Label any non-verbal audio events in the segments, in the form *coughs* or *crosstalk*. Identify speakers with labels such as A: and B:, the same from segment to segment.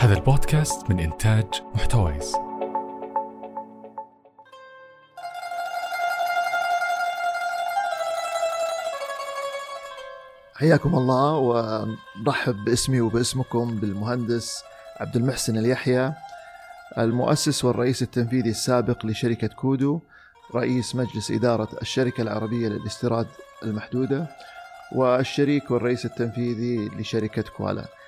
A: هذا البودكاست من إنتاج محتويس.
B: حياكم الله ونرحب باسمي وباسمكم بالمهندس عبد المحسن اليحيى المؤسس والرئيس التنفيذي السابق لشركة كودو رئيس مجلس إدارة الشركة العربية للاستيراد المحدودة والشريك والرئيس التنفيذي لشركة كوالا.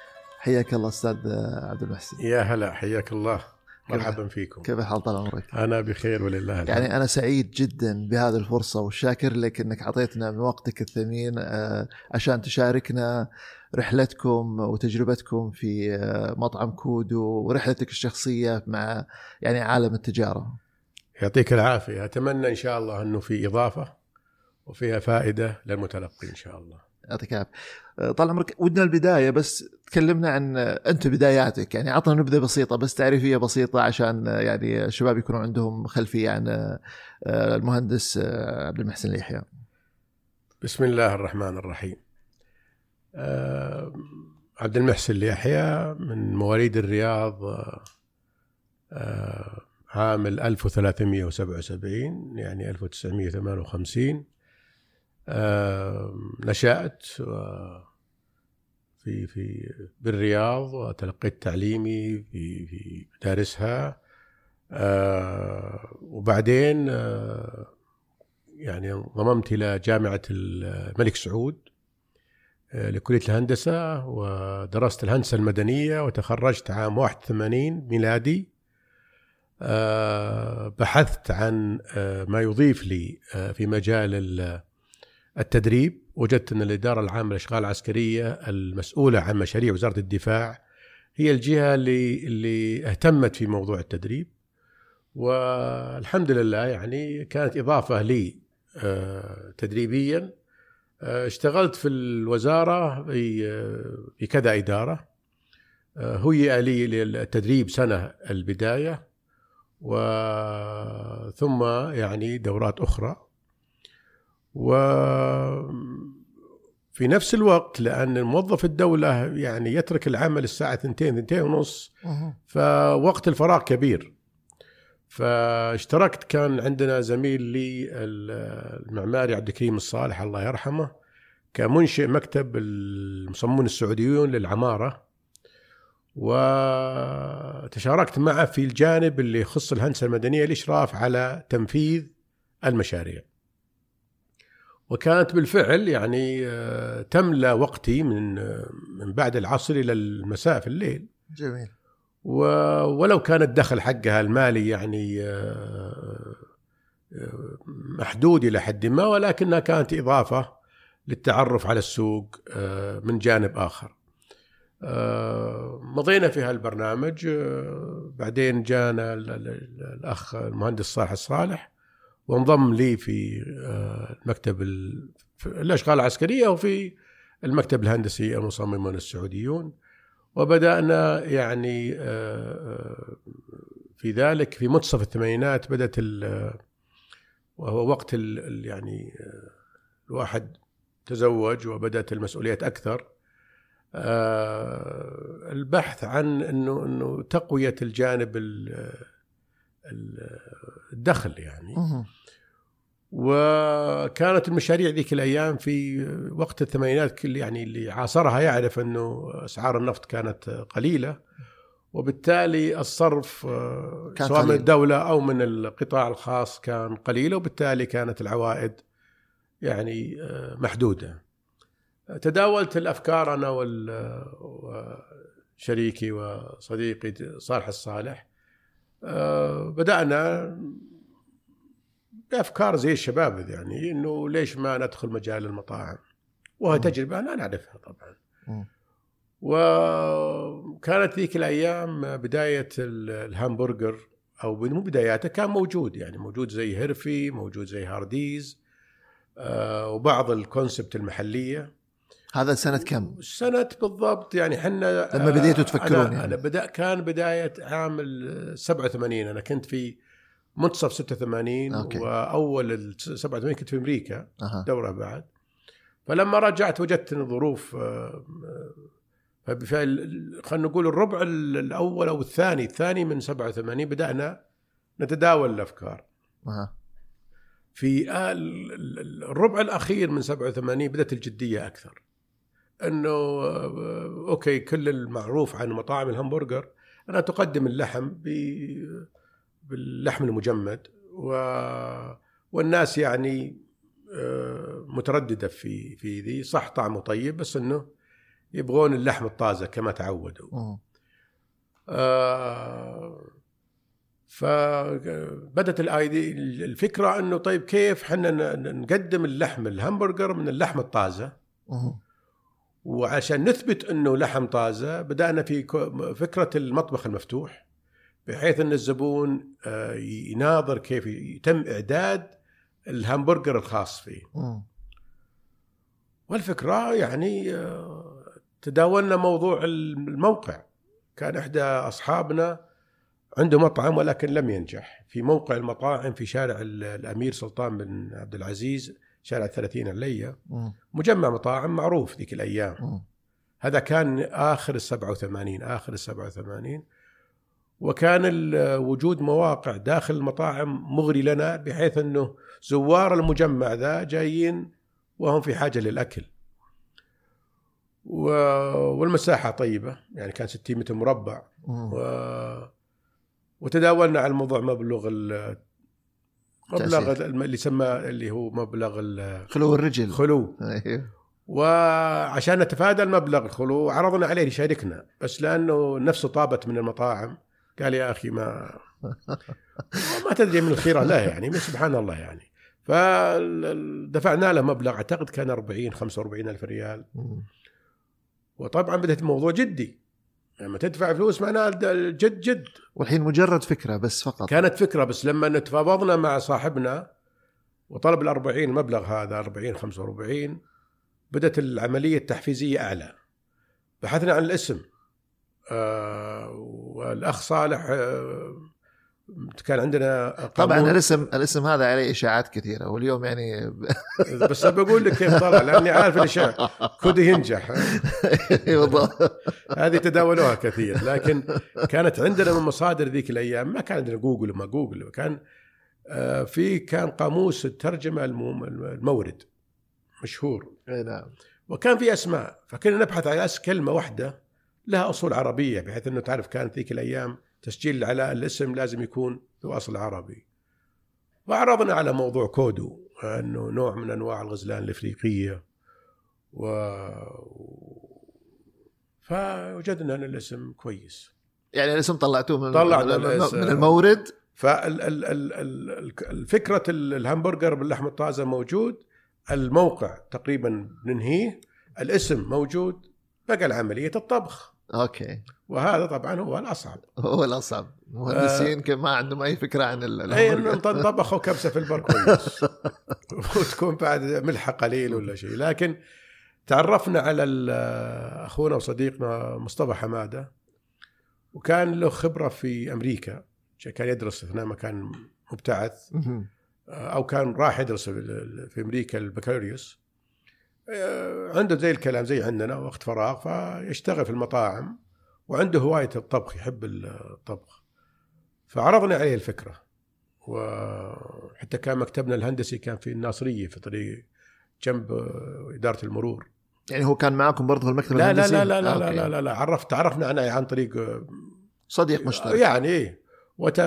B: حياك الله أستاذ عبد المحسن
C: يا هلا حياك الله مرحبا فيكم
B: كيف حال طال عمرك؟
C: أنا بخير ولله الحمد.
B: يعني أنا سعيد جدا بهذه الفرصة وشاكر لك إنك أعطيتنا من وقتك الثمين آه، عشان تشاركنا رحلتكم وتجربتكم في آه، مطعم كودو ورحلتك الشخصية مع يعني عالم التجارة.
C: يعطيك العافية أتمنى إن شاء الله أنه في إضافة وفيها فائدة للمتلقي إن شاء الله.
B: يعطيك العافيه. آه، طال عمرك ودنا البداية بس تكلمنا عن أنت بداياتك يعني عطنا نبذة بسيطة بس تعريفية بسيطة عشان يعني الشباب يكونوا عندهم خلفية عن آه، المهندس آه، عبد المحسن اليحيى.
C: بسم الله الرحمن الرحيم. آه، عبد المحسن اليحيى من مواليد الرياض آه، عام 1377 يعني 1958 آه، نشأت في في بالرياض وتلقيت تعليمي في في مدارسها. وبعدين يعني انضممت إلى جامعة الملك سعود لكلية الهندسة ودرست الهندسة المدنية وتخرجت عام 81 ميلادي. بحثت عن ما يضيف لي في مجال التدريب وجدت أن الإدارة العامة للأشغال العسكرية المسؤولة عن مشاريع وزارة الدفاع هي الجهة اللي اللي اهتمت في موضوع التدريب. والحمد لله يعني كانت إضافة لي تدريبيا. اشتغلت في الوزارة في كذا إدارة. هيئ لي للتدريب سنة البداية. وثم يعني دورات أخرى. و في نفس الوقت لأن موظف الدولة يعني يترك العمل الساعة 2 2 ونص فوقت الفراغ كبير. فاشتركت كان عندنا زميل لي المعماري عبد الكريم الصالح الله يرحمه كمنشئ مكتب المصممون السعوديون للعمارة. وتشاركت معه في الجانب اللي يخص الهندسة المدنية الإشراف على تنفيذ المشاريع. وكانت بالفعل يعني تملأ وقتي من من بعد العصر إلى المساء في الليل.
B: جميل.
C: ولو كان الدخل حقها المالي يعني محدود إلى حد ما ولكنها كانت إضافة للتعرف على السوق من جانب آخر. مضينا في هالبرنامج بعدين جانا الأخ المهندس صالح الصالح وانضم لي في مكتب الأشغال العسكرية وفي المكتب الهندسي المصممون السعوديون. وبدأنا يعني في ذلك في منتصف الثمانينات بدأت وهو وقت يعني الواحد تزوج وبدأت المسؤوليات أكثر. البحث عن إنه إنه تقوية الجانب الدخل يعني وكانت المشاريع ذيك الأيام في وقت الثمانينات كل يعني اللي عاصرها يعرف أنه أسعار النفط كانت قليلة وبالتالي الصرف كان سواء قليل. من الدولة أو من القطاع الخاص كان قليله وبالتالي كانت العوائد يعني محدودة. تداولت الأفكار أنا وشريكي وصديقي صالح الصالح بدأنا بأفكار زي الشباب يعني إنه ليش ما ندخل مجال المطاعم؟ وهي تجربة أنا نعرفها طبعا. وكانت ذيك الأيام بداية الهامبرجر أو مو بداياته كان موجود يعني موجود زي هيرفي موجود زي هارديز وبعض ال concept المحلية.
B: هذا سنة كم؟
C: سنة بالضبط يعني إحنا
B: لما بديتوا تفكرون
C: أنا, يعني. أنا بدأ كان بداية عام 87 أنا كنت في منتصف 86 okay. وأول 87 كنت في أمريكا أه. دورة بعد فلما رجعت وجدت إن الظروف فب- فال- خلينا نقول الربع ال- الأول أو الثاني الثاني من 87 بدأنا نتداول الأفكار
B: أها.
C: في ال- ال- الربع الأخير من 87 بدأت الجدية أكثر إنه أوكي كل المعروف عن مطاعم الهمبرجر انها تقدم اللحم باللحم المجمد و والناس يعني آه، مترددة في في ذي صح طعمه طيب بس إنه يبغون اللحم الطازة كما تعودوا. آه، فبدت الايدي الفكرة إنه طيب كيف إحنا نقدم اللحم الهمبرجر من اللحم الطازة
B: مم.
C: وعشان نثبت إنه لحم طازة بدأنا في فكرة المطبخ المفتوح بحيث إن الزبون آه، يناظر كيف يتم إعداد الهمبرجر الخاص فيه. والفكرة يعني آه، تداولنا موضوع الموقع. كان إحدى أصحابنا عنده مطعم ولكن لم ينجح. في موقع المطاعم في شارع ال- الأمير سلطان بن عبد العزيز شارع 30 عليا
B: مم.
C: مجمع مطاعم معروف ذيك الأيام
B: مم.
C: هذا كان آخر ال 87 آخر ال 87 وكان وجود مواقع داخل المطاعم مغري لنا بحيث أنه زوار المجمع ذا جايين وهم في حاجة للأكل. و... والمساحة طيبة يعني كان 60 متر مربع. و... وتداولنا على الموضوع مبلغ ال... مبلغ. اللي يسمى اللي هو مبلغ
B: خلو الرجل.
C: الخلو
B: أيوه.
C: وعشان نتفادى المبلغ الخلو عرضنا عليه يشاركنا بس لأنه نفسه طابت من المطاعم. قال يا أخي ما *laughs* ما تدري من الخيره لا يعني سبحان الله يعني. فدفعنا له مبلغ أعتقد كان 40 45 ألف ريال. وطبعا بدأت الموضوع جدي. لما تدفع فلوس معناه جد جد.
B: والحين مجرد فكرة بس فقط.
C: كانت فكرة بس لما نتفاوضنا مع صاحبنا وطلب ال 40 المبلغ هذا 40 45 بدأت العملية التحفيزية أعلى. بحثنا عن الاسم آه والأخ صالح آه كان عندنا
B: طبعا الاسم الاسم هذا عليه إشاعات كثيرة واليوم يعني *laughs*
C: بس بقول لك كيف طلع لأني عارف الاشياء could ينجح. *laughs*
B: بالضبط.
C: هذه تداولوها كثير لكن كانت عندنا من مصادر ذيك الأيام. ما كان عندنا جوجل وما جوجل كان آه، في كان قاموس الترجمة الم- المورد مشهور.
B: أي نعم.
C: وكان في أسماء فكنا نبحث أس كلمة واحدة لها أصول عربية بحيث إنه تعرف كانت ذيك الأيام تسجيل على الاسم لازم يكون ذو أصل عربي. وعرضنا على موضوع كودو إنه نوع من أنواع الغزلان الإفريقية. و فوجدنا أن الاسم كويس.
B: يعني الاسم طلعتوه من
C: طلعنا
B: من,
C: الاسم.
B: من المورد؟
C: فالفكرة الهمبرجر باللحم الطازة موجود الموقع تقريبا ننهيه الاسم موجود بقى العملية الطبخ.
B: أوكي.
C: وهذا طبعا هو الأصعب.
B: هو الأصعب. مهندسين كان ما عندهم أي فكرة عن ال-
C: اي. انه طبخوا كبسة في البر كويس. *laughs* وتكون بعد ملحة قليل ولا شيء. لكن تعرفنا على أخونا وصديقنا مصطفى حمادة وكان له خبرة في أمريكا. كان يدرس هنا مكان مبتعث.
B: مهم.
C: أو كان راح يدرس في أمريكا البكالوريوس. آه، عنده زي الكلام زي عندنا وقت فراغ فيشتغل في المطاعم وعنده هواية الطبخ يحب الطبخ. فعرضنا عليه الفكرة. وحتى كان مكتبنا الهندسي كان في الناصرية في طريق جنب إدارة المرور.
B: يعني هو كان معكم برضه في المكتب
C: لا
B: الهندسي؟
C: لا لا لا,
B: آه،
C: لا. لا, لا, لا عرفت تعرفنا عنه عن طريق آه،
B: صديق مشترك.
C: يعني إيه. وت...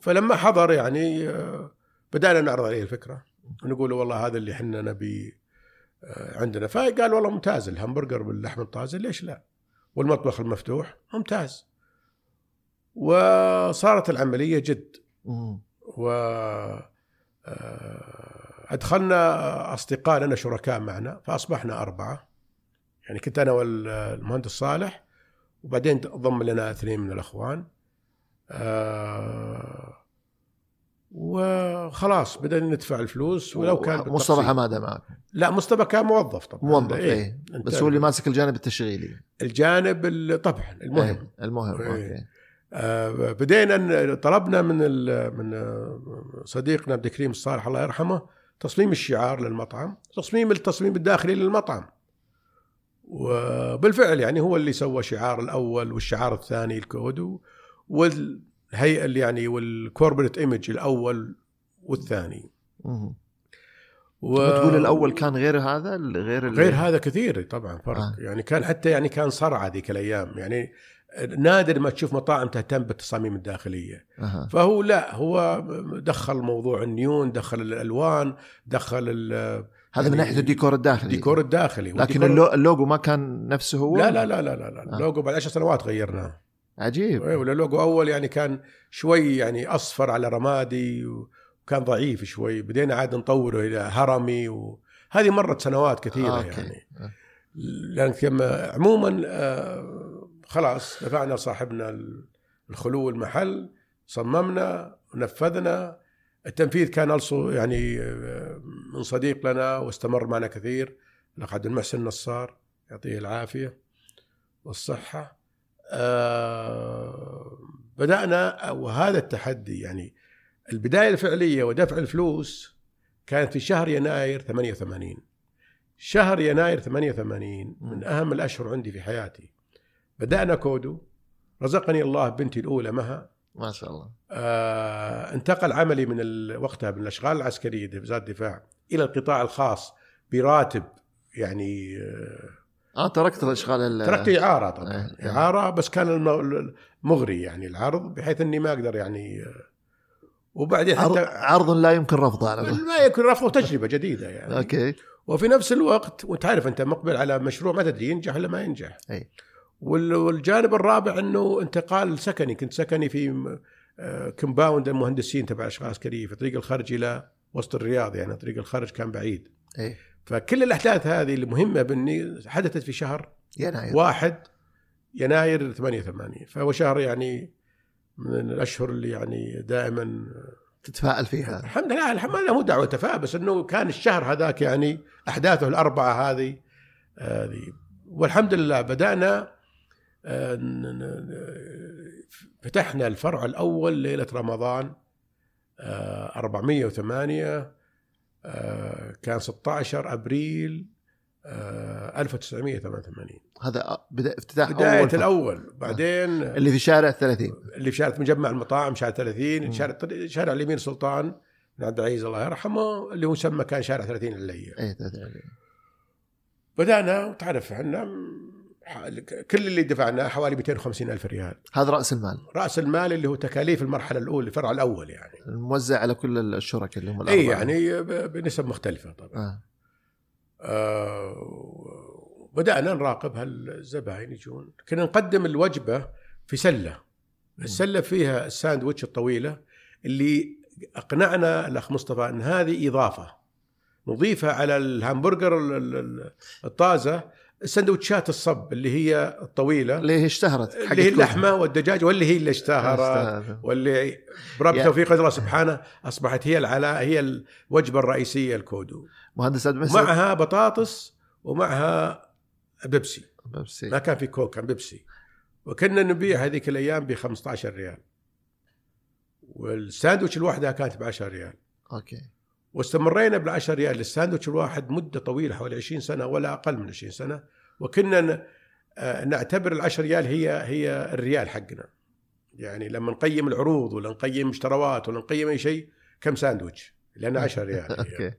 C: فلما حضر يعني آه، بدأنا نعرض عليه الفكرة. ونقول له والله هذا اللي إحنا نبي آه، عندنا. فقال والله ممتاز الهمبرجر باللحم الطازج ليش لا؟ والمطبخ المفتوح ممتاز. وصارت العملية جد. و آه، أدخلنا أصدقاء لنا شركاء معنا فأصبحنا أربعة. يعني كنت أنا والمهندس صالح وبعدين ضم لنا اثنين من الأخوان. آه، وخلاص بدأنا ندفع الفلوس ولو كان
B: مصطفى. حمادة معكم
C: لا مصطفى كان موظف طبعا.
B: موظف
C: إيه.
B: إيه.
C: أنت
B: بس هو اللي ماسك الجانب التشغيلي.
C: الجانب ال- طبعا المهم
B: إيه، المهم.
C: إيه.
B: okay.
C: آه، بدينا طلبنا من من صديقنا عبد الكريم الصالح الله يرحمه تصميم الشعار للمطعم تصميم التصميم الداخلي للمطعم. وبالفعل يعني هو اللي سوى شعار الأول والشعار الثاني الكودو والهيئه اللي يعني وال corporate image الأول والثاني
B: مم.
C: و...
B: تقول الأول كان غير هذا غير ال-
C: غير هذا كثير طبعا فرق
B: آه.
C: آه. يعني كان حتى يعني كان صرعة ذيك الأيام يعني نادر ما تشوف مطاعم تهتم بالتصاميم الداخلية
B: أها.
C: فهو لا هو دخل موضوع النيون دخل الألوان دخل ال-
B: هذا من
C: يعني
B: ناحية الديكور الداخلي
C: الديكور الداخلي
B: لكن
C: والديكور-
B: اللوجو ما كان نفسه هو
C: لا لا لا لا لا, لا.
B: آه.
C: اللوجو بعد 10 سنوات غيرناه
B: عجيب.
C: إيه، ولا اللوجو أول يعني كان شوي يعني أصفر على رمادي وكان ضعيف شوي. بدينا عاد نطوره إلى هرمي وهذه مرت سنوات كثيرة
B: آه،.
C: يعني.
B: آه.
C: لأن كما عموما آه، خلاص دفعنا لصاحبنا الخلو المحل صممنا ونفذنا التنفيذ كان ألصو يعني آه، من صديق لنا واستمر معنا كثير. الاخ عبد المحسن نصار يعطيه العافية والصحة. آه، بدأنا وهذا التحدي يعني البداية الفعلية ودفع الفلوس كانت في شهر يناير 88 شهر يناير 88 من أهم الأشهر عندي في حياتي. بدأنا كودو رزقني الله بنتي الأولى مها.
B: ما شاء الله.
C: آه انتقل عملي من وقتها من الأشغال العسكرية في وزاره الدفاع إلى القطاع الخاص براتب يعني آه
B: آه تركت الإشغال ال-
C: تركت إعارة طبعا
B: إيه.
C: إعارة بس كان مغري يعني العرض بحيث إني ما أقدر يعني آه، وبعدين
B: عرض,
C: حتى
B: عرض لا يمكن رفضه على.
C: ما يكون رفضه تجربة جديدة يعني
B: أوكي
C: وفي نفس الوقت وتعرف أنت مقبل على مشروع ما تدري ينجح ولا ما ينجح. وال- والجانب الرابع إنه انتقال سكني كنت سكني في م- آه، كومباوند المهندسين تبع الاشغال العسكريه في طريق الخرج إلى وسط الرياض يعني طريق الخرج كان بعيد
B: إي
C: فكل الأحداث هذه المهمه بني حدثت في شهر
B: يناير.
C: واحد يناير 88 فهو شهر يعني من الأشهر اللي يعني دائما
B: تتفائل فيها.
C: الحمد لله الحمد لله مو دعوة تفاؤل بس إنه كان الشهر هذاك يعني أحداثه الأربعة هذه هذه. والحمد لله بدأنا آه، فتحنا الفرع الأول ليلة رمضان آه، 408 آه، كان 16 أبريل آه، 1988
B: هذا بدا افتتاح
C: بداية
B: اول.
C: الأول. بعدين
B: اللي في شارع 30
C: اللي في شارع مجمع المطاعم شارع 30
B: مم.
C: شارع شارع اليمين سلطان بن عبد العزيز الله يرحمه اللي هو يسمى كان شارع 30 علية
B: اي 30
C: بدأنا وتعرف إحنا كل اللي دفعناه حوالي 250 ألف ريال.
B: هذا رأس المال.
C: رأس المال اللي هو تكاليف المرحلة الأولى الفرع الأول يعني.
B: موزع على كل الشركاء اللي هم الأربعة.
C: يعني بنسب مختلفة طبعا.
B: آه.
C: آه بدأنا نراقب هالزباين يجون. كنا نقدم الوجبة في سلة. السلة فيها الساندويتش الطويلة اللي أقنعنا الأخ مصطفى أن هذه إضافة. نضيفها على الهامبرجر ال- ال- ال- الطازة. السندوتشات ال sub اللي هي الطويلة
B: اللي هي اشتهرت
C: اللي هي اللحمة والدجاج واللي هي اللي اشتهرت. واللي برب
B: يا-
C: توفيق الله سبحانه أصبحت هي اللي هي الوجبة الرئيسية الكودو.
B: مهندس
C: معها بطاطس ومعها بيبسي.
B: بيبسي.
C: ما كان في كوك كان بيبسي. وكنا نبيع هذيك الأيام ب 15 ريال. والساندويتش الواحده كانت ب 10 ريال.
B: okay.
C: واستمرينا بال 10 ريال. للساندويتش الواحد مدة طويلة حوالي 20 سنة ولا أقل من 20 سنة. وكنا آه، نعتبر ال 10 ريال هي هي الريال حقنا. يعني لما نقيم العروض ولا نقيم اشتراوات ولا نقيم أي شيء كم ساندويتش؟ لأن 10 ريال *laughs*
B: okay.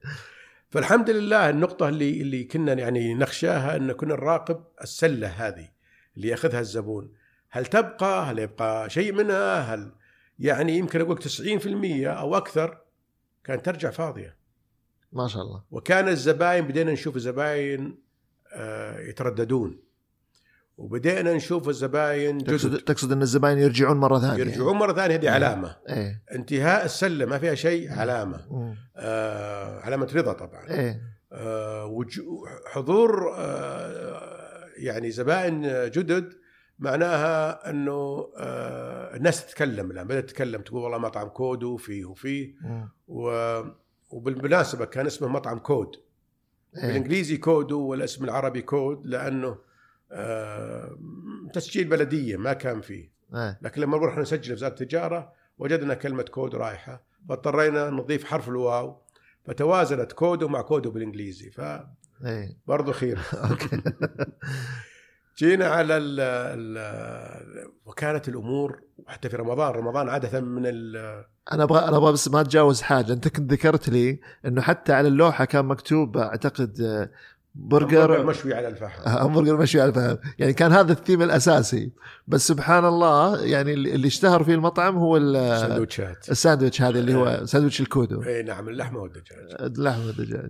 C: فالحمد لله النقطة اللي اللي كنا يعني نخشاها أن كنا نراقب السلة هذه اللي يأخذها الزبون. هل تبقى؟ هل يبقى شيء منها؟ هل يعني يمكن أقول 90% أو أكثر؟ كانت ترجع فاضية.
B: ما شاء الله.
C: وكان الزباين بدينا نشوف الزباين آه، يترددون. وبدينا نشوف الزباين
B: تقصد تقصد إن الزباين يرجعون مرة ثانية.
C: يرجعون مرة ثانية هذه علامة.
B: إيه.
C: انتهاء السلة ما فيها شيء علامة.
B: مم.
C: آه، علامة رضا طبعا.
B: إيه.
C: آه، حضور آه، يعني زبائن جدد معناها إنه آه، الناس تتكلم الآن بدأت تتكلم تقول والله مطعم كودو فيه وفيه. و- وبالمناسبة كان اسمه مطعم كود.
B: إيه.
C: بالإنجليزي كودو والاسم العربي كود لأنه آه، تسجيل بلدية ما كان فيه.
B: إيه.
C: لكن لما رحنا نسجل في وزارة التجارة وجدنا كلمة كود رايحة. فاضطرينا نضيف حرف الواو. فتوازنت كودو مع كودو بالإنجليزي. ف
B: اي
C: برضو خير. *laughs*
B: okay. *laughs*
C: جينا على ال ال وكانت الأمور حتى في رمضان رمضان عادة من ال
B: أنا أبغى أنا أبغى بس ما أتجاوز حاجة. أنت كنت ذكرت لي إنه حتى على اللوحة كان مكتوب أعتقد آه، برجر.
C: مشوي على الفحم. *laughs*
B: همبرجر مشوي على الفحم. يعني كان هذا الثيم الأساسي. بس سبحان الله يعني اللي اشتهر فيه المطعم هو ال-
C: سندوتشات
B: الساندويتش هذا اللي هو ساندويتش الكودو.
C: اي نعم اللحمة والدجاج.
B: اللحم والدجاج.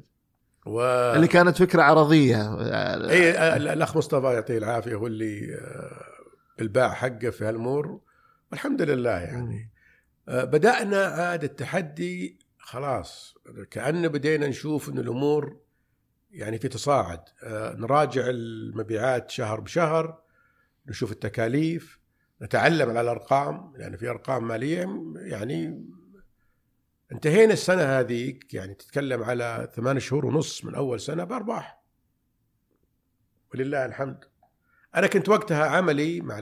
C: و
B: اللي كانت فكرة عرضية.
C: اي ال- الأخ مصطفى يعطيه العافية هو اللي آه، بالباع حقه في هالامور والحمد لله يعني. آه، بدأنا عاد التحدي خلاص كأن بدينا نشوف إن الأمور يعني في تصاعد. آه، نراجع المبيعات شهر بشهر نشوف التكاليف نتعلم على الأرقام لأن في أرقام مالية يعني انتهينا السنة هذيك يعني تتكلم على ثمان شهور ونص من أول سنة بأرباح. ولله الحمد. أنا كنت وقتها عملي مع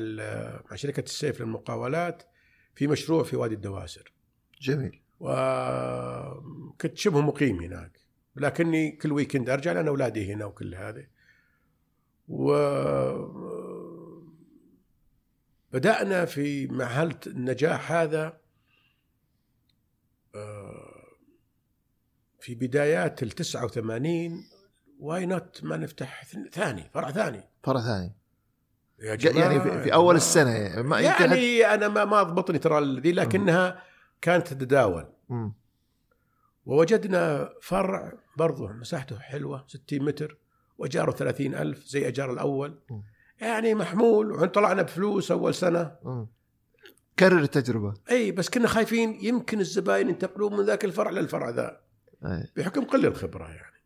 C: مع شركة السيف للمقاولات في مشروع في وادي الدواسر.
B: جميل.
C: وكنت شبه مقيم هناك. لكني كل ويكند أرجع لأن أولادي هنا وكل هذا و بدأنا في مع النجاح هذا في بدايات ال 89 why not ما نفتح ثاني فرع ثاني
B: فرع ثاني
C: يا
B: ج- يعني في, في أول السنة يعني ما
C: يعني أنا ما ما ضبطني ترى ذي لكنها كانت تتداول. ووجدنا فرع برضه مساحته حلوة 60 متر وأجاره 30 ألف زي أجار الأول
B: م.
C: يعني محمول طلعنا بفلوس أول سنة
B: مم. كرر التجربة
C: أي بس كنا خايفين يمكن الزباين ينتقلون من ذاك الفرع للفرع ذا. بحكم قل الخبرة يعني.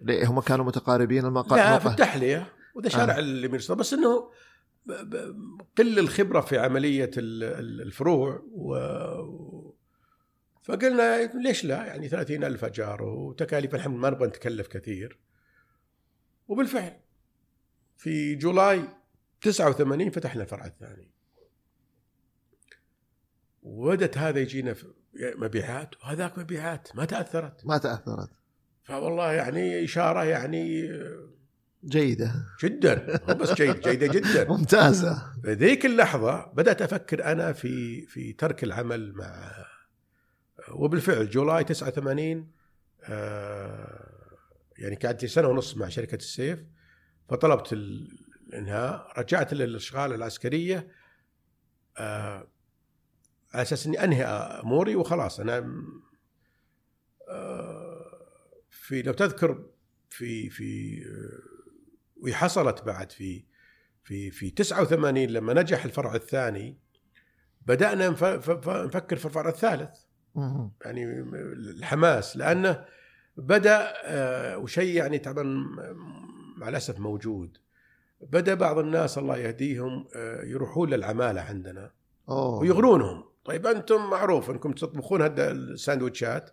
B: ليه هم كانوا متقاربين المقا...
C: لا في التحلية وده شارع
B: آه.
C: اللي بيرصد بس إنه قل الخبرة في عملية ال- ال- الفروع و فقلنا ليش لا؟ يعني 30 ألف أجار وتكاليف الحمد ما نبغى نتكلف كثير. وبالفعل في جولاي 89 فتحنا الفرع الثاني. وبدت هذا يجينا مبيعات وهذاك مبيعات ما تأثرت.
B: ما تأثرت.
C: فوالله يعني إشارة يعني
B: جيدة.
C: جدا مو بس جيد جيدة جدا. *laughs*
B: ممتازة.
C: في ذيك اللحظة بدأت أفكر أنا في في ترك العمل مع وبالفعل جولاي 89 آه، يعني قعدت لي سنة ونص مع شركة السيف فطلبت الإنهاء رجعت للإشغال العسكرية آه، على أساس إني أنهي أموري وخلاص. أنا آه، في لو تذكر في في آه، وحصلت بعد في في في 89 لما نجح الفرع الثاني بدأنا نفكر في الفرع الثالث. يعني الحماس لأنه بدأ آه، وشيء يعني طبعا مع الأسف موجود. بدأ بعض الناس الله يهديهم يروحون للعمالة عندنا ويغرونهم. طيب أنتم معروف أنكم تطبخون هذا الساندويتشات.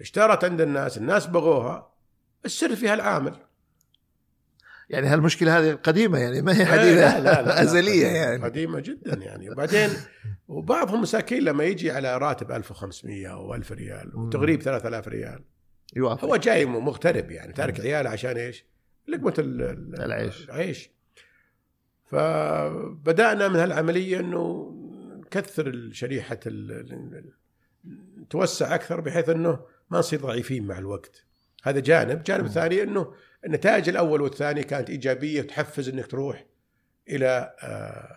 C: اشتهرت عند الناس الناس بغوها. السر فيها العامل.
B: يعني هالمشكلة هذه قديمة يعني ما هي
C: لا
B: حديثة
C: لا لا لا *laughs*
B: أزلية
C: قديمة-
B: يعني.
C: قديمة جدا يعني. وبعدين وبعضهم مساكين لما يجي على راتب 1500 أو 1000 ريال. وتغريب 3000 ريال.
B: يوافق.
C: هو جاي مغترب يعني تارك عياله عشان إيش؟ لقمة ال- ال-
B: العيش.
C: العيش. فبدأنا من هالعملية إنه نكثر شريحه توسع أكثر بحيث إنه ما نصير ضعيفين مع الوقت. هذا جانب. جانب
B: مم.
C: ثاني إنه النتائج الأول والثاني كانت إيجابية وتحفز إنك تروح إلى آه،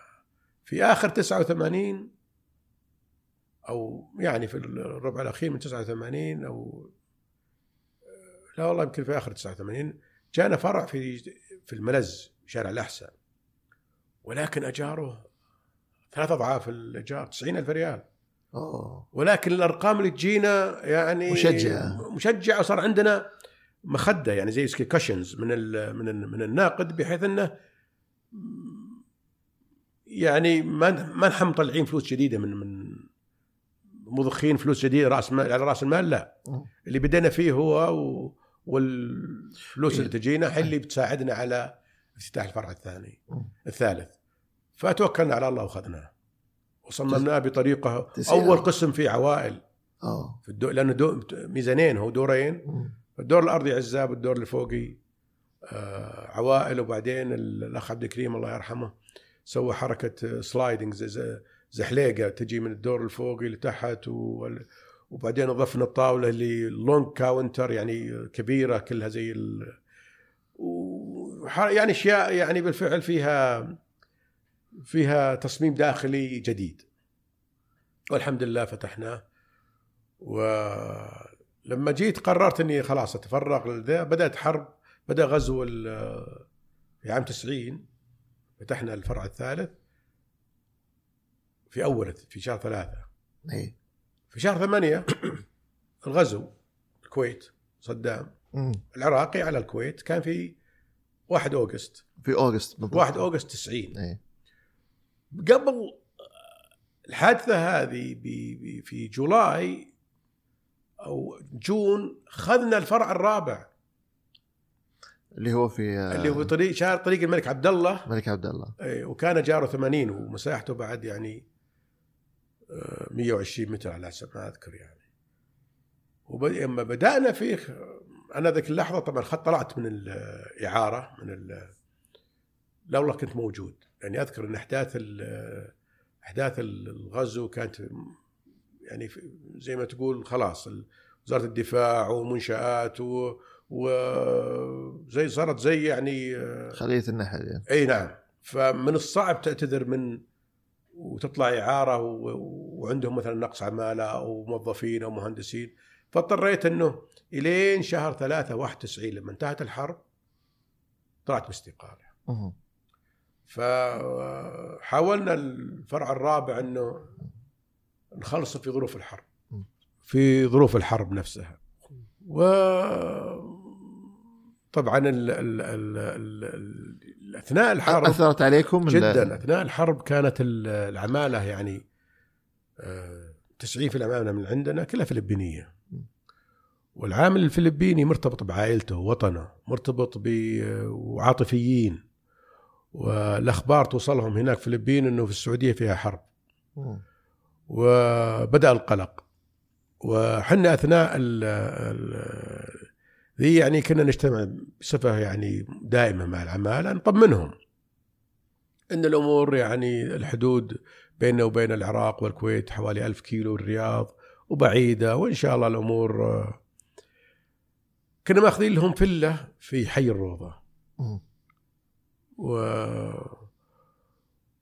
C: في آخر 89 أو يعني في الربع الأخير من 89 أو لا والله يمكن في آخر 89 جانا فرع في في الملز شارع الأحساء. ولكن أجاره ثلاث أضعاف الإيجار 90 ألف ريال
B: أوه
C: ولكن الأرقام اللي تجينا يعني
B: مشجعة.
C: مشجعة وصار عندنا مخدة يعني زي كشنز من ال من ال من الناقد بحيث إنه يعني ما ما نحن مطلعين فلوس جديدة من من مضخين فلوس جديدة رأس مال على رأس المال لا. اللي بدينا فيه هو و والفلوس اللي تجينا هي اللي بتساعدنا على افتتاح الفرع الثاني. الثالث فتوكلنا على الله واخذناه وصممناه
B: بطريقة.
C: أول قسم فيه عوائل.
B: اوه
C: في الدو... لأنه دو... ميزانين هو دورين. الدور الأرضي عزاب والدور اللي فوقي آه، عوائل. وبعدين الأخ عبد الكريم الله يرحمه سوى حركة sliding زحليقة تجي من الدور الفوقي لتحت. وال- وبعدين اضفنا الطاولة اللي long counter يعني كبيرة كلها زي ال... وح- يعني أشياء يعني بالفعل فيها فيها تصميم داخلي جديد. والحمد لله فتحناه. ولما جيت قررت إني خلاص أتفرغ لذا. بدأت حرب بدأ غزو في عام 90 فتحنا الفرع الثالث. في أول في شهر ثلاثة.
B: إي.
C: في شهر ثمانية *coughs* الغزو الكويت صدام. العراقي على الكويت. كان في 1 August.
B: في August بالضبط.
C: 1 أوغست 90
B: إي.
C: قبل الحادثة هذه في July أو جون خذنا الفرع الرابع.
B: اللي هو في آه،
C: اللي هو طريق شارع طريق الملك عبد الله
B: ملك عبد الله
C: إيه، وكان جاره 80 ومساحته بعد يعني آه، 120 متر على حسب ما أذكر يعني. ولما بدأنا فيه أنا ذيك اللحظة طبعا طلعت من الإعارة من ال- لولا كنت موجود. يعني أذكر إن أحداث أحداث الغزو كانت يعني زي ما تقول خلاص وزارة الدفاع ومنشآت و وزي صارت زي يعني آه،
B: خلية النحل يعني.
C: إي نعم فمن الصعب تعتذر من وتطلع إعارة. وعندهم مثلا نقص عمالة أو موظفين أو مهندسين فاضطريت إنه إلين شهر 3 91 لما انتهت الحرب طلعت
B: باستقالة.
C: فحاولنا الفرع الرابع إنه نخلصه في ظروف الحرب. في ظروف الحرب نفسها. و طبعا ال ال ال ال ال أثناء الحرب
B: أثرت عليكم
C: جدا. أثناء الحرب كانت ال- العمالة يعني آه، 90 في العماله من عندنا كلها فلبينية. والعامل الفلبيني مرتبط بعائلته ووطنه مرتبط ب وعاطفيين. والأخبار توصلهم هناك في الفلبين إنه في السعودية فيها حرب. وبدأ القلق وحنا أثناء ال ال- ذي يعني كنا نجتمع بصفة يعني دائمة مع العمالة نطمنهم إن الأمور يعني الحدود بيننا وبين العراق والكويت حوالي ألف كيلو الرياض وبعيدة وإن شاء الله الأمور آه، كنا ماخذين لهم فلة في حي
B: الروضة.
C: و...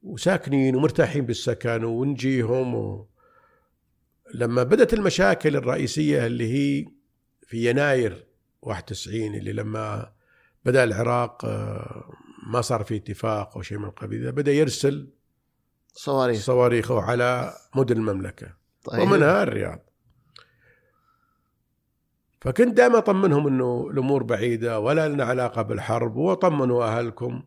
C: وساكنين ومرتاحين بالسكن ونجيهم و... لما بدأت المشاكل الرئيسية اللي هي في يناير 91 اللي لما بدأ العراق آه، ما صار في اتفاق أو شيء من القبيل بدأ يرسل
B: صواريخ.
C: صواريخه على مدن المملكة.
B: طيب.
C: ومنها الرياض. فكنت دائما أطمنهم إنه الأمور بعيدة ولا لنا علاقة بالحرب وطمنوا أهلكم.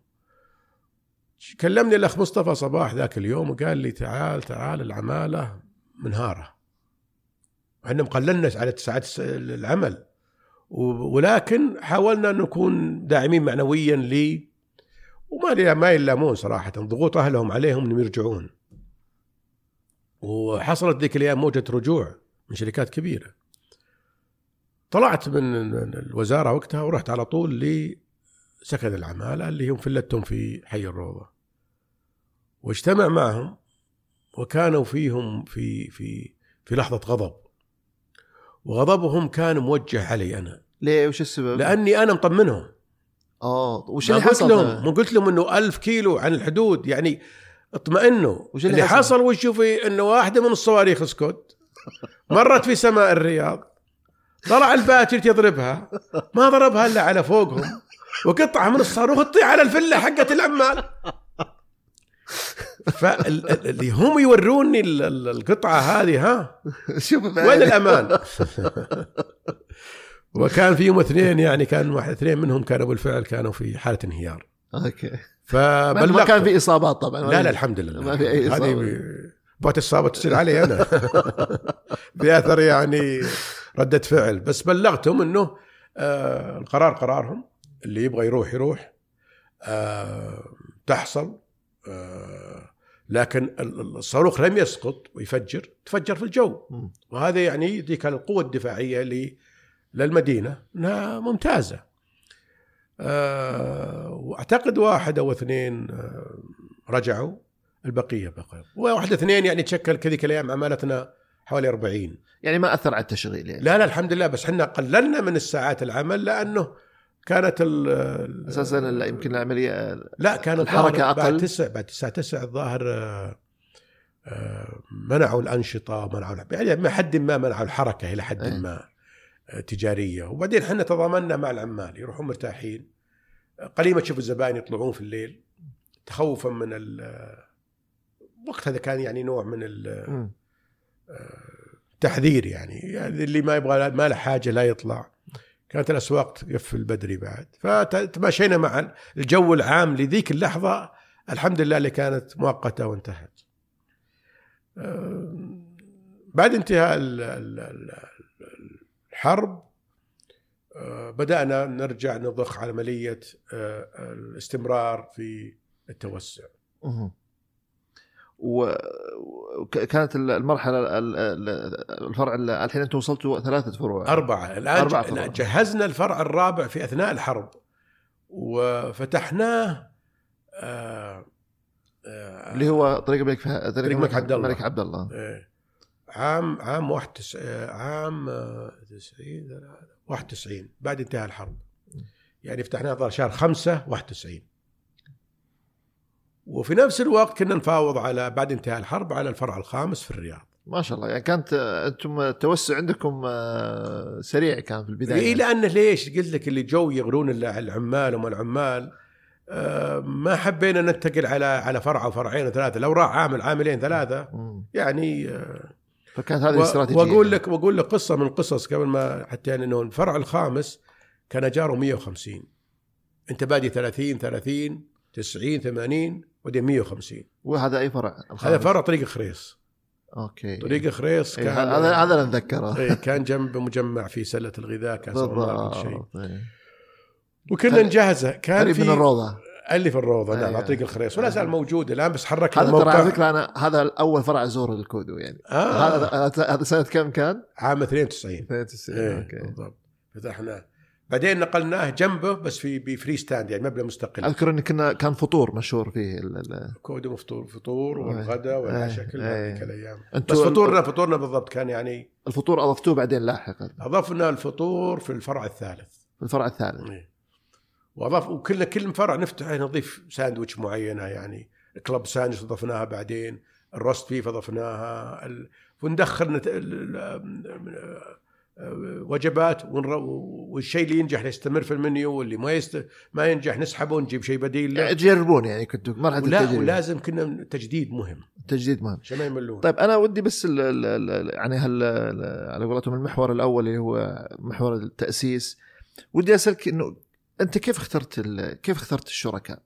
C: كلمني الأخ مصطفى صباح ذاك اليوم وقال لي تعال تعال العمالة منهارة. إحنا مقللنا على ساعات العمل. ولكن حاولنا نكون داعمين معنويا لي. وما ما يلامون صراحة. ضغوط أهلهم عليهم إنهم يرجعون. وحصلت ذيك الأيام موجة رجوع من شركات كبيرة. طلعت من الوزارة وقتها ورحت على طول لسكن العمالة اللي هم فلتهم في حي الروضة. واجتمع معهم وكانوا فيهم في في في لحظة غضب وغضبهم كان موجه علي أنا
B: ليه وش السبب؟
C: لأني أنا مطمنهم
B: آه وش اللي حصل؟
C: لهم ما قلت لهم إنه ألف كيلو عن الحدود يعني اطمئنوا
B: وش اللي
C: اللي
B: حصل؟
C: حصل وش في إنه واحدة من الصواريخ سكوت مرت في سماء الرياض طلع الباتشر يضربها ما ضربها إلا على فوقهم وقطعه من الصاروخ تطيح على الفلة حقت العمال *laughs* فاللي هم يوروني ال- ال- القطعة هذه ها؟ *laughs*
B: شوف
C: وين الأمان؟ *laughs* وكان فيهم اثنين يعني كان واحد اثنين منهم كانوا بالفعل كانوا في حالة انهيار.
B: أوكي. ما
C: فبلغت
B: كان في إصابات طبعا.
C: لا لا الحمد لله.
B: ما في أي إصابة.
C: هذه بغت اصابه تصير علي أنا. بأثر يعني ردة فعل. بس بلغتهم إنه آه القرار قرارهم اللي يبغى يروح يروح آه تحصل. لكن ال- ال- الصاروخ لم يسقط ويفجر تفجر في الجو. وهذا يعني ذيك القوة الدفاعية للمدينة إنها ممتازة. آه، وأعتقد واحد أو اثنين آه، رجعوا البقية بقى واحد اثنين يعني تشكل كذيك الأيام عمالتنا حوالي 40
B: يعني ما أثر على التشغيل يعني.
C: لا لا الحمد لله بس إحنا قللنا من الساعات العمل لأنه كانت
B: أساسا يمكن العملية
C: لا كانت
B: الحركة
C: الظاهر
B: أقل.
C: بعد تسع بعد الساعة 9 الظاهر آه، آه، منعوا الأنشطة منعوا يعني ما حد ما منعوا الحركة إلى حد
B: إيه.
C: ما آه، تجارية وبعدين إحنا تضامنا مع العمال يروحون مرتاحين قليل ما تشوف الزبائن يطلعون في الليل تخوفا من ال آه، وقت هذا كان يعني نوع من. التحذير يعني, يعني اللي ما يبغى ما له حاجة لا يطلع كانت الأسواق تقفل بدري بعد. فتماشينا مع الجو العام لذيك اللحظة الحمد لله اللي كانت مؤقتة وانتهت. بعد انتهاء ال- ال- ال- الحرب آه، بدأنا نرجع نضخ عملية آه، الاستمرار في التوسع.
B: وكانت المرحلة ال- ال- الفرع ال- الحين أنتم وصلتوا ثلاثة فروع.
C: أربعة. الآن
B: أربعة فروع.
C: جهزنا الفرع الرابع في أثناء الحرب. وفتحناه آه آه
B: اللي هو طريق الملك فه...
C: طريق الملك عبد الله.
B: الملك عبد الله.
C: آه عام عام 91 آه، عام آه، 90 91 بعد انتهاء الحرب. يعني فتحناه ظهر شهر 5 91 وفي نفس الوقت كنا نفاوض على بعد انتهاء الحرب على الفرع الخامس في الرياض.
B: ما شاء الله. يعني كانت آه، أنتم التوسع عندكم آه، سريع كان في البداية.
C: اي لأنه ليش؟ قلت لك اللي جو يغرون ال- العمال وما العمال آه، ما حبينا ننتقل على على فرع أو فرعين وثلاثه لو راح عامل عاملين
B: ثلاثة.
C: يعني آه،
B: فكانت هذه الاستراتيجية.
C: وأقول لك وأقول لك قصة من القصص قبل ما حتى يعني إنه الفرع الخامس كان اجاره 150 أنت بادي 30 30 90 80 وبعدين 150
B: وهذا أي فرع؟
C: هذا؟ فرع طريق خريص.
B: أوكي.
C: طريق خريص
B: إيه،
C: كان
B: هذا هذا أنا أتذكره.
C: إيه، كان جنب مجمع في سلة الغذاء كان كل شيء.
B: بالضبط إيه.
C: وكنا نجهزه. كان في
B: من الروضة.
C: اللي في الروضه نعم. على طريق الخريص. ولا زال موجود الآن بس حركنا
B: هذا ترى على فكرة أنا هذا أول فرع ازوره لكودو يعني.
C: آه.
B: هذا هذا سنة كم كان؟
C: عام 92
B: 92
C: إيه
B: أوكي.
C: بالضبط. فتحناه بعدين نقلناه جنبه بس في ب free stand يعني مبنى مستقل.
B: أذكر إن كنا كان فطور مشهور فيه
C: كودو فطور فطور والغداء والعشاء
B: إيه،
C: كلها
B: إيه.
C: ذيك الأيام. بس فطورنا فطورنا بالضبط كان يعني
B: الفطور أضفتوه بعدين لاحقا.
C: أضفنا الفطور في الفرع الثالث.
B: في الفرع الثالث.
C: إيه. واضاف وكل كل فرع نفتح نضيف ساندويتش معينة يعني club sandwich أضفناها بعدين ال roast beef أضفناها ال... وندخل نت... وجبات. والشيء اللي ينجح يستمر في المنيو واللي ما يست... ما ينجح نسحبه ونجيب شيء بديل. له
B: تجربون يعني كنتوا مرحلة
C: ولا
B: التجربة.
C: ولازم كنا تجديد مهم.
B: التجديد مهم.
C: عشان ما يملون.
B: طيب أنا ودي بس ال ال ال يعني ال- على قولتهم المحور الأول اللي هو محور التأسيس. ودي أسألك إنه أنت كيف اخترت كيف اخترت الشركاء؟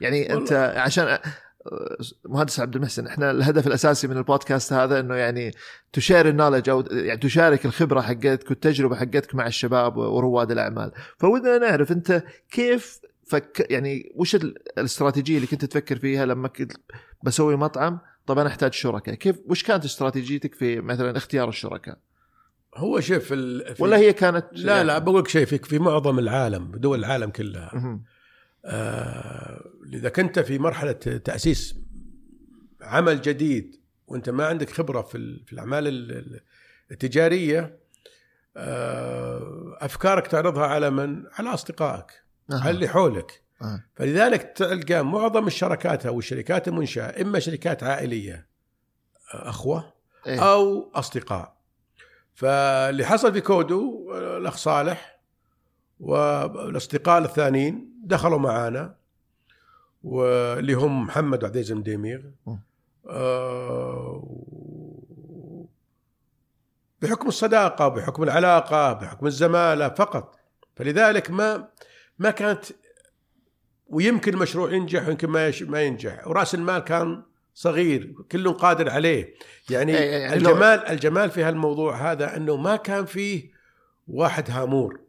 B: يعني أنت عشان مهندس عبد المحسن إحنا الهدف الأساسي من البودكاست هذا إنه يعني تشير النولج أو يعني تشارك الخبرة حقتك والتجربة حقتك مع الشباب ورواد الأعمال. فودنا نعرف أنت كيف فك يعني وش ال- الاستراتيجية اللي كنت تفكر فيها لما كنت بسوي مطعم؟ طب أنا أحتاج شركاء كيف وش كانت استراتيجيتك في مثلا اختيار الشركاء
C: هو شوف ال...
B: ولا هي كانت
C: لا لا بقول لك شيء في في معظم العالم دول العالم كلها. إذا كنت في مرحلة تأسيس عمل جديد وأنت ما عندك خبرة في في الأعمال ال- ال- التجارية آه، أفكارك تعرضها على من؟ على أصدقائك
B: أها.
C: على اللي حولك
B: أها.
C: فلذلك تلقى معظم الشركات أو الشركات المنشأة إما شركات عائلية آه، أخوة
B: إيه.
C: أو أصدقاء فاللي حصل في كودو آه، الأخ صالح والأصدقاء الثانيين دخلوا معانا واللي هم محمد وعبد العزيز المديمير
B: م.
C: آه، بحكم الصداقة بحكم العلاقة بحكم الزمالة فقط. فلذلك ما ما كانت ويمكن المشروع ينجح ويمكن ما ما ينجح. ورأس المال كان صغير كل قادر عليه. يعني
B: إيه، لو-
C: الجمال الجمال في هالموضوع هذا أنه ما كان فيه واحد هامور.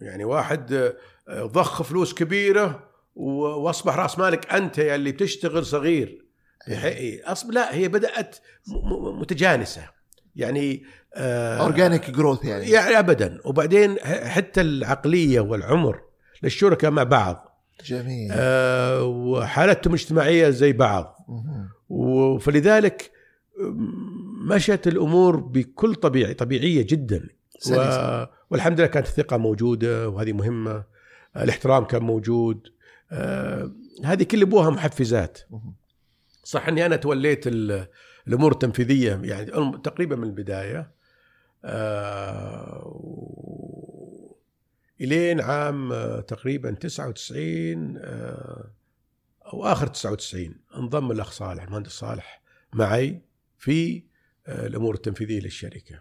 C: يعني واحد ضخ فلوس كبيرة وأصبح رأس مالك أنت يا اللي بتشتغل صغير. بحقي أصب لا هي بدأت متجانسة. يعني آه
B: اورجانيك جروث يعني.
C: يعني ابدا. وبعدين حتى العقلية والعمر للشركاء مع بعض.
B: جميل.
C: آه وحالتهم اجتماعيه زي بعض. فلذلك مشت الأمور بكل طبيعي طبيعية جدا.
B: سلسة.
C: والحمد لله كانت الثقة موجودة وهذه مهمة. الاحترام كان موجود آه هذه كل أبوها محفزات. صح إني أنا توليت ال- الأمور التنفيذية يعني تقريبا من البداية آه الين عام آه، تقريبا 99 آه أو آخر 99 انضم الأخ صالح المهندس صالح معي في الأمور التنفيذية
B: للشركة.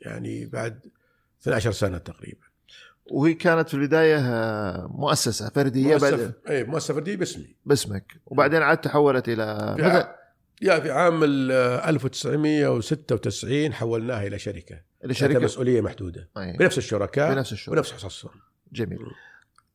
C: يعني بعد 12 سنة تقريبا
B: وهي كانت في البداية آه، مؤسسة فردية بعد
C: مؤسسه اي مؤسسة فردية باسمي.
B: باسمك. وبعدين عاد تحولت إلى
C: في
B: مثل
C: ع- يا في عام ال 1996 حولناها إلى شركة. شركة.
B: لشركه
C: مسؤولية محدودة.
B: أي.
C: بنفس الشركاء
B: بنفس الشغل
C: ونفس حصصهم
B: جميل.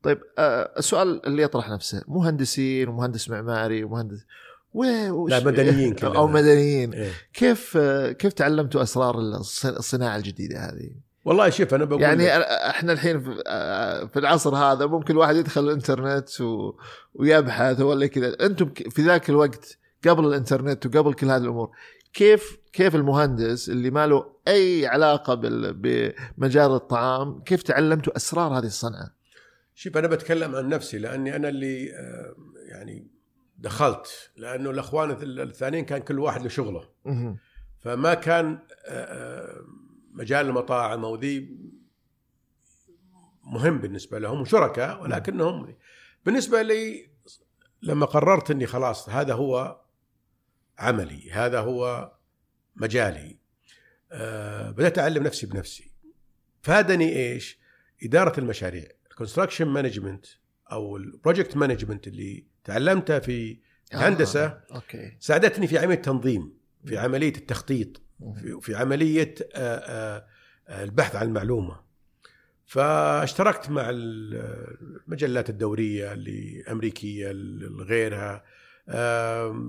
B: طيب آه السؤال اللي يطرح نفسه مهندسين ومهندس معماري ومهندس و... وش-
C: لا، مدنيين *laughs* كلنا.
B: أو مدنيين.
C: إيه.
B: كيف آه كيف تعلمتوا أسرار الص- الصناعة الجديدة هذه؟
C: والله شوف أنا بقول
B: يعني
C: لك،
B: إحنا الحين في, آه، في العصر هذا ممكن الواحد يدخل الإنترنت و... ويبحث ولا كذا أنتم في ذاك الوقت قبل الإنترنت وقبل كل هذه الأمور كيف كيف المهندس اللي ما له أي علاقة بال... بمجال الطعام كيف تعلمتوا أسرار هذه الصنعة؟
C: شوف أنا بتكلم عن نفسي لأني أنا اللي آه، يعني دخلت لأنه الأخوان الث- الثانيين كان كل واحد له شغله. فما كان آه، مجال المطاعم أو ذي مهم بالنسبة لهم وشركاء ولكنهم بالنسبة لي لما قررت إني خلاص هذا هو عملي هذا هو مجالي آه، بدأت أعلم نفسي بنفسي فادني إيش؟ إدارة المشاريع ال construction management أو ال project management اللي تعلمتها في الهندسه
B: آه. أوكي
C: ساعدتني في عملية التنظيم في عملية التخطيط. في, عملية آه، آه، آه، البحث عن المعلومة. فاشتركت مع المجلات الدورية الامريكيه غيرها.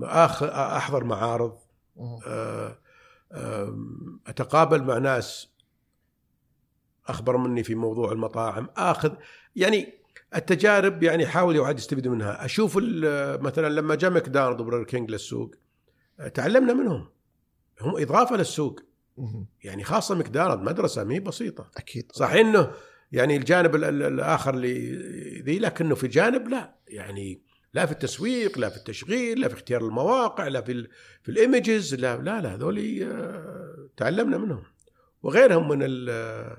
C: آخ- أحضر معارض. آه، أتقابل مع ناس أخبر مني في موضوع المطاعم. آخذ يعني التجارب يعني حاول يعد يستفيد منها. أشوف مثلا لما جاء ماكدونالد وبرجر كينج للسوق آه، تعلمنا منهم. هم إضافة للسوق. يعني خاصة ماكدونالد مدرسة ما هي بسيطة.
B: أكيد.
C: صحيح إنه يعني الجانب ال- ال- الآخر اللي ذي لكنه في جانب لا. يعني لا في التسويق لا في التشغيل لا في اختيار المواقع لا في في الإيمجز لا لا لا هذول آه، تعلمنا منهم. وغيرهم من ال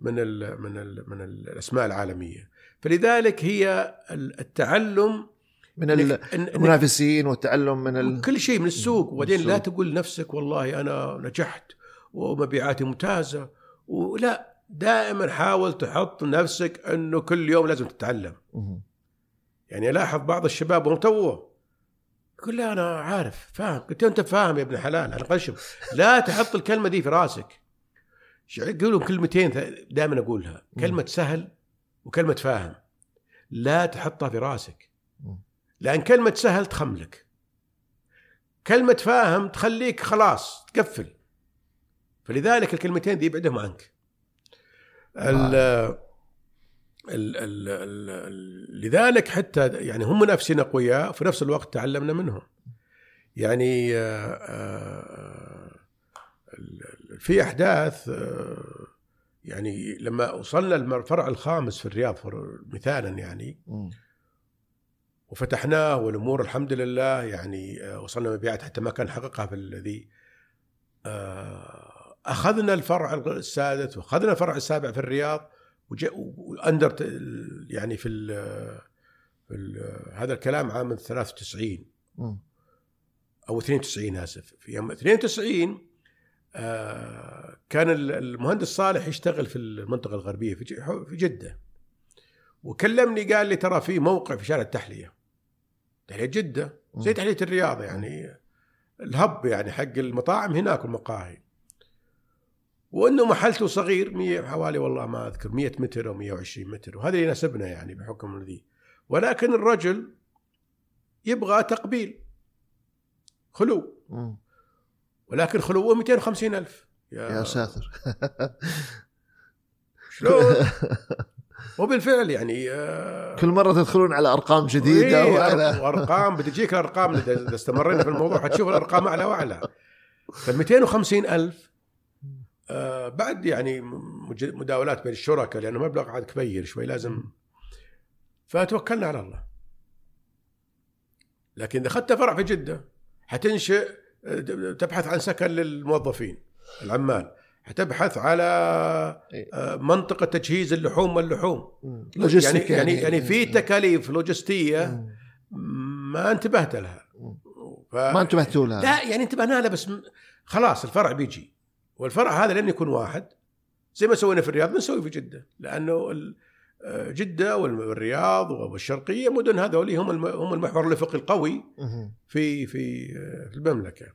C: من ال من ال من الأسماء العالمية. فلذلك هي ال- التعلم
B: من المنافسين والتعلم من ال...
C: كل شيء من السوق. وبعدين لا. تقول لنفسك والله أنا نجحت ومبيعاتي ممتازة. ولا دائما حاول تحط نفسك إنه كل يوم لازم تتعلم. يعني ألاحظ بعض الشباب وهم توه يقول لا أنا عارف فاهم. قلت أنت فاهم يا ابن حلال أنا قشم. *laughs* لا تحط الكلمة دي في راسك. ش- قولوا كلمتين دائما أقولها. كلمة سهل وكلمة فاهم. لا تحطها في راسك.
B: مم.
C: لأن كلمة سهل تخملك كلمة فاهم تخليك خلاص تقفل فلذلك الكلمتين دي ابعدهم عنك ال ال ال ال ال لذلك حتى يعني هم منافسين أقوياء في نفس الوقت تعلمنا منهم يعني آه، آه، في أحداث آه، يعني لما وصلنا للفرع الخامس في الرياض مثالا يعني. وفتحناه والأمور الحمد لله يعني آه، وصلنا مبيعات حتى ما كان حققها في الذي آه، أخذنا الفرع السادس وأخذنا الفرع السابع في الرياض وأندر يعني في ال في ال هذا الكلام عام 93
B: مم.
C: أو 92 آسف في يوم 92 آه، كان ال- المهندس صالح يشتغل في المنطقة الغربية في جدة. وكلمني قال لي ترى في موقع في شارع التحلية. تحليه جدة. زي. تحليه الرياض يعني. الهب يعني حق المطاعم هناك والمقاهي. وإنه محلته صغير 100 حوالي والله ما أذكر 100 متر أو 120 متر وهذا يناسبنا يعني بحكم ذي ولكن الرجل يبغى تقبيل. خلو. ولكن خلوه 250 ألف.
B: يا ساتر.
C: شلون؟ *laughs* وبالفعل يعني آه،
B: كل مرة تدخلون على أرقام جديدة
C: إيه،
B: وعلى
C: وأرقام بتجيك الارقام اذا استمرينا في الموضوع حتشوف الأرقام أعلى وأعلى. ف 250 ألف آه بعد يعني مداولات بين الشركاء لأنه مبلغ عاد كبير شوي لازم فتوكلنا على الله. لكن إذا أخذت فرع في جدة حتنشئ آه، تبحث عن سكن للموظفين العمال. حتبحث على
B: إيه.
C: آه، منطقة تجهيز اللحوم واللحوم. يعني
B: لوجيستيك
C: يعني يعني في تكاليف لوجستية
B: مم.
C: ما انتبهت لها. ف...
B: ما انتبهتوا لها.
C: لا يعني انتبهنا لها بس خلاص الفرع بيجي. والفرع هذا لن يكون واحد. زي ما سوينا في الرياض بنسوي في جدة. لأنه ال- آه، جدة والرياض والشرقية مدن هذول هم الم- هم المحور الافقي القوي. في في آه، في المملكة.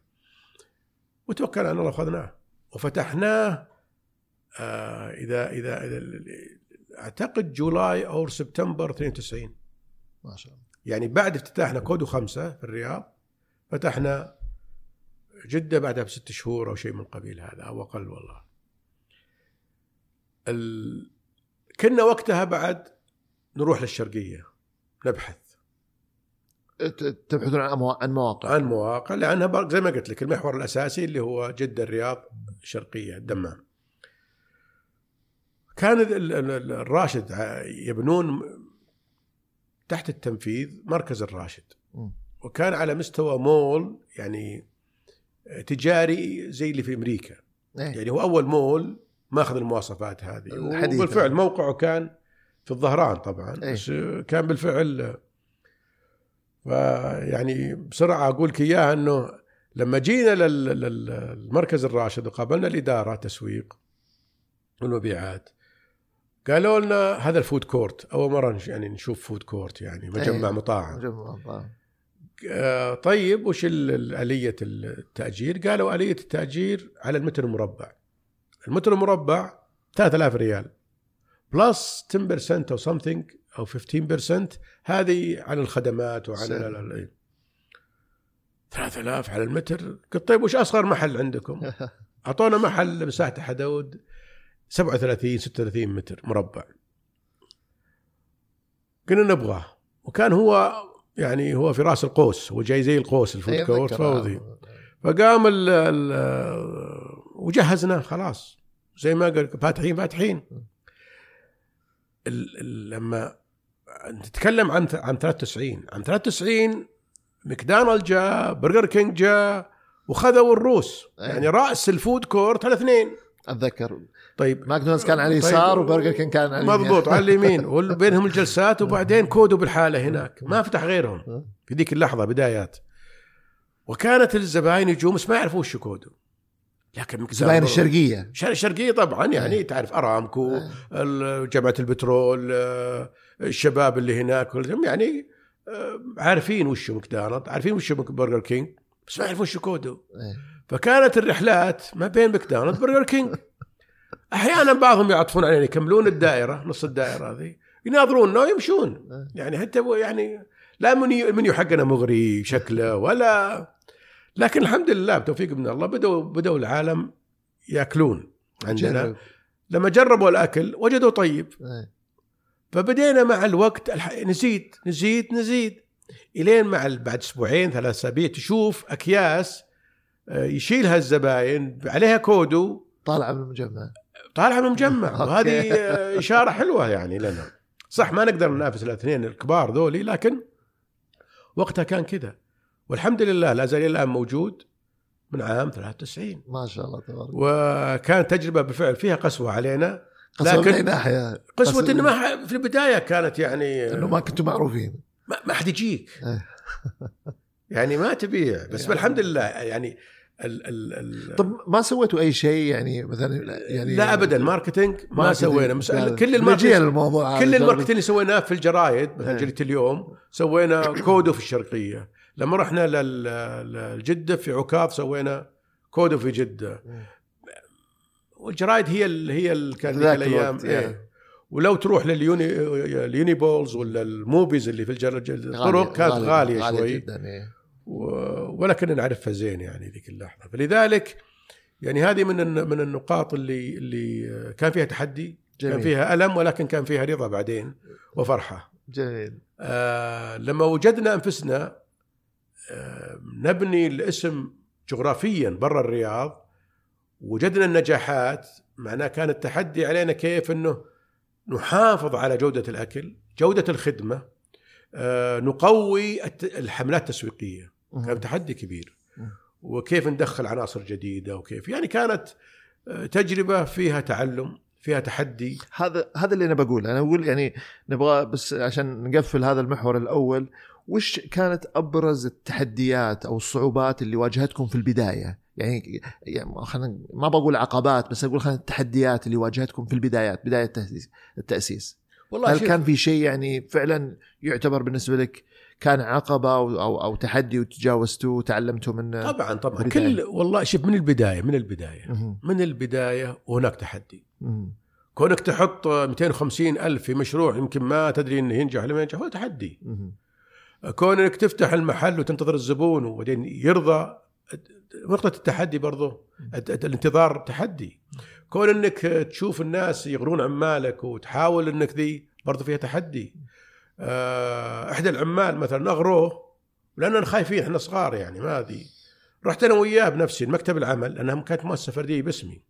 C: وتوكلنا على الله وأخذناه. وفتحناه آه، إذا إذا إذا أعتقد جولاي أو سبتمبر 92
B: ما شاء الله.
C: يعني بعد افتتاحنا كودو خمسة في الرياض فتحنا جدة بعدها بست شهور أو شيء من قبيل هذا أو أقل والله. ال... كنا وقتها بعد نروح للشرقية نبحث.
B: تبحثون عن مواقع
C: عن مواقع لأنها بر- زي ما قلت لك المحور الأساسي اللي هو جدة الرياض الشرقية الدمام كان ال- ال- ال- الراشد يبنون تحت التنفيذ مركز الراشد. وكان على مستوى مول يعني تجاري زي اللي في أمريكا
B: إيه.
C: يعني هو أول مول ماخذ المواصفات هذه
B: الحديثة.
C: وبالفعل موقعه كان في الظهران طبعا
B: إيه.
C: بس كان بالفعل فيعني بسرعة أقول لك إياها إنه لما جينا لل- لل- للمركز الراشد وقابلنا الإدارة تسويق والمبيعات قالوا لنا هذا ال food court أول مرة يعني نشوف food court يعني مجمع
B: إيه.
C: مطاعم
B: مجمع طبعاً.
C: آه، طيب وش آلية التأجير؟ قالوا آلية التأجير على المتر المربع. المتر المربع 3000 ريال plus 10% أو something أو 15% هذه عن الخدمات وعن. ال- ال- ال- 3000 على المتر قلت طيب وش أصغر محل عندكم؟ *laughs* أعطونا محل مساحته حدود 37 36 متر مربع. قلنا نبغاه وكان هو يعني هو في رأس القوس هو جاي زي القوس ال
B: food
C: إيه،
B: court.
C: فوضي فقام ال ال وجهزناه خلاص زي ما قال فاتحين فاتحين لما نتكلم عن عن 93 عن 93 ماكدونالد جاء برجر كينج جاء وخذوا الروس.
B: أيه.
C: يعني رأس ال food court الاثنين
B: أتذكر.
C: طيب.
B: ماكدونالدز كان على اليسار
C: طيب.
B: وبرجر كينج كان على اليمين.
C: مضبوط على اليمين. *laughs* وبينهم الجلسات وبعدين كودو بالحاله هناك. ما فتح غيرهم. في ذيك اللحظة بدايات. وكانت الزباين يجون بس ما يعرفوا وش كودو لكن
B: زباين
C: الشرقية. الشرقية طبعا. يعني
B: أي.
C: تعرف أرامكو
B: أي.
C: ال- جامعة البترول آه، الشباب اللي هناك كلهم يعني آه، عارفين وش ماكدونالد عارفين وش برجر كينج بس ما يعرفون وش كودو
B: إيه.
C: فكانت الرحلات ما بين ماكدونالد برجر كينج أحيانا بعضهم يعطفون علينا يكملون الدائرة نص الدائرة هذه يناظروننا ويمشون يعني حتى يعني لا menu ال menu حقنا مغري شكله ولا لكن الحمد لله بتوفيق من الله بدوا بدوا العالم يأكلون عندنا
B: جرب.
C: لما جربوا الأكل وجدوا طيب
B: إيه.
C: فبدينا مع الوقت نزيد نزيد نزيد. إلين مع بعد أسبوعين ثلاث أسابيع تشوف أكياس آه، يشيلها الزباين عليها كودو.
B: طالع من المجمع.
C: طالعه من المجمع. *laughs* وهذه آه، إشارة حلوة يعني لنا. صح ما نقدر ننافس الاثنين الكبار ذولي لكن وقتها كان كذا. والحمد لله لا زال الآن موجود من عام 93
B: ما شاء الله تبارك.
C: وكانت تجربة بالفعل فيها قسوة علينا. لكن-
B: من ناحية
C: قسوه
B: قسوة-
C: انه ما في البداية كانت يعني
B: إنه ما كنتم معروفين
C: ما, حد يجيك
B: إيه. *laughs*
C: يعني ما تبيع بس
B: يعني-
C: الحمد لله يعني ال ال ال
B: طب ما سويتوا أي شيء يعني مثلا يعني
C: لا ابدا marketing ما
B: marketing.
C: سوينا مس... كل
B: ال
C: marketing
B: للموضوع
C: كل.
B: ال
C: marketing اللي سويناه في الجرايد مثلا
B: إيه.
C: جريده اليوم سوينا كودو في الشرقية لما رحنا لل- للجدة في عكاظ سوينا كودو في جدة
B: مم.
C: والجرايد هي ال... هي ال... كان
B: الأيام
C: إيه.
B: إيه.
C: ولو تروح لليوني اليوني بولز ولا الموبيز اللي في. الطرق كانت غالية, غالية شوي
B: جدا إيه.
C: و... ولا كنا نعرفها زين يعني ذيك اللحظة فلذلك يعني هذه من من النقاط اللي اللي كان فيها تحدي
B: جميل
C: كان فيها ألم ولكن كان فيها رضا بعدين وفرحة
B: جميل
C: آه لما وجدنا أنفسنا آه نبني الاسم جغرافيا برا الرياض وجدنا النجاحات معناه كان التحدي علينا كيف إنه نحافظ على جودة الأكل، جودة الخدمة، آه نقوي الحملات التسويقية، كان تحدي كبير. وكيف ندخل عناصر جديدة وكيف. يعني كانت آه، تجربة فيها تعلم، فيها تحدي،
B: هذا هذا اللي أنا بقوله. أنا أقول يعني نبغى بس عشان نقفل هذا المحور الأول وش كانت أبرز التحديات أو الصعوبات اللي واجهتكم في البداية؟ يعني, يعني خلينا ما بقول عقبات بس أقول خلينا التحديات اللي واجهتكم في البدايات بداية التأسيس التأسيس
C: والله
B: هل
C: شوف-
B: كان في شيء يعني فعلا يعتبر بالنسبة لك كان عقبة أو أو, أو تحدي وتجاوزتوه وتعلمتوا منه
C: طبعا طبعا
B: بداية.
C: كل والله شوف من البداية من البداية
B: مهم.
C: من البداية وهناك تحدي
B: مهم.
C: كونك تحط 250 ألف في مشروع يمكن ما تدري إنه ينجح ولا ما ينجح هو تحدي
B: مهم.
C: كونك تفتح المحل وتنتظر الزبون وبعدين يرضى نقطة التحدي برضو الانتظار تحدي. كون إنك تشوف الناس يغرون عمالك وتحاول إنك ذي برضو فيها تحدي. آه، إحدى العمال مثلا أغروه لاننا خايفين إحنا صغار يعني ما ذي رحت أنا وياه بنفسي لمكتب العمل لأنها كانت مؤسسة فردية باسمي.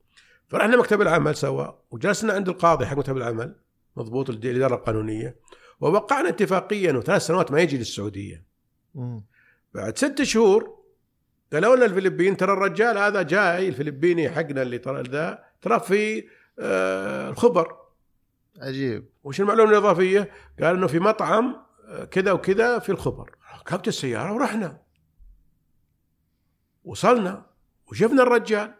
C: فرحنا مكتب العمل سوا وجلسنا عند القاضي حق مكتب العمل مضبوط الإدارة القانونية. ووقعنا اتفاقيا انه ثلاث سنوات ما يجي
B: للسعودية.
C: بعد ست شهور قالوا لنا الفلبين ترى الرجال هذا جاي الفلبيني حقنا اللي ترى ذا ترى في آه، الخبر.
B: عجيب.
C: وش المعلومة الإضافية؟ قال إنه في مطعم آه، كذا وكذا في الخبر. ركبت السيارة ورحنا. وصلنا وشفنا الرجال.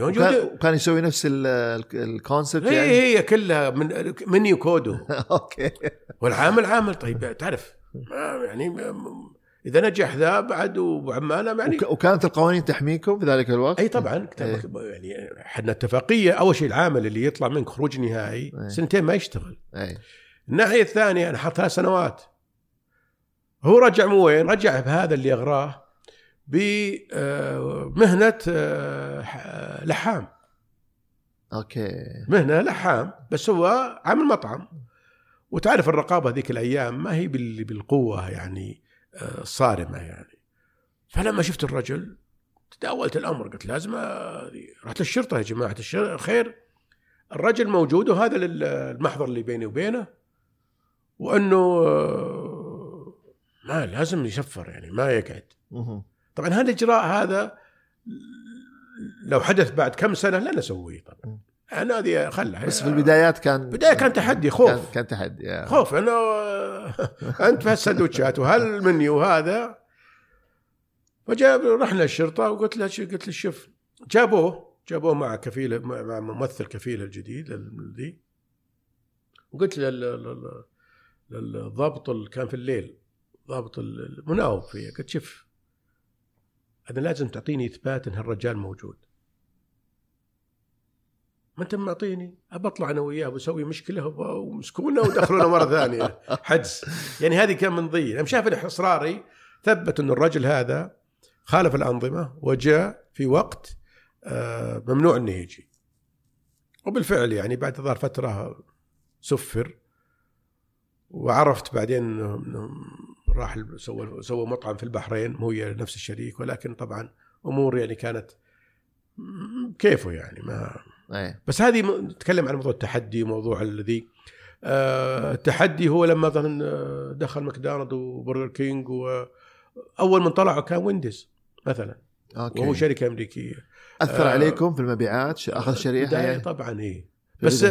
B: وكان, وكان يسوي نفس ال- ال- ال concept
C: هي
B: يعني؟
C: هي كلها من منيو كودو. *laughs*
B: أوكي.
C: والعامل عامل. طيب تعرف يعني إذا نجح ذا بعد وعماله يعني
B: وك- وكانت القوانين تحميكم في ذلك الوقت؟
C: أي طبعا كتابك يعني إحنا اتفاقية. أول شيء العامل اللي يطلع منك خروج نهائي
B: إيه.
C: سنتين ما يشتغل.
B: اي
C: الناحية الثانية أنا حط ثلاث سنوات. هو رجع مو وين؟ رجع بهذا اللي اغراه بمهنه آه، لحام.
B: أوكي.
C: مهنة لحام بس هو عامل مطعم. وتعرف الرقابة ذيك الأيام ما هي بال- بالقوة يعني. الصارمه يعني. فلما شفت الرجل تداولت الأمر قلت لازم رحت للشرطة يا جماعة الخير الرجل موجود وهذا المحضر اللي بيني وبينه وأنه ما لازم يشفر يعني ما يقعد. طبعا هذا الإجراء هذا لو حدث بعد كم سنة لا نسويه طبعا. أنا هذه خلها.
B: بس في البدايات كان
C: بداية كان تحدي خوف.
B: كان, كان تحدي آه.
C: خوف إنه *laughs* أنت في هالسندوتشات وهالمنيو هذا فجاب رحنا الشرطة وقلت له قلت له شوف جابوه جابوه مع كفيلة مع ممثل كفيلة الجديد ال- ذي وقلت له لل- لل- للضابط اللي كان في الليل ضابط المناوب فيه قلت شوف أنا لازم تعطيني إثبات إن هالرجال موجود. ما انت معطيني أبى أطلع أنا وياه بسوي مشكلة ومسكونا ودخلونا مرة ثانية. *laughs* حجز. يعني هذه كان من ضي لما شاف اصراري ثبت إن الرجل هذا خالف الأنظمة وجاء في وقت آه، ممنوع إنه يجي. وبالفعل يعني بعد ظهر فترة سفر وعرفت بعدين انه إنه راح سوى سوى مطعم في البحرين مو هي نفس الشريك ولكن طبعا أمور يعني كانت كيفه يعني ما
B: اي
C: بس هذه نتكلم عن موضوع التحدي وموضوع الذي آه، التحدي هو لما مثلا آه، دخل ماكدونالد وبرجر كينج واول من طلعوا كان وينديز مثلا.
B: أوكي.
C: وهو شركة أمريكية.
B: أثر
C: آه،
B: عليكم في المبيعات؟ أخذ شريحة
C: بداية
B: يعني؟
C: طبعا اي بس.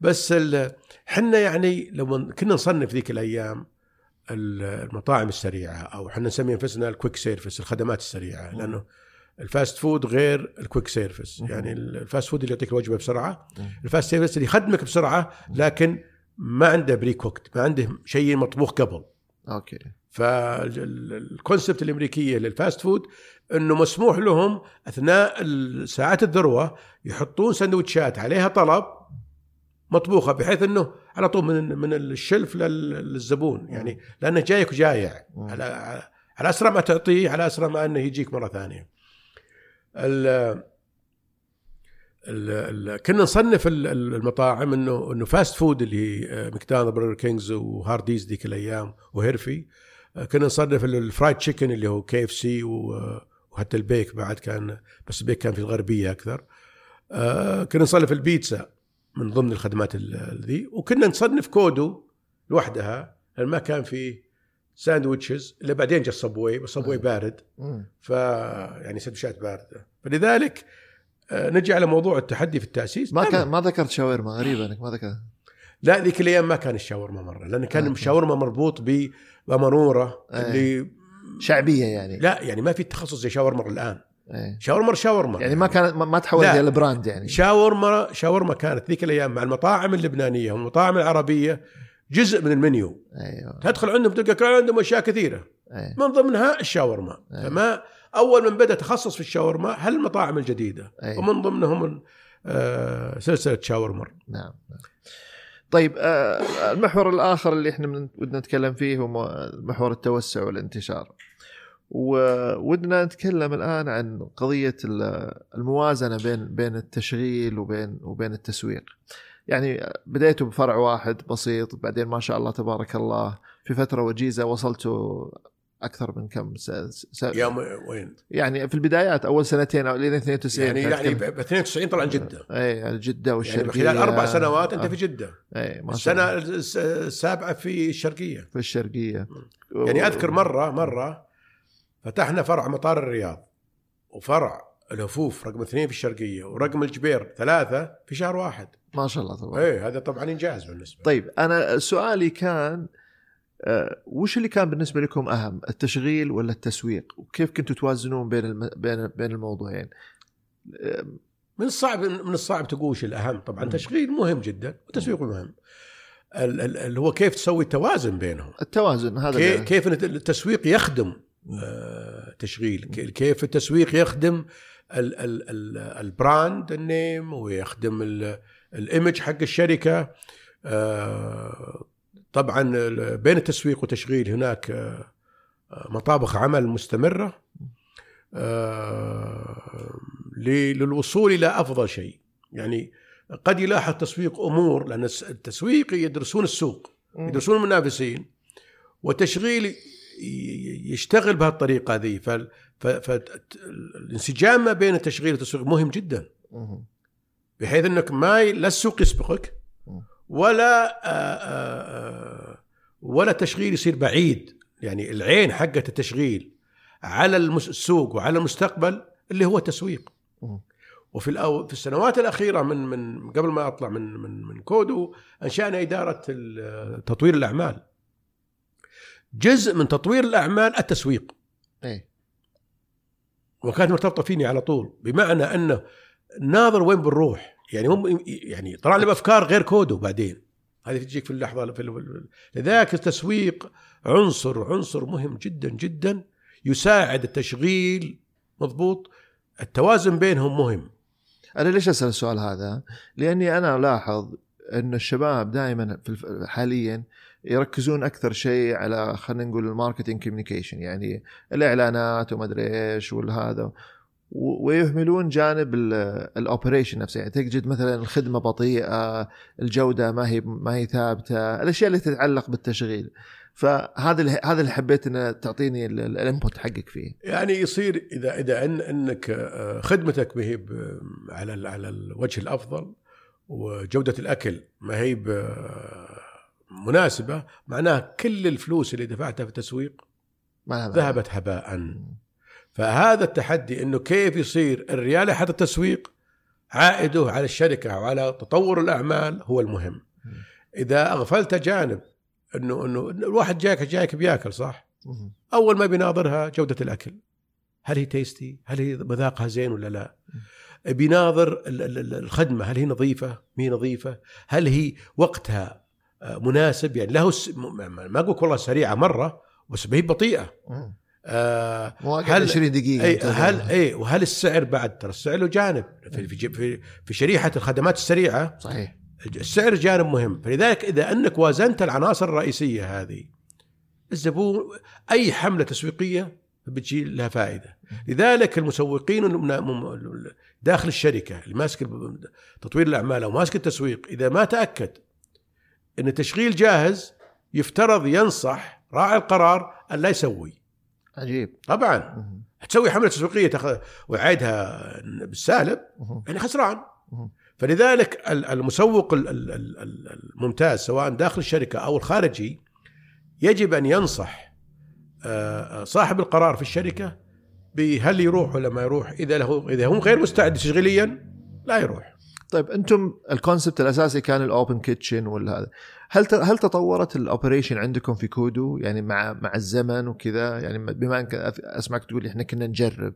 C: بس ال- حنا يعني لما كنا نصنف ذيك الأيام ال- المطاعم السريعة أو إحنا نسمي أنفسنا ال quick service الخدمات السريعة.
B: لأنه
C: ال fast food غير ال quick
B: service.
C: يعني ال fast food اللي يعطيك الوجبة بسرعة.
B: ال
C: fast service اللي يخدمك بسرعة لكن ما عنده pre-cooked ما عنده شيء مطبوخ قبل
B: أوكي
C: فال concept الأمريكية لل fast food إنه مسموح لهم أثناء ساعات الذروة يحطون سندوتشات عليها طلب مطبوخة بحيث إنه على طول من من ال shelf لل- للزبون يعني لأنه جايك وجايع. على على أسرع ما تعطيه على أسرع ما إنه يجيك مرة ثانية. ال- كنا نصنف ال- ال- المطاعم إنه إنه fast food اللي هي آه، ماكدونالدز برجر كينجز وهارديز ذيك الأيام وهيرفي. آه، كنا نصنف ال- ال fried chicken اللي هو كي إف سي وحتى البيك بعد كان بس البيك كان في الغربية أكثر. آه، كنا نصنف البيتزا من ضمن الخدمات ال- ذي. وكنا نصنف كودو لوحدها لأن ما كان في sandwiches اللي بعدين جاء الصب واي بس صب واي
B: بارد.
C: ف يعني سندويشات باردة فلذلك آه، نجي على موضوع التحدي في التأسيس
B: ما كان ما ذكرت شاورما غريبة إنك ما ذكرت
C: لا ذيك الأيام ما كان الشاورما مرة لأن كان
B: آه.
C: الشاورما مربوط بمرونه
B: آه.
C: اللي
B: شعبية يعني
C: لا يعني ما في تخصص زي شاورما الآن
B: إيه.
C: شاورما شاورما
B: يعني ما كانت ما- تحولت. إلى brand يعني
C: شاورما شاورما كانت ذيك الأيام مع المطاعم اللبنانية والمطاعم العربية جزء من المنيو.
B: أيوه.
C: تدخل عندهم تلقى كان عندهم أشياء كثيرة.
B: أيه.
C: من ضمنها الشاورما.
B: أيه.
C: فما أول من بدأ تخصص في الشاورما هالمطاعم الجديدة.
B: أيه.
C: ومن ضمنهم آه، سلسلة شاورما.
B: نعم نعم. طيب آه، المحور الآخر اللي إحنا ودنا نتكلم فيه هو محور التوسع والانتشار. وودنا نتكلم الآن عن قضية ال- الموازنة بين بين التشغيل وبين وبين التسويق. يعني بديتوا بفرع واحد بسيط بعدين ما شاء الله تبارك الله في فترة وجيزة وصلتوا أكثر من كم س... س...
C: يا م- وين؟
B: يعني في البدايات أول سنتين أو لين 92
C: يعني يعني ب 92 طلع جدة.
B: اي جدة
C: يعني
B: والشرقية.
C: خلال أربع سنوات أنت في جدة.
B: اي ما شاء الله.
C: السنة الس- السابعة في الشرقية.
B: في الشرقية.
C: يعني أذكر مرة مرة فتحنا فرع مطار الرياض وفرع الهفوف رقم اثنين في الشرقية ورقم الجبير ثلاثة في شهر واحد.
B: ما شاء الله تبارك.
C: إيه هذا طبعا إنجاز بالنسبة.
B: طيب أنا سؤالي كان آه، وش اللي كان بالنسبة لكم أهم التشغيل ولا التسويق؟ وكيف كنتوا توازنون بين الم... بين بين الموضوعين؟ آه،
C: من الصعب من الصعب تقول وش الأهم؟ طبعا. تشغيل مهم جدا وتسويق مهم. ال- ال- اللي هو كيف تسوي توازن بينهم.
B: التوازن هذا
C: كي-
B: اللي-
C: كيف التسويق يخدم آه، تشغيل. كي- كيف التسويق يخدم ال- ال- ال- البراند النيم ويخدم ال- الإيمج حق الشركة. آه، طبعا بين التسويق والتشغيل هناك آه، مطابخ عمل مستمرة. آه، للوصول إلى أفضل شيء. يعني قد يلاحظ التسويق أمور لأن التسويق يدرسون السوق. يدرسون المنافسين ي- يشتغل بهالطريقة هذه. فالانسجام ما بين التشغيل والتسويق مهم جدا. بحيث أنك ما لا السوق يسبقك. ولا آآ آآ ولا التشغيل يصير بعيد يعني العين حقة التشغيل على السوق وعلى المستقبل اللي هو التسويق. وفي الأو... في السنوات الأخيرة من من قبل ما أطلع من من من كودو أنشأنا إدارة تطوير الأعمال جزء من تطوير الأعمال التسويق
B: اي
C: وكانت مرتبطة فيني على طول. بمعنى أنه ناظر وين بنروح. يعني هم يعني طلع لي بأفكار غير كودو بعدين. هذه تجيك في اللحظة في لذلك التسويق عنصر عنصر مهم جدا جدا يساعد التشغيل. مضبوط؟ التوازن بينهم مهم.
B: أنا ليش أسأل السؤال هذا؟ لأني أنا ألاحظ إن الشباب دائما. حاليا يركزون أكثر شيء على خلينا نقول ال marketing communication يعني الإعلانات وما أدري إيش والهذا ويهملون جانب ال operation نفسه يعني تجد مثلا الخدمة بطيئة الجودة ما هي ما هي ثابتة الأشياء اللي تتعلق بالتشغيل. فهذا هذا اللي حبيت ان تعطيني ال input حقك فيه.
C: يعني يصير إذا إذا إن إنك آه، خدمتك ما هي على على الوجه الأفضل وجودة الأكل ما هي مناسبة معناه كل الفلوس اللي دفعتها في التسويق. ذهبت هباء. فهذا التحدي إنه كيف يصير؟ الرياله حتى التسويق عائده على الشركة وعلى تطور الأعمال هو المهم. إذا أغفلت جانب إنه إنه الواحد جايك جايك بيأكل صح. أول ما بيناظرها جودة الأكل. هل هي tasty هل هي مذاقها زين ولا لا؟ بيناظر ال- ال- ال- الخدمة هل هي نظيفة؟ مي نظيفة؟ هل هي وقتها مناسب. يعني له س... ما أقول والله سريعة مرة بس ما هي
B: بطيئة.
C: آه هل-
B: 20 دقيقة
C: أي. هل إي وهل السعر بعد ترى السعر له جانب. في في في, شريحة الخدمات السريعة
B: صحيح.
C: السعر جانب مهم. فلذلك إذا أنك وازنت العناصر الرئيسية هذه الزبون أي حملة تسويقية فبتجي لها فائدة. لذلك المسوقين الم- داخل الشركة اللي ماسك تطوير الأعمال أو ماسك التسويق إذا ما تأكد إن التشغيل جاهز يفترض ينصح راعي القرار أن لا يسوي
B: عجيب
C: طبعا. تسوي حملة تسويقية تاخذ وعيدها بالسالب. يعني خسران. فلذلك ال- المسوق ال- ال- ال- ال- الممتاز سواء داخل الشركة أو الخارجي يجب أن ينصح آه، صاحب القرار في الشركة بهل يروح ولا ما يروح إذا له إذا هو غير مستعد تشغيليا لا يروح
B: طيب أنتم ال concept الأساسي كان ال open kitchen ولا هذا. هل هل تطورت ال operation عندكم في كودو؟ يعني مع مع الزمن وكذا؟ يعني بما إنك أسمعك تقول إحنا كنا نجرب.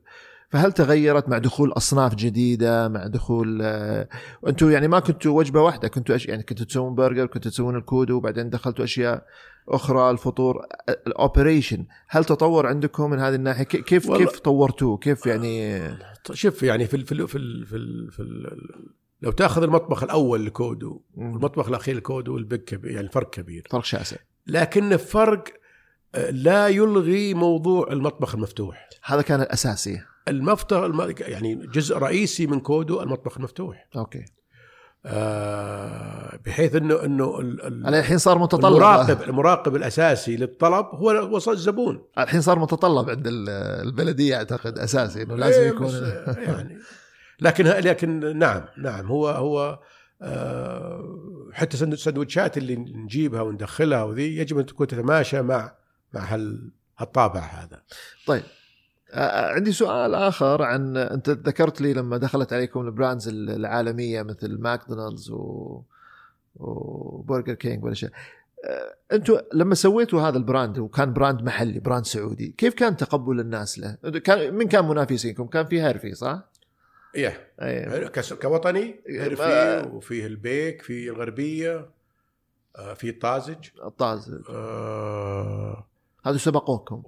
B: فهل تغيرت مع دخول أصناف جديدة مع دخول آه، أنتم يعني ما كنتوا وجبة واحدة كنتوا أش... يعني كنتوا تسوون برجر كنتوا تسوون الكودو وبعدين دخلتوا أشياء أخرى الفطور ال operation هل تطور عندكم من هذه الناحية؟ كي- كيف كيف طورتوه؟ كيف يعني؟
C: شوف يعني في ال في ال في ال في, ال في ال لو تاخذ المطبخ الأول لكودو والمطبخ الأخير لكودو البيج كبير يعني الفرق كبير.
B: فرق شاسع.
C: لكن الفرق آه، لا يلغي موضوع المطبخ المفتوح.
B: هذا كان الأساسي.
C: المفتح الم- يعني جزء رئيسي من كودو المطبخ المفتوح.
B: أوكي.
C: آه، بحيث إنه
B: إنه الحين صار متطلب.
C: المراقب المراقب الأساسي للطلب هو وصل الزبون.
B: الحين صار متطلب عند ال- البلدية أعتقد أساسي إنه لازم
C: إيه،
B: يكون *laughs*
C: يعني لكن لكن نعم نعم. هو هو آه، حتى سندو- السندوتشات اللي نجيبها وندخلها وذي يجب أن تكون تتماشى مع مع هال هالطابع هذا.
B: طيب. آه، عندي سؤال آخر عن أنت ذكرت لي لما دخلت عليكم ال brands العالمية مثل ماكدونالدز و وبرجر كينج والاشياء آه، أنتم لما سويتوا هذا ال brand وكان brand محلي brand سعودي كيف كان تقبل الناس له؟ كان من كان منافسينكم؟ كان في هيرفي صح؟
C: إيه.
B: أي.
C: كوطني
B: ما-
C: هرفي وفيه البيك في الغربية آه، في طازج
B: الطاز
C: آه،
B: هذا سبقوكم.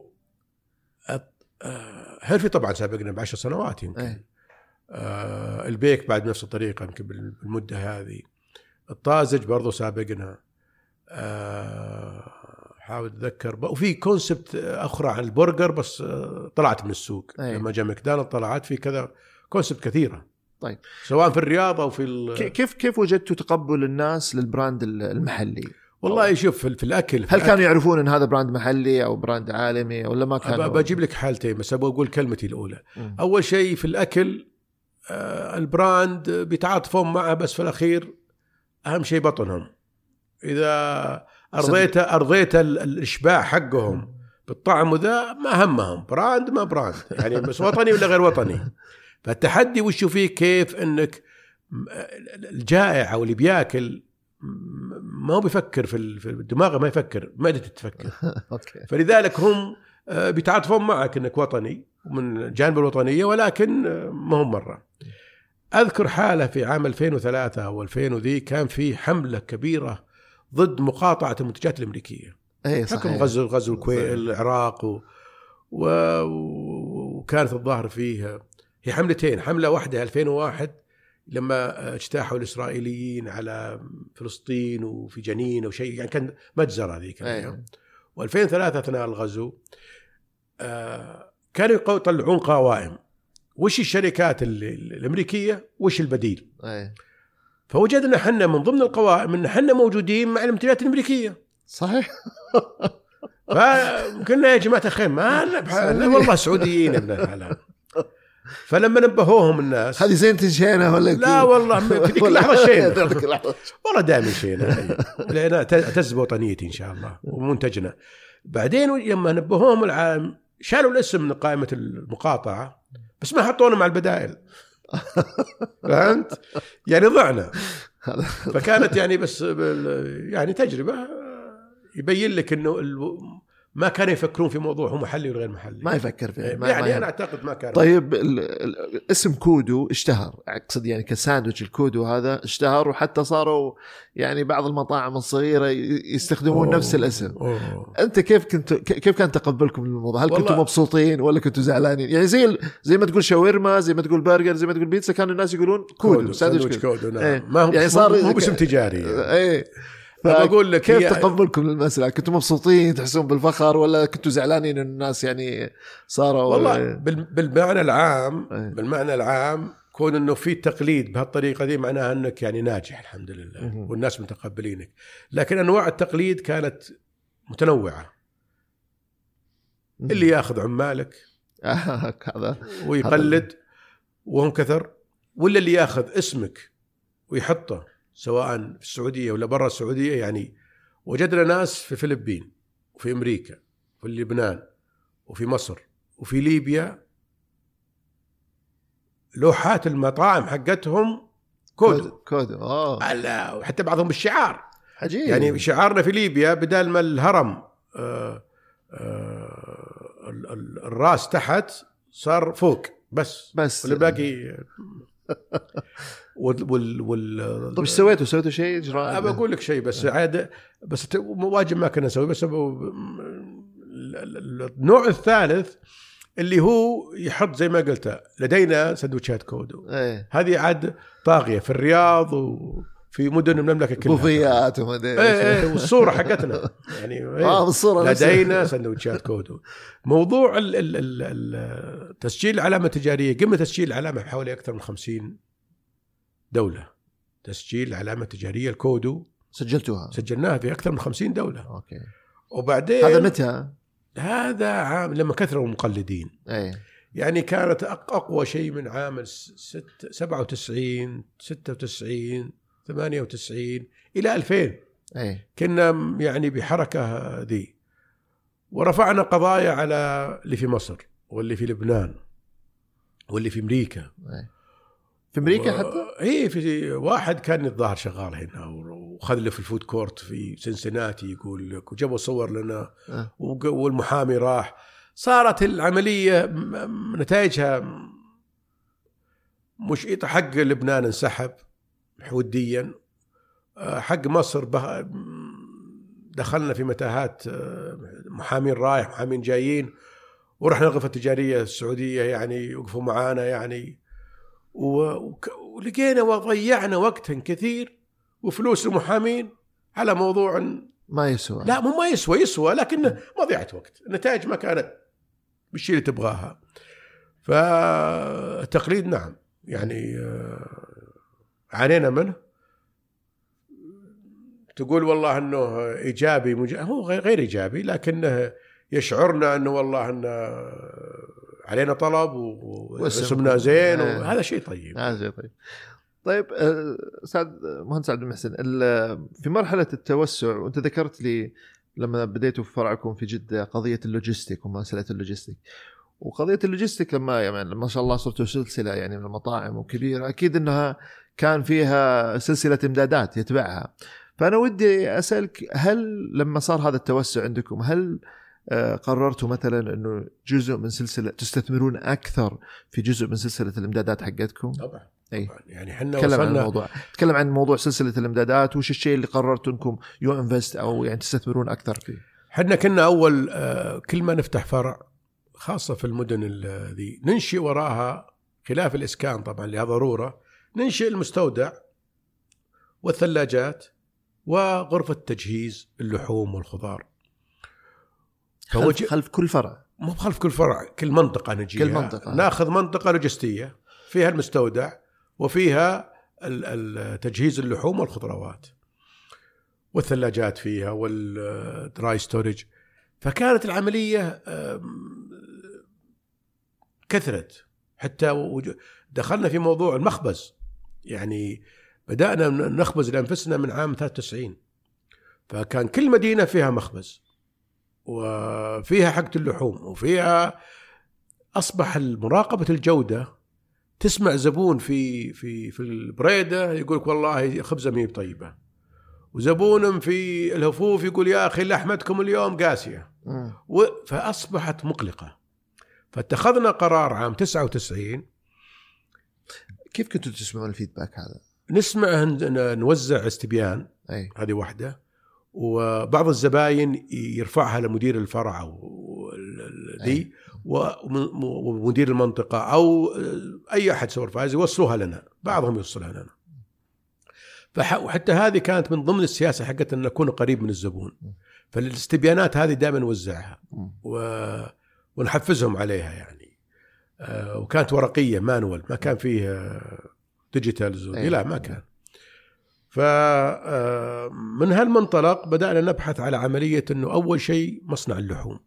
C: آه، هيرفي طبعا سابقنا بعشر سنوات يمكن.
B: أي.
C: آه البيك بعد نفس الطريقة يمكن بالمدة هذه. الطازج برضو سابقنا. آه حاول أتذكر. وفي concept أخرى عن البرجر بس آه طلعت من السوق.
B: أي.
C: لما جاء ماكدونالد طلعت في كذا concept كثيرة.
B: طيب.
C: سواء في الرياض أو في
B: كيف كيف وجدتوا تقبل الناس لل brand ال- المحلي؟
C: والله شوف في, في الأكل. في
B: هل كانوا يعرفون إن هذا brand محلي أو brand عالمي ولا ما كانوا؟
C: بجيب لك حالتين بس أبغى أقول كلمتي الأولى.
B: مم.
C: أول شيء في الأكل آه، ال brand بيتعاطفون معه بس في الأخير أهم شيء بطنهم. إذا ارضيت أرضيت ال- الإشباع حقهم بالطعم وذا ما همهم. brand ما brand. يعني بس وطني ولا غير وطني؟ *laughs* فالتحدي وشو فيه كيف إنك الجائع أو اللي بياكل ما هو بيفكر في دماغه ما يفكر معدته تفكر *laughs* فلذلك هم آه، بيتعاطفون معك إنك وطني من جانب الوطنية ولكن آه، ما هم مرة. أذكر حالة في عام 2003 أو 2000 وذي كان في حملة كبيرة ضد مقاطعة المنتجات الأمريكية.
B: اي
C: حكم
B: صحيح
C: غزو غزو الكويت. العراق و... و... وكانت الظاهر فيه هي حملتين حملة واحدة 2001 لما اجتاحوا الإسرائيليين على فلسطين وفي جنين وشيء يعني كان مجزرة ذيك الأيام.
B: أي.
C: و2003 أثناء الغزو آه كانوا يطلعون قوائم. وش الشركات الأمريكية؟ وش البديل؟
B: اي
C: فوجدنا إحنا من ضمن القوائم إن إحنا موجودين مع المنتجات الأمريكية.
B: صحيح.
C: فقلنا يا جماعة الخير ما والله سعوديين ابن الحلال. فلما نبهوهم الناس
B: هذه زين تنشينا ولا
C: لا والله في ذيك اللحظه شينا. والله دائما شينا. لأن اعتز بوطنيتي إن شاء الله ومنتجنا. بعدين لما نبهوهم العالم شالوا الاسم من قائمة المقاطعة بس ما حطونا مع البدائل. *laughs* فهمت؟ يعني ضعنا. فكانت يعني بس يعني تجربة يبين لك إنه ما كانوا يفكرون في موضوع هو محلي ولا غير محلي
B: ما يفكر فيه ما
C: يعني
B: ما
C: أنا أعتقد ما كان
B: طيب ال- ال- اسم كودو اشتهر أقصد يعني كساندويتش الكودو هذا اشتهر وحتى صاروا يعني بعض المطاعم الصغيرة يستخدمون
C: أوه.
B: نفس الاسم
C: أوه.
B: أنت كيف كنت كيف كان تقبلكم للموضوع؟ هل كنتوا مبسوطين ولا كنتوا زعلانين؟ يعني زي زي ما تقول شاورما، زي ما تقول برجر، زي ما تقول بيتزا كانوا الناس يقولون كودو, ساندويتش كودو.
C: كودو نعم
B: إيه.
C: ما هو
B: يعني صار
C: مو باسم تجاري يعني.
B: إيه
C: بقول لك
B: كيف تقبلكم للمسألة؟ كنتوا مبسوطين تحسون بالفخر ولا كنتوا زعلانين إن الناس يعني صاروا
C: والله بال- بالمعنى العام
B: إيه.
C: بالمعنى العام كون إنه في تقليد بهالطريقة دي معناها إنك يعني ناجح الحمد لله. والناس متقبلينك لكن أنواع التقليد كانت متنوعة اللي ياخذ عمالك *laughs*
B: هذا
C: ويقلد وهم كثر ولا اللي ياخذ اسمك ويحطه سواء في السعودية ولا برا السعودية يعني وجدنا ناس في الفلبين وفي أمريكا وفي لبنان وفي مصر وفي ليبيا. لوحات المطاعم حقتهم كود
B: كود
C: آه. وحتى بعضهم بالشعار.
B: عجيب.
C: يعني شعارنا في ليبيا بدال ما الهرم آه آه ال- ال- الراس تحت صار فوق بس.
B: بس.
C: والباقي *laughs* وال وال, وال
B: طيب إيش سويتوا؟ سويتوا شيء اجراء؟
C: أبى أقول لك شيء بس عاد بس واجب ما كنا نسوي بس النوع الثالث اللي هو يحط زي ما قلت لدينا سندوتشات كودو
B: إيه
C: هذه عاد طاغية في الرياض وفي مدن المملكة كلها
B: بوفيات وما أدري
C: إيه إيه والصورة حقتنا يعني. *laughs*
B: آه بالصورة نفسها.
C: لدينا سندوتشات كودو موضوع ال- ال- ال- تسجيل العلامة التجارية قمنا تسجيل العلامة بحوالي أكثر من 50 دولة. تسجيل العلامه التجاريه الكودو.
B: سجلتوها؟
C: سجلناها في أكثر من 50 دولة.
B: أوكي.
C: وبعدين
B: هذا متى؟
C: هذا عام لما كثروا المقلدين.
B: إيه.
C: يعني كانت أق- أقوى شيء من عام ست 97 96 98 إلى 2000
B: إيه.
C: كنا يعني بحركة ذي ورفعنا قضايا على اللي في مصر واللي في لبنان واللي في أمريكا.
B: إيه. في أمريكا حتى؟
C: اي في واحد كان الظاهر شغال هنا وخذ له في ال food court في سنسناتي يقول لك وجابوا صور لنا. وق- والمحامي راح صارت العملية نتائجها مش حق لبنان انسحب وديا آه، حق مصر دخلنا في متاهات آه، محامين رايح محامين جايين ورحنا الغرفه التجارية السعودية يعني وقفوا معانا يعني و- ولقينا وضيعنا وقتا كثير وفلوس المحامين على موضوع
B: ما يسوى.
C: لا مو ما يسوى يسوى لكنه مضيعة وقت. النتائج ما كانت بالشيء اللي تبغاها. فالتقليد نعم. يعني آه، عانينا منه. تقول والله إنه إيجابي مج... هو غير غير إيجابي لكنه يشعرنا إنه والله إنه علينا طلب. واسمنا زين
B: آه.
C: وهذا شيء طيب
B: آه زي طيب طيب آه، أستاذ مهندس عبد المحسن ال- في مرحلة التوسع وأنت ذكرت لي لما بديتوا في فرعكم في جدة قضية ال logistic ومساله ال logistic وقضية ال logistic لما يعني ما شاء الله صرتوا سلسلة يعني من المطاعم وكبيرة أكيد إنها كان فيها سلسلة إمدادات يتبعها فأنا ودي أسألك هل لما صار هذا التوسع عندكم هل قررتوا مثلا إنه جزء من سلسلة تستثمرون أكثر في جزء من سلسلة الإمدادات حقتكم؟
C: طبعا. طبعا. يعني إحنا
B: تكلم عن الموضوع. تكلم عن موضوع سلسلة الإمدادات وش الشيء اللي قررتوا إنكم يو انفست أو يعني تستثمرون أكثر فيه؟
C: إحنا كنا أول آه، كل ما نفتح فرع خاصة في المدن ال- ذي ننشئ وراها خلاف الإسكان طبعا لها ضرورة. ننشئ المستودع والثلاجات وغرفة تجهيز اللحوم والخضار.
B: خلف,
C: فوجه
B: خلف كل فرع.
C: مو بخلف كل فرع كل منطقة نجيها.
B: كل منطقة.
C: ناخذ منطقة لوجستية فيها المستودع وفيها تجهيز اللحوم والخضروات والثلاجات فيها والدراي ستورج فكانت العملية أم، كثرت. حتى دخلنا في موضوع المخبز. يعني بدأنا نخبز لأنفسنا من عام 93 فكان كل مدينة فيها مخبز. وفيها حقة اللحوم وفيها أصبح مراقبه الجودة تسمع زبون في في في البريدة يقول لك والله خبزة مي طيبه وزبون في الهفوف يقول يا أخي لحمتكم اليوم قاسية. فأصبحت مقلقة. فاتخذنا قرار عام 99
B: كيف كنتوا تسمعون الفيدباك هذا؟
C: نسمع نوزع استبيان.
B: أي.
C: هذه واحدة. وبعض الزباين يرفعها لمدير الفرع أو وم- ومدير المنطقة أو أي أحد supervisor يوصلوها لنا بعضهم يوصلها لنا. فح- وحتى هذه كانت من ضمن السياسة حقت إن نكون قريب من الزبون. فالاستبيانات هذه دائما نوزعها. و... ونحفزهم عليها يعني. آه، وكانت ورقية manual ما كان فيه آه،
B: digitals.
C: لا ما كان. فمن هالمنطلق بدأنا نبحث على عملية إنه أول شيء مصنع اللحوم.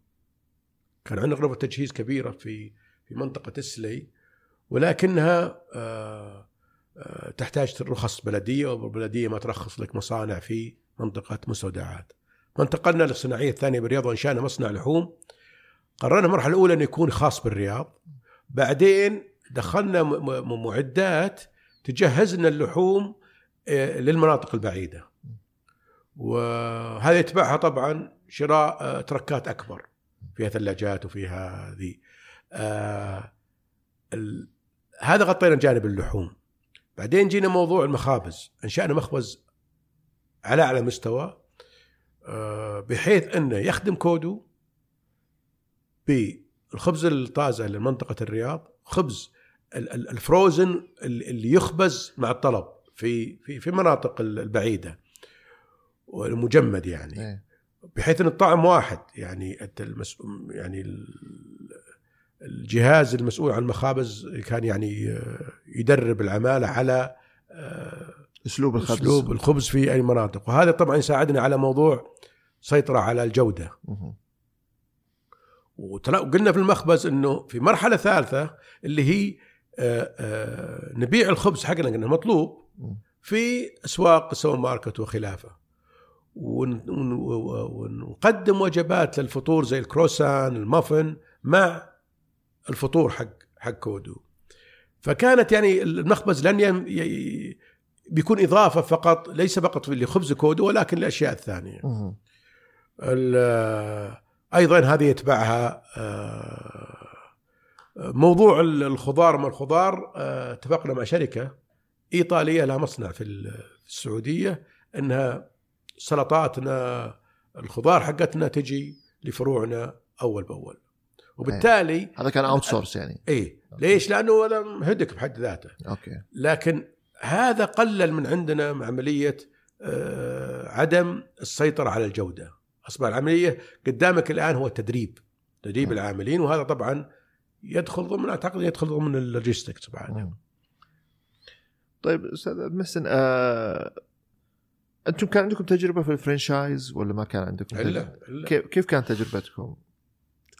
C: كان عندنا غرفة تجهيز كبيرة في في منطقة السلي ولكنها آه، آه، تحتاج رخص بلدية والبلديه ما ترخص لك مصانع في منطقة مستودعات فانتقلنا للصناعية الثانية بالرياض وانشانا مصنع لحوم. قررنا المرحلة الأولى إنه يكون خاص بالرياض. بعدين دخلنا معدات تجهز لنا اللحوم آه، للمناطق البعيدة. وهذا يتبعها طبعا شراء آه، تركات أكبر. فيها ثلاجات وفيها ذي. آه. هذا غطينا جانب اللحوم. بعدين جينا موضوع المخابز. أنشأنا مخبز على أعلى مستوى آه بحيث إنه يخدم كودو بالخبز الطازة لمنطقة الرياض خبز ال- ال- الفروزن اللي يخبز مع الطلب. في في في المناطق البعيدة والمجمد يعني
B: إيه.
C: بحيث إن الطعم واحد يعني يعني ال- الجهاز المسؤول عن المخابز كان يعني آه، يدرب العمالة على آه،
B: أسلوب الخبز
C: أسلوب الخبز في أي مناطق وهذا طبعا يساعدنا على موضوع سيطرة على الجودة وقلنا في المخبز إنه في مرحلة ثالثة اللي هي آه، نبيع الخبز حقنا لأنه مطلوب. في أسواق السوبر ماركت وخلافة. ون- ون- ونقدم وجبات للفطور زي الكروسان المافن مع الفطور حق حق كودو. فكانت يعني المخبز لن بيكون إضافة فقط ليس فقط لخبز كودو ولكن الاشياء الثانية. أيضا هذه يتبعها آه، موضوع ال- الخضار ما الخضار آه، اتفقنا مع شركة إيطالية لها مصنع في ال- في السعودية إنها سلطاتنا الخضار حقتنا تجي لفروعنا أول بأول. وبالتالي
B: هذا كان outsource يعني.
C: اي ليش؟ لأنه هذا headache بحد ذاته.
B: أوكي.
C: لكن هذا قلل من عندنا عملية آه، عدم السيطرة على الجودة. أصبح العملية قدامك الآن هو تدريب تدريب
B: مم.
C: العاملين وهذا طبعا يدخل ضمن أعتقد يدخل ضمن اللوجيستكس بعد.
B: طيب أستاذ محسن آه... أنتم كان عندكم تجربة في الفرنشايز ولا ما كان عندكم تجربة؟
C: الا إلا.
B: كيف كيف كانت تجربتكم؟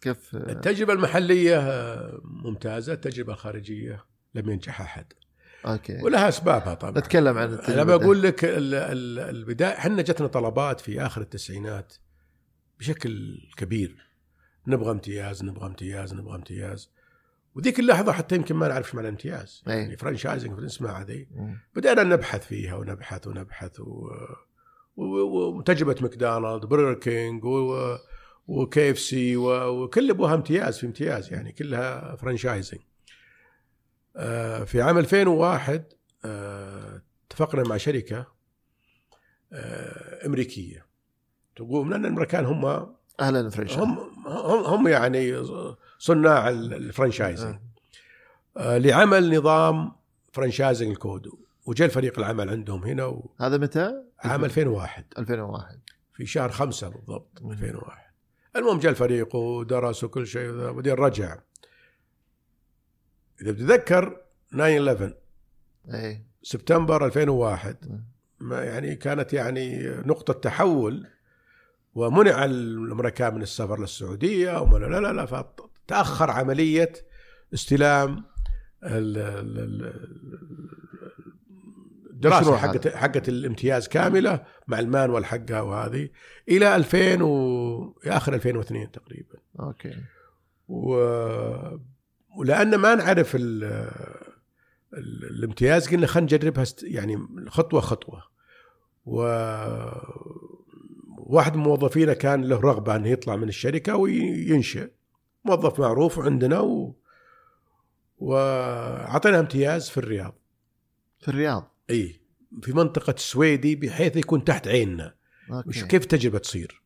B: كيف؟ آه،
C: التجربة المحلية آه، ممتازة التجربه الخارجيه لم ينجح أحد.
B: أوكي.
C: ولها أسبابها طبعا.
B: نتكلم عن
C: أنا
B: التجربة
C: بقول لك ال- ال- البداية إحنا جتنا طلبات في آخر التسعينات بشكل كبير. نبغى امتياز نبغى امتياز نبغى امتياز. وذيك اللحظة حتى يمكن ما نعرف إيش معنى الامتياز
B: أي.
C: يعني franchising نسمع هذه
B: مم.
C: بدأنا نبحث فيها ونبحث ونبحث و... و... و... وتجربة ماكدونالد برجر كينج و... وكي إف سي. وكل أبوها امتياز في امتياز يعني كلها franchising آه في عام 2001 آه اتفقنا مع شركة آه أمريكية تقوم لأن الأمريكان هم
B: أهل ال franchise
C: هم هم, هم يعني صناع ال- ال franchising.
B: آه.
C: آه لعمل نظام franchising الكودو. وجاء الفريق العمل عندهم هنا و...
B: هذا متى؟
C: عام 2001
B: 2001
C: في شهر خمسة بالضبط
B: مم.
C: 2001 المهم جاء الفريق ودرس وكل شيء وبعدين رجع. إذا بتتذكر 9 11
B: اي
C: سبتمبر 2001
B: مم.
C: ما يعني كانت يعني نقطة تحول ومنع الأمريكان من السفر للسعودية وما لا لا لا فتأخر عملية استلام ال- ال- ال- الدراسة حقت حقت الامتياز كاملة مع المانوال حقها وهذه إلى 2000 و آخر 2002 تقريبا.
B: أوكي.
C: و... ولأن ما نعرف ال... ال... الامتياز قلنا خلينا نجربها است... يعني خطوة خطوة. و واحد من موظفينا كان له رغبة إنه يطلع من الشركة وينشئ. موظف معروف عندنا و... وأعطينا امتياز في الرياض.
B: في الرياض؟
C: إي في منطقة السويدي بحيث يكون تحت عيننا.
B: أوكي.
C: وش كيف التجربه تصير؟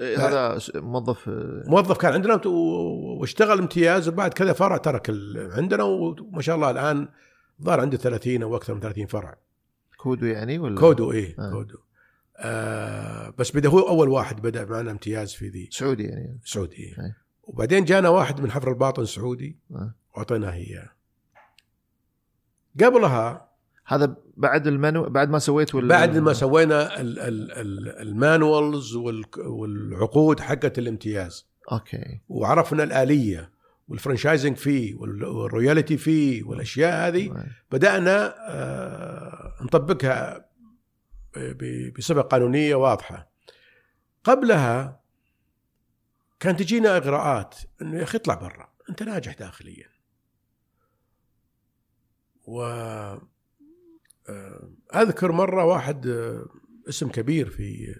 B: إيه، هذا موظف آه،
C: موظف كان عندنا واشتغل امتياز وبعد كذا فرع ترك ال- عندنا وما شاء الله الآن ظهر عنده 30 أو أكثر من 30 فرع.
B: كودو يعني ولا؟
C: كودو إيه
B: آه.
C: كودو. آه بس بدا هو أول واحد بدأ معنا امتياز في ذي.
B: سعودي يعني.
C: سعودي.
B: أي.
C: وبعدين جانا واحد من حفر الباطن سعودي.
B: آه.
C: واعطيناه اياه قبلها
B: هذا بعد المنيو بعد ما سويت ولا
C: بعد ما سوينا ال- ال- ال- ال manuals والعقود حقت الامتياز.
B: أوكي.
C: وعرفنا الآلية وال franchising فيه وال- وال royalty فيه والأشياء هذه. بدأنا آه، نطبقها بصفة قانونية واضحة. قبلها كان تجينا إغراءات إنه يا أخي اطلع برا أنت ناجح داخليا. و آه، أذكر مرة واحد آه، اسم كبير في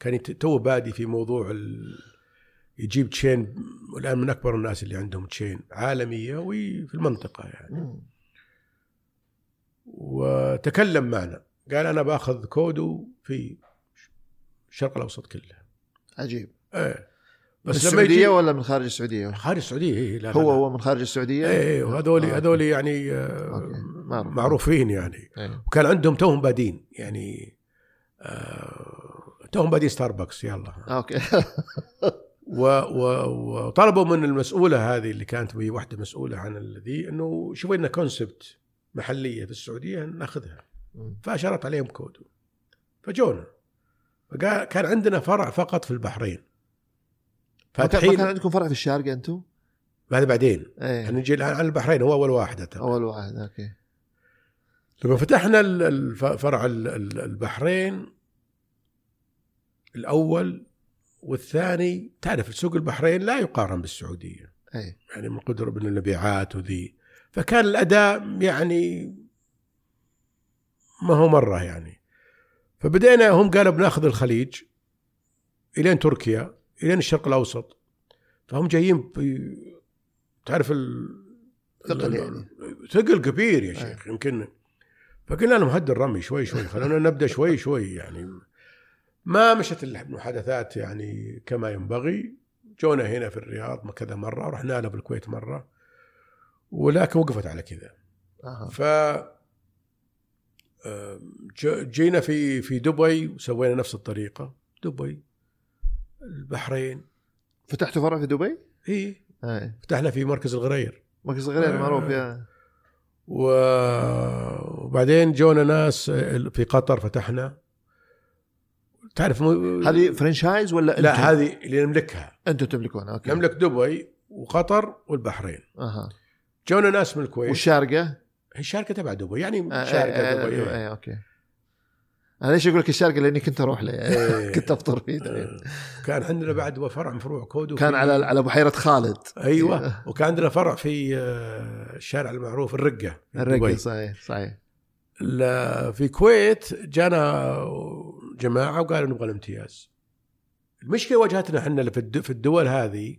C: كان توه بادي في موضوع ال... يجيب chain والآن من أكبر الناس اللي عندهم chain عالمية وفي المنطقة يعني. وتكلم معنا. قال أنا بأخذ كودو في الشرق الأوسط كله
B: عجيب
C: إيه
B: من
C: بس لما
B: السعودية
C: يجي
B: ولا من خارج السعودية؟
C: خارج السعودية إيه لا لا
B: هو
C: لا.
B: هو من خارج السعودية؟
C: إيه إيه، وهذول
B: آه.
C: هذول يعني آه،.
B: معروف.
C: معروفين يعني
B: إيه.
C: وكان عندهم توهم بادين يعني آه توهم بادين ستاربكس يلا
B: أوكي
C: و و وطلبوا من المسؤولة هذه اللي كانت وهي واحدة مسؤولة عن الذي إنه شوفوا لنا concept محلية في السعودية ناخذها
B: مم.
C: فاشرت عليهم كودو. فجونا فقال كان عندنا فرع فقط في البحرين.
B: كان ما كان
C: فاتحين
B: عندكم فرع في الشارقه أنتم؟
C: هذا بعدين.
B: إيه.
C: نجي الآن على البحرين هو أول واحد أتى.
B: أول واحد أوكي.
C: لما فتحنا فرع ال- ال- البحرين الأول والثاني تعرف سوق البحرين لا يقارن بالسعودية.
B: إيه.
C: يعني من قدر من المبيعات وذي. فكان الأداء يعني ما هو مرة يعني. فبدينا هم قالوا بناخذ الخليج إلين تركيا إلين الشرق الأوسط. فهم جايين تعرف ال
B: ثقل يعني.
C: ثقل كبير يا شيخ يمكن. فقلنا لهم هد الرمي شوي شوي خلونا نبدأ شوي شوي يعني. ما مشت المحادثات يعني كما ينبغي. جونا هنا في الرياض كذا مرة رحنا له بالكويت مرة ولكن وقفت على كذا. ف آه، ج- جينا في في دبي وسوينا نفس الطريقة. دبي البحرين.
B: فتحتوا فرع في دبي؟
C: إي.
B: إيه
C: فتحنا في مركز الغرير.
B: مركز غير
C: آه.
B: معروف يا.
C: و- وبعدين جونا ناس في قطر فتحنا. تعرف مو
B: هذه franchise ولا
C: لا؟ هذه اللي نملكها.
B: أنتم تملكونها أوكي.
C: نملك دبي وقطر والبحرين.
B: أها.
C: جونا ناس من الكويت.
B: والشارقة؟
C: هي الشركة تبع دبي يعني
B: آه،
C: شاركة
B: آه،
C: دبي
B: آه،
C: إيه.
B: آه، أوكي أنا ليش أقول لك الشارقه لأني كنت أروح له يعني
C: إيه. *laughs*
B: كنت أفطر فيه.
C: آه. كان عندنا بعد فرع من فروع كودو
B: كان على على بحيره خالد
C: أيوه *laughs* وكان عندنا فرع في آه، الشارع المعروف
B: الرقة
C: الرقة.
B: صحيح صحيح
C: في الكويت جانا جماعة وقالوا نبغى الامتياز. المشكلة واجهتنا إحنا في الد- في الدول هذه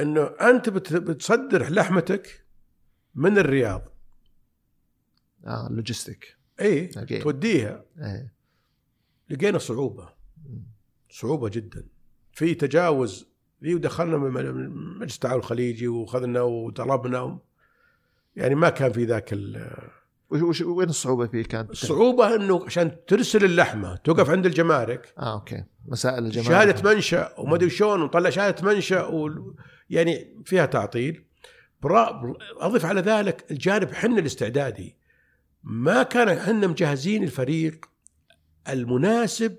C: إنه أنت بت- بتصدر لحمتك من الرياض.
B: آه logistic
C: إي
B: أوكي.
C: توديها.
B: إيه
C: لقينا صعوبة. صعوبة جدا. في تجاوز ذي ودخلنا من مجلس التعاون الخليجي وخذنا وطلبنا. يعني ما كان في ذاك ال-
B: وش وين الصعوبة فيه كانت؟
C: الصعوبه إنه عشان ترسل اللحمة. توقف عند الجمارك.
B: آه أوكي. مسائل الجماعه
C: شهادة منشأ وما أدري شلون ونطلع شهادة منشأ و... يعني فيها تعطيل. أضف على ذلك الجانب حنا الاستعدادي. ما كان حنا مجهزين الفريق المناسب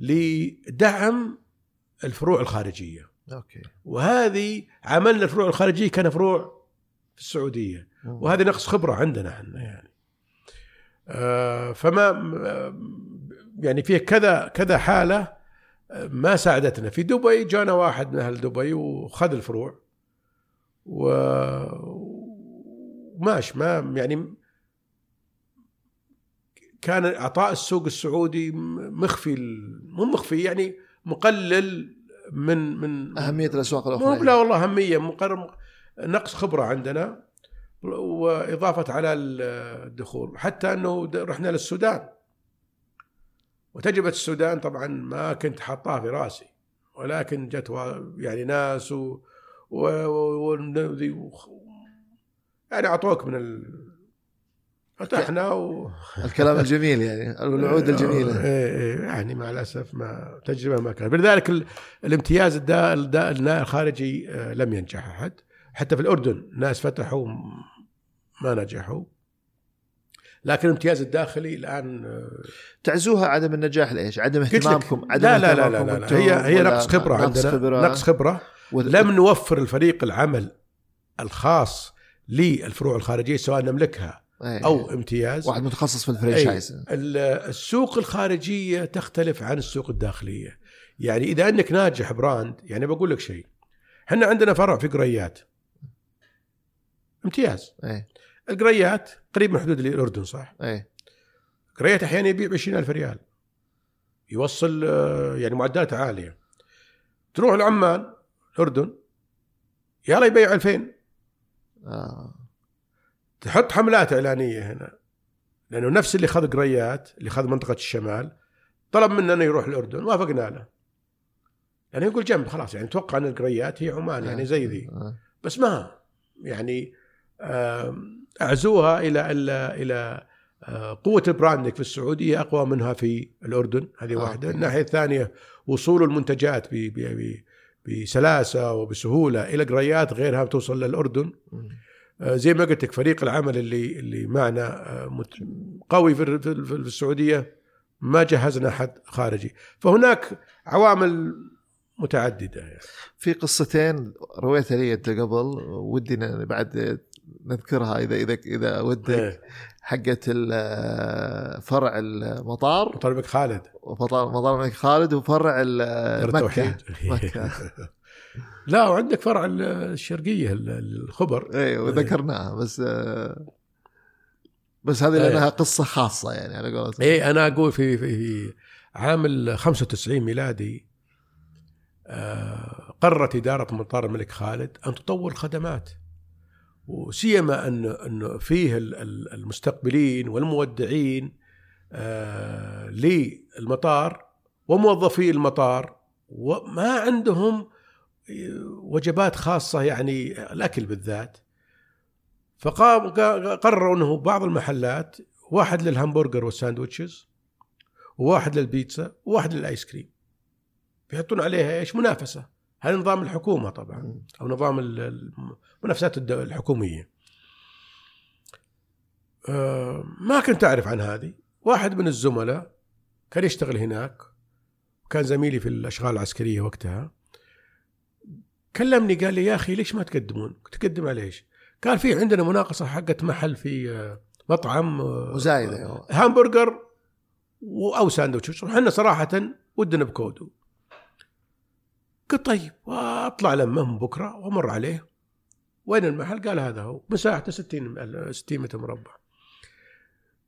C: لدعم الفروع الخارجية.
B: أوكي.
C: وهذه عملنا الفروع الخارجية كان فروع في
B: السعودية.
C: وهذه نقص خبرة عندنا إحنا يعني. آه، فما يعني في كذا كذا حالة آه، ما ساعدتنا. في دبي جانا واحد من أهل دبي وخذ الفروع. و وماش ما يعني كان إعطاء السوق السعودي مخفي مو مخفي يعني مقلل من من
B: أهمية الأسواق
C: مو
B: الاخرى
C: لا والله أهمية مقرر نقص خبرة عندنا وإضافة على الدخول. حتى إنه رحنا للسودان. وتجربة السودان طبعا ما كنت حاطاها في رأسي ولكن جت يعني ناس و, يعني أعطوك من ال... فتحنا و...
B: الكلام الجميل يعني الوعود الجميلة.
C: إيه إيه يعني مع الأسف ما تجربة ما كانت. لذلك ال- الامتياز الدا الدا الخارجي آه، لم ينجح أحد. حتى في الأردن ناس فتحوا ما نجحوا. لكن الامتياز الداخلي الآن آه،
B: تعزوها عدم النجاح ليش؟ عدم اهتمامكم عدم
C: لا لا لا لا, لا, لا.
B: أنتم
C: هي هي نقص خبرة
B: نقص
C: عندنا.
B: خبرة؟
C: نقص
B: خبرة.
C: لم نوفر الفريق العمل الخاص للفروع الخارجية سواء نملكها
B: إيه.
C: أو امتياز.
B: واحد متخصص في.
C: ال
B: franchise
C: ال- السوق الخارجية تختلف عن السوق الداخلية. يعني إذا أنك ناجح brand يعني بقول لك شيء. إحنا عندنا فرع في قريات امتياز.
B: إيه.
C: القريات قريب من حدود الأردن صح؟
B: إيه.
C: قريات أحيانا يبيع ب 20000 ريال. يوصل آه، يعني معدلات عالية. تروح لعمان الأردن. يلا يبيع 2000
B: آه.
C: تحط حملات إعلانية هنا. لأنه نفس اللي خذ قريات اللي خذ منطقة الشمال طلب منا إنه يروح الأردن وافقنا له. يعني يقول جنب خلاص يعني توقع إن القريات هي عمان يعني زي ذي.
B: آه.
C: بس ما يعني أعزوها إلى إلى إلى آه، قوة ال branding في السعودية أقوى منها في الأردن. هذه
B: آه،
C: واحدة.
B: أوكي.
C: الناحية الثانية وصول المنتجات ب- ب- بسلاسة وبسهولة إلى قريات غيرها توصل
B: للأردن.
C: آه، زي ما قلت لك فريق العمل اللي اللي معنا آه، قوي في السعودية ما جهزنا احد خارجي فهناك عوامل متعددة يعني.
B: في قصتين رويتها لي أنت قبل ودي بعد نذكرها إذا إذا إذا ودك
C: إيه.
B: حقت ال- فرع المطار.
C: طلبك خالد.
B: وفطار مطار الملك خالد وفرع ال- *laughs* مكة.
C: لا وعندك فرع الشرقية ال- الخبر.
B: اي وذكرناها بس بس هذه
C: إيه.
B: لأنها قصة خاصة يعني على قولتهم.
C: اي أنا أقول في في, عام 95 ميلادي آه، قررت إدارة مطار الملك خالد أن تطور خدمات. وسيما أن انه فيه ال- ال- المستقبلين والمودعين آه، للمطار وموظفي المطار وما عندهم وجبات خاصة يعني الأكل بالذات. فقام قرروا إنه بعض المحلات واحد للهمبرجر وال sandwiches وواحد للبيتزا وواحد للآيس كريم. بيحطون عليها إيش؟ منافسة. هذا نظام الحكومة طبعا أو نظام الد- الحكومية. آه، ما كنت أعرف عن هذه. واحد من الزملاء كان يشتغل هناك كان زميلي في الأشغال العسكرية وقتها. كلمني قال لي يا أخي ليش ما تقدمون؟ تقدم على إيش؟ قال في عندنا مناقصة حقت محل في آه، مطعم آه،
B: مزايده
C: همبرجر و- أو ساندوتش. إحنا صراحة ودنا بكودو. قلت طيب وأطلع لمه من بكرة وأمر عليه. وين المحل؟ قال هذا هو. مساحته 60 م- 60 متر مربع.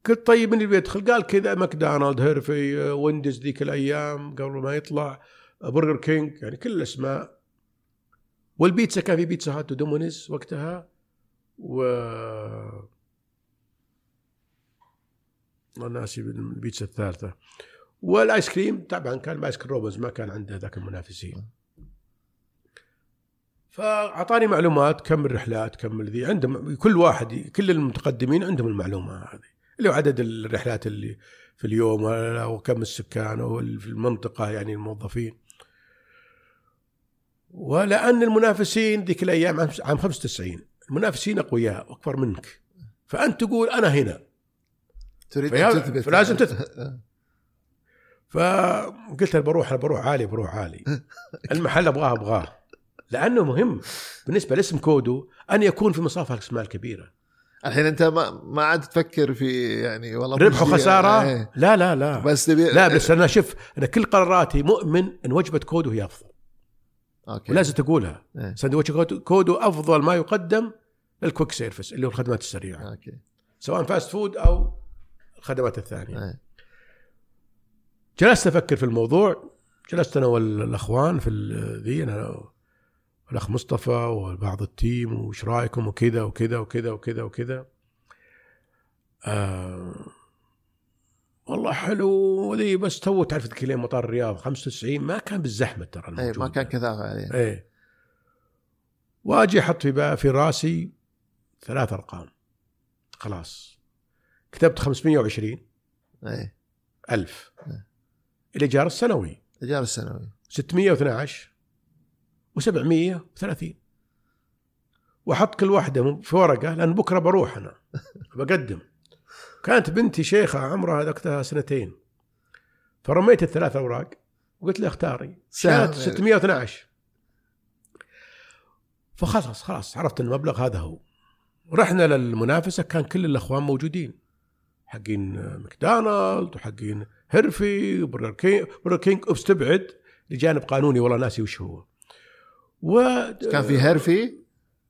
C: قلت طيب من اللي بيدخل؟ قال كذا ماكدونالد هيرفي ويندز ذيك الأيام قبل ما يطلع برجر كينج يعني كل الأسماء. والبيتزا كان في بيتزا هات ودومونيز وقتها و والله ناسي البيتزا الثالثة. والآيس كريم طبعا كان باسكن روبنز ما كان عنده ذاك المنافسين. فأعطاني معلومات كم الرحلات كم ذي عندهم كل واحد كل المتقدمين عندهم المعلومة هذه اللي هو عدد الرحلات اللي في اليوم وكم السكان وفي المنطقة يعني الموظفين. ولأن المنافسين ذيك الأيام عام عام 95 المنافسين أقوياء وأكبر منك. فأنت تقول أنا هنا.
B: تريد أن تثبت.
C: فلازم تثبت. *laughs* فقلت أنا بروح بروح عالي بروح عالي. *laughs* المحل أبغاه أبغاه. لأنه مهم بالنسبة لاسم كودو أن يكون في مصاف الاسماء الكبيره
B: الحين أنت ما ما عاد تفكر في يعني والله
C: ربح وخسارة؟
B: إيه.
C: لا لا لا.
B: بس تبي
C: لا بس أنا شوف أنا كل قراراتي مؤمن إن وجبة كودو هي أفضل.
B: okay.
C: ولازم تقولها.
B: إيه.
C: سندوتش كودو- أفضل ما يقدم لل quick service اللي هو الخدمات السريعة.
B: okay.
C: سواء fast food أو الخدمات الثانية.
B: إيه.
C: جلست أفكر في الموضوع. جلست أنا والأخوان في ذي أنا والاخ مصطفى وبعض ال team وش رأيكم وكذا وكذا وكذا وكذا وكذا آه والله حلو ذي بس تو تعرف تتكلم مطار الرياض 95 ما كان بالزحمة ترى
B: اي ما كان كثافه عليه
C: إيه. واجي أحط في في راسي ثلاث أرقام. خلاص. كتبت 520
B: إيه.
C: ألف.
B: نعم.
C: الإيجار السنوي.
B: الايجار السنوي.
C: 612 و730 وأحط كل واحدة في ورقة لأن بكرة بروح أنا. *laughs* بقدم. كانت بنتي شيخة عمرها ذقتها سنتين. فرميت الثلاث أوراق وقلت لها اختاري. كانت 612 فخلاص خلاص عرفت إن المبلغ هذا هو. رحنا للمنافسة كان كل الأخوان موجودين. حقين ماكدونالد وحقين هيرفي وبرجر كينج برجر كينج استبعد لجانب قانوني والله ناسي وش هو. و
B: كان في هيرفي؟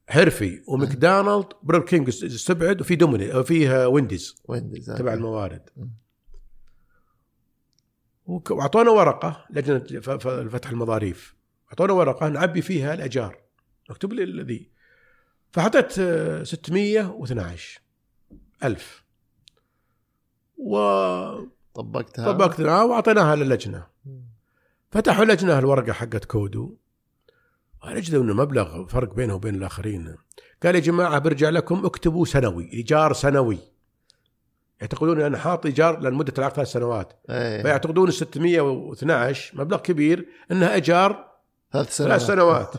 C: هيرفي وماكدونالد برجر كينج استبعد وفي دوميني فيه وينديز
B: وينديز
C: تبع الموارد. وأعطونا ورقة لجنة فتح المظاريف أعطونا ورقة نعبي فيها الأجار. مكتوب لي الذي. فحطيت آه، 612 ألف. وطبقتها
B: طبقتها.
C: وأعطيناها للجنة. فتحوا لجنة الورقة حقت كودو. وجدوا انه مبلغ فرق بينه وبين الآخرين. قال يا جماعة برجع لكم اكتبوا سنوي إيجار سنوي. يعتقدون أن أنا حاط إيجار لمدة العقد ثلاث سنوات.
B: إيه.
C: فيعتقدون ال 612 مبلغ كبير إنها إيجار
B: ثلاث سنوات
C: ثلاث سنوات.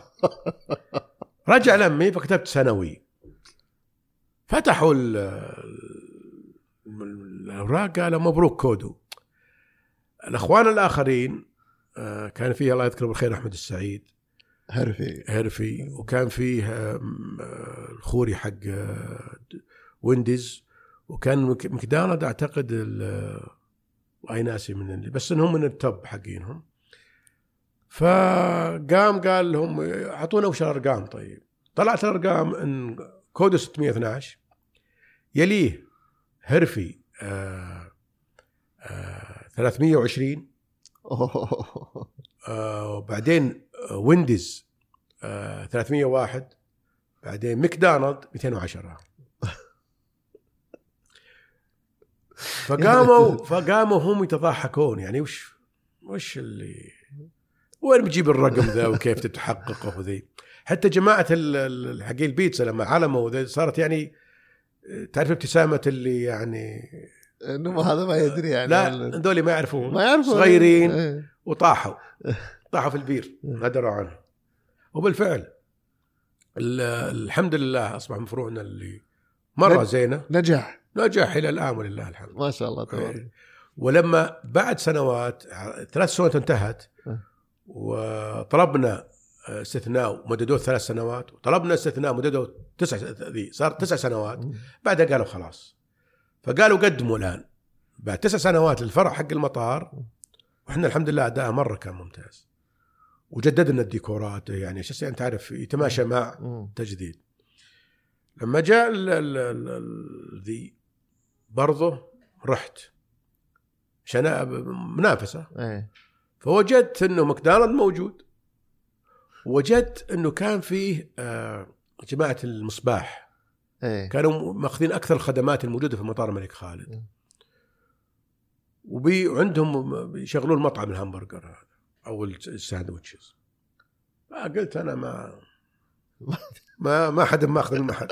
C: *laughs* رجع لأمي فكتبت سنوي. فتحوا ال- ال- الأوراق قالوا مبروك كودو. الأخوان الآخرين آه، كان فيه الله يذكره بالخير أحمد السعيد.
B: هيرفي
C: هيرفي وكان فيه آه، الخوري حق آه، وينديز. وكان مك- مكدونالد أعتقد ال- أي ناسي من اللي بس إنهم من ال top حقينهم. فقام قال لهم أعطونا وش الأرقام طيب. طلعت الأرقام إن كودو 612 يليه هيرفي آه آه 320
B: أوه.
C: آه وبعدين آه، وينديز آه 301 بعدين ماكدونالد 210 فقاموا *laughs* فقاموا هم يتضحكون يعني وش وش اللي وين بتجيب الرقم ذا وكيف تتحققه وذي؟ حتى جماعة حقين البيتزا لما علموا صارت يعني تعرف ابتسامة اللي يعني
B: إنه هذا ما يدري يعني
C: لا هذول ما يعرفون
B: ما يعرفوا
C: صغيرين
B: إيه.
C: وطاحوا. *laughs* طاحوا في البير ما دروا عنه وبالفعل ال- الحمد لله أصبح مفروعنا اللي
B: مرة
C: زينة.
B: نجح
C: نجح إلى الآن ولله الحمد.
B: ما شاء الله تبارك.
C: إيه. ولما بعد سنوات ثلاث سنوات انتهت
B: أه.
C: وطلبنا استثناء ومددوه ثلاث سنوات وطلبنا استثناء مددوه تسع ذي صار تسع سنوات بعدها قالوا خلاص. فقالوا قدموا الآن. بعد تسع سنوات للفرع حق المطار وإحنا الحمد لله أداء مرة كان ممتاز. وجددنا الديكورات يعني شو أنت عارف يتماشى مع. تجديد. لما جاء ذي برضه رحت. عشان منافسة.
B: إيه.
C: فوجدت إنه ماكدونالد موجود. وجدت إنه كان فيه آه، جماعة المصباح.
B: إيه.
C: كانوا ماخذين أكثر الخدمات الموجودة في مطار الملك خالد.
B: مم.
C: وبي عندهم يشغلون مطعم الهمبرجر. هذا أو ال sandwiches. فقلت أنا ما *laughs* ما ما حد ماخذ المحل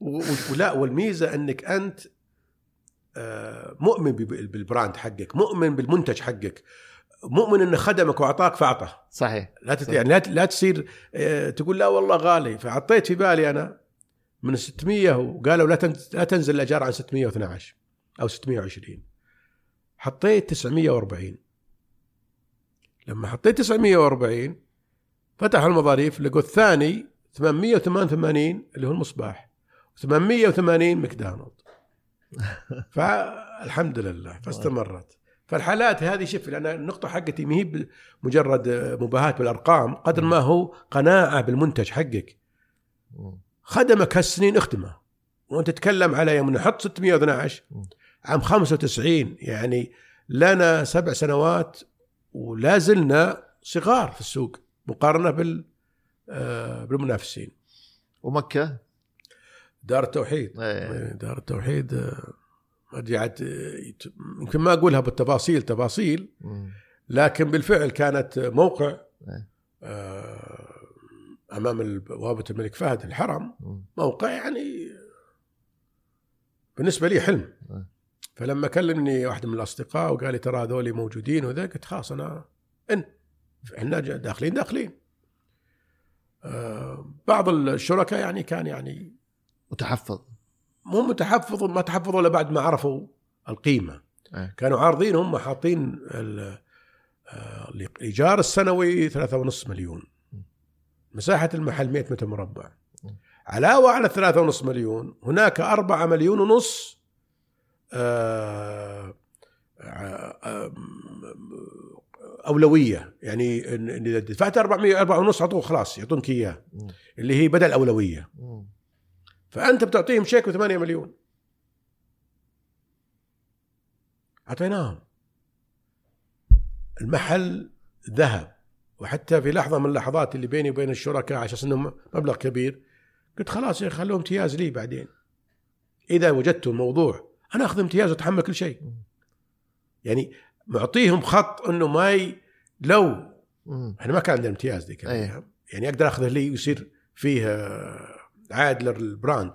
C: *laughs* ولا والميزة إنك أنت آه، مؤمن بال brand حقك مؤمن بالمنتج حقك مؤمن انه خدمك وأعطاك فاعطه
B: صحيح.
C: لا تت...
B: صح.
C: يعني لا لا تصير آه، تقول لا والله غالي. فحطيت في بالي أنا من 600 وقالوا لا تنزل لا تنزل الأجار عن 612 أو 620 حطيت 940 لما حطيت 940 فتحوا المظاريف لقوا الثاني 888 اللي هو المصباح 880 ماكدونالد. *laughs* فالحمد لله فاستمرت. فالحالات هذه شوف لأن النقطة حقتي ما هي مجرد مباهاة بالأرقام قدر ما هو قناعة بالمنتج حقك. خدمك هالسنين اخدمه وأنت تتكلم على يوم نحط 612
B: مم.
C: عام 95 يعني لنا سبع سنوات ولا زلنا صغار في السوق مقارنة بال آه، بالمنافسين
B: ومكة
C: دار التوحيد
B: إيه
C: دار التوحيد آه، ما ادري عاد آه، يمكن ما أقولها بالتفاصيل تفاصيل. لكن بالفعل كانت موقع
B: إيه.
C: آه، أمام بوابه الملك فهد الحرم. موقع يعني بالنسبة لي حلم
B: آه.
C: فلما كلمني واحد من الأصدقاء وقال لي ترى هذول موجودين وذا قلت خلاص أنا إن إحنا داخلين داخلين. آه، بعض الشركاء يعني كان يعني
B: متحفظ.
C: مو متحفظ ما تحفظوا إلا بعد ما عرفوا القيمة.
B: إيه.
C: كانوا عارضين هم حاطين آه، الإيجار السنوي 3.5 مليون. مساحة المحل 100 متر مربع. علاوة على 3.5 مليون هناك 4 مليون ونص أولوية. يعني إن- إن إذا دفعت 400 4 ونص اعطوه خلاص يعطونك اياه. اللي هي بدل
B: أولوية.
C: فأنت بتعطيهم شيك ب 8 مليون. أعطيناهم. المحل ذهب. وحتى في لحظة من اللحظات اللي بيني وبين الشركاء على أساس انه مبلغ كبير قلت خلاص خلوه امتياز لي بعدين. إذا وجدت الموضوع أنا أخذ امتياز وأتحمل كل شيء. يعني معطيهم خط إنه ما ي... لو. إحنا ما كان عندنا امتياز ذيك
B: أيه.
C: يعني أقدر أخذه لي ويصير فيه آه، عائد للبراند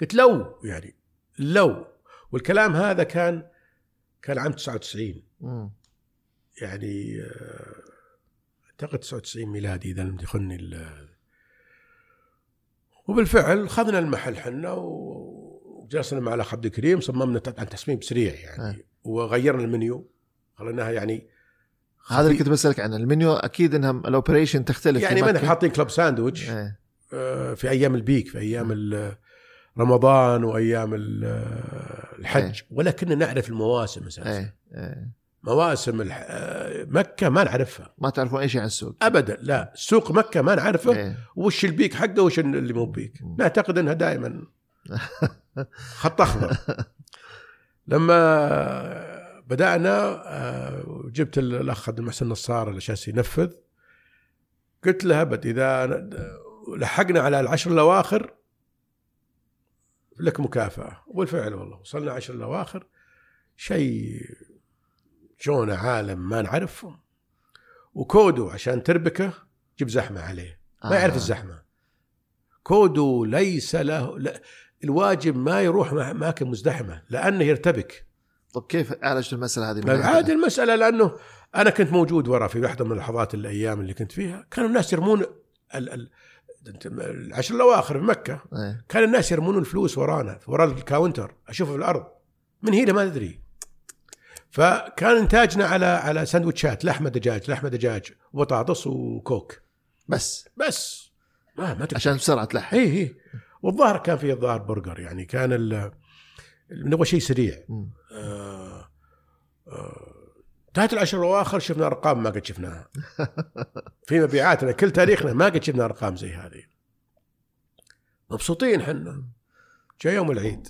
C: قلت لو يعني لو. والكلام هذا كان كان عام 99
B: مم.
C: يعني آه، أعتقد 99 ميلادي إذا لم يخني ال- وبالفعل خذنا المحل حنا و- وجلسنا مع الأخ عبد الكريم صممنا عن تصميم سريع يعني.
B: أه.
C: وغيرنا المنيو خليناها يعني
B: هذا اللي كنت بسألك عنه. المنيو أكيد إنها ال operation تختلف
C: يعني ما. حاطين club sandwich
B: إيه.
C: آه، في أيام ال peak في أيام ال- رمضان وأيام ال- الحج.
B: إيه.
C: ولكننا نعرف المواسم أساسا.
B: إيه إيه.
C: مواسم الح... آه، مكة ما نعرفها.
B: ما تعرفون أي شيء عن السوق.
C: ابدا لا. سوق مكة ما نعرفه.
B: إيه.
C: وش ال peak حقه وش اللي مو
B: peak.
C: نعتقد إنها دائما *laughs* خط أخضر. لما بدأنا آه، جبت الأخ عبد المحسن نصار على أساس ينفذ. قلت له ابد إذا لحقنا على العشر الأواخر لك مكافأة. وبالفعل والله وصلنا عشر الأواخر. شيء جونا عالم ما نعرفهم. وكودو عشان تربكة جيب زحمة عليه. ما يعرف
B: آه.
C: الزحمة. كودو ليس له الواجب ما يروح اماكن مزدحمة لأنه يرتبك.
B: طب كيف عالجت المسألة هذه
C: عادي المسألة لأنه أنا كنت موجود ورا في واحدة من اللحظات الأيام اللي كنت فيها كانوا الناس يرمون ال ال العشر الأواخر في مكة
B: إيه.
C: كان الناس يرمون الفلوس ورانا ورا الكاونتر أشوفه في الأرض. من هنا ما أدري. فكان إنتاجنا على على سندوتشات لحمة دجاج لحمة دجاج وبطاطس وكوك.
B: بس.
C: بس. ما ما تقدر
B: عشان بسرعة تلحق.
C: اي اي والظاهر كان فيه الظاهر برجر يعني كان ال- نبغى شيء سريع. آه آه انتهت العشر الأواخر شفنا أرقام ما قد شفناها. *laughs* في مبيعاتنا كل تاريخنا ما قد شفنا أرقام زي هذه. مبسوطين حنا جاء يوم العيد.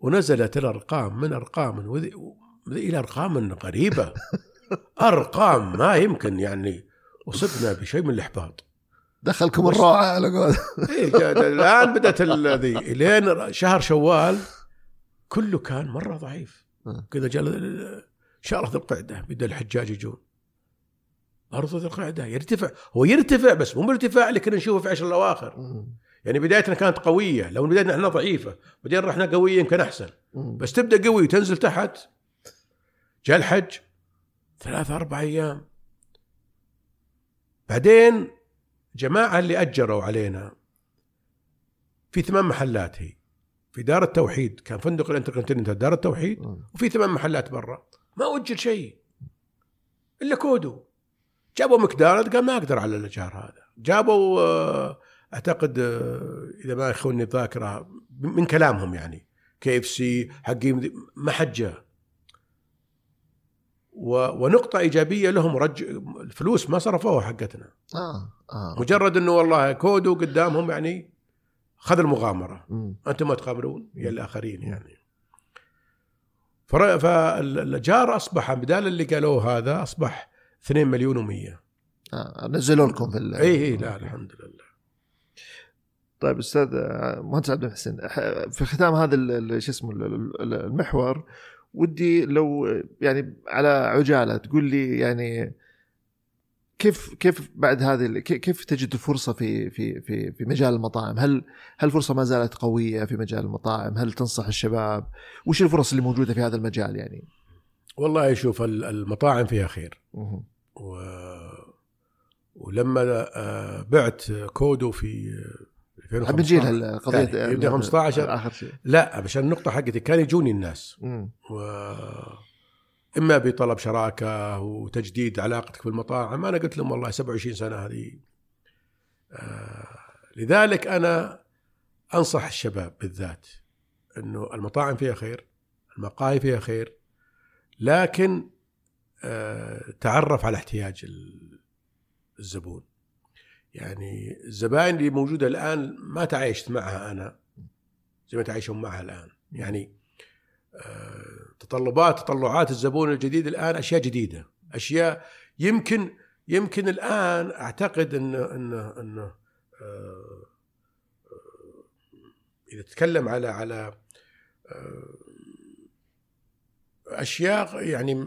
C: ونزلت الأرقام من أرقام وذي إلى أرقام غريبة. *laughs* أرقام ما يمكن يعني وصلنا بشيء من الإحباط.
B: دخلكم الروعة على قول
C: إيه الآن بدأت ذي. لين شهر شوال كله كان مرة ضعيف.
B: آه.
C: كذا جاء ال- شهر ذي القعدة بدأ الحجاج يجون. برضو ذي القعدة يرتفع. هو يرتفع بس مو بارتفاع اللي كنا نشوفه في عشر
B: الأواخر.
C: يعني بدايتنا كانت قوية. لو بدايتنا إحنا ضعيفة بعدين رحنا قوية يمكن
B: أحسن.
C: بس تبدأ قوي وتنزل تحت. جاء الحج ثلاثة أربع أيام. بعدين جماعة اللي أجروا علينا في ثمان محلات هي. في دار التوحيد كان فندق الانتركونتيننتال دار التوحيد. وفي ثمان محلات برا. ما أجل شيء. إلا كودو. جابوا مكدونالد قال ما أقدر على الإيجار هذا. جابوا آه، أعتقد آه، إذا ما يخوني الذاكرة من كلامهم يعني. KFC حقين ما حد جاء. ونقطة إيجابية لهم رج الفلوس ما صرفوها حقتنا.
B: آه آه
C: مجرد أنه والله كودو قدامهم يعني خذ المغامرة.
B: مم.
C: أنتم ما تغامرون يا الآخرين يعني. فر- فالجار أصبح بدال اللي قالوه هذا أصبح 2 مليون و100
B: آه. نزلوا لكم في ال-
C: اي اي لا الحمد لله.
B: طيب أستاذ آه، مهندس عبد المحسن ح- في ختام هذا شو اسمه ال- ال- المحور ودي لو يعني على عجالة تقول لي يعني كيف كيف بعد هذه كيف تجد الفرصه في في في في مجال المطاعم؟ هل هل الفرصه ما زالت قوية في مجال المطاعم؟ هل تنصح الشباب؟ وش الفرص اللي موجودة في هذا المجال يعني؟
C: والله شوف ال- المطاعم فيها خير. و... ولما آه، بعت كودو في 2015
B: بنجي
C: يعني يبدأ 15
B: آخر شيء.
C: لا عشان النقطة حقتي كان يجوني الناس.
B: مم.
C: و إما بطلب شراكة وتجديد علاقتك في المطاعم أنا قلت لهم والله 27 سنة هذه. آه لذلك أنا أنصح الشباب بالذات إنه المطاعم فيها خير المقاهي فيها خير لكن آه تعرف على احتياج ال- الزبون. يعني الزبائن اللي موجودة الآن ما تعايشت معها أنا زي ما تعايشون معها الآن. يعني آه، تطلبات تطلعات الزبون الجديد الآن أشياء جديدة. أشياء يمكن يمكن الآن أعتقد انه انه انه آه، آه، إذا تتكلم على على أشياء يعني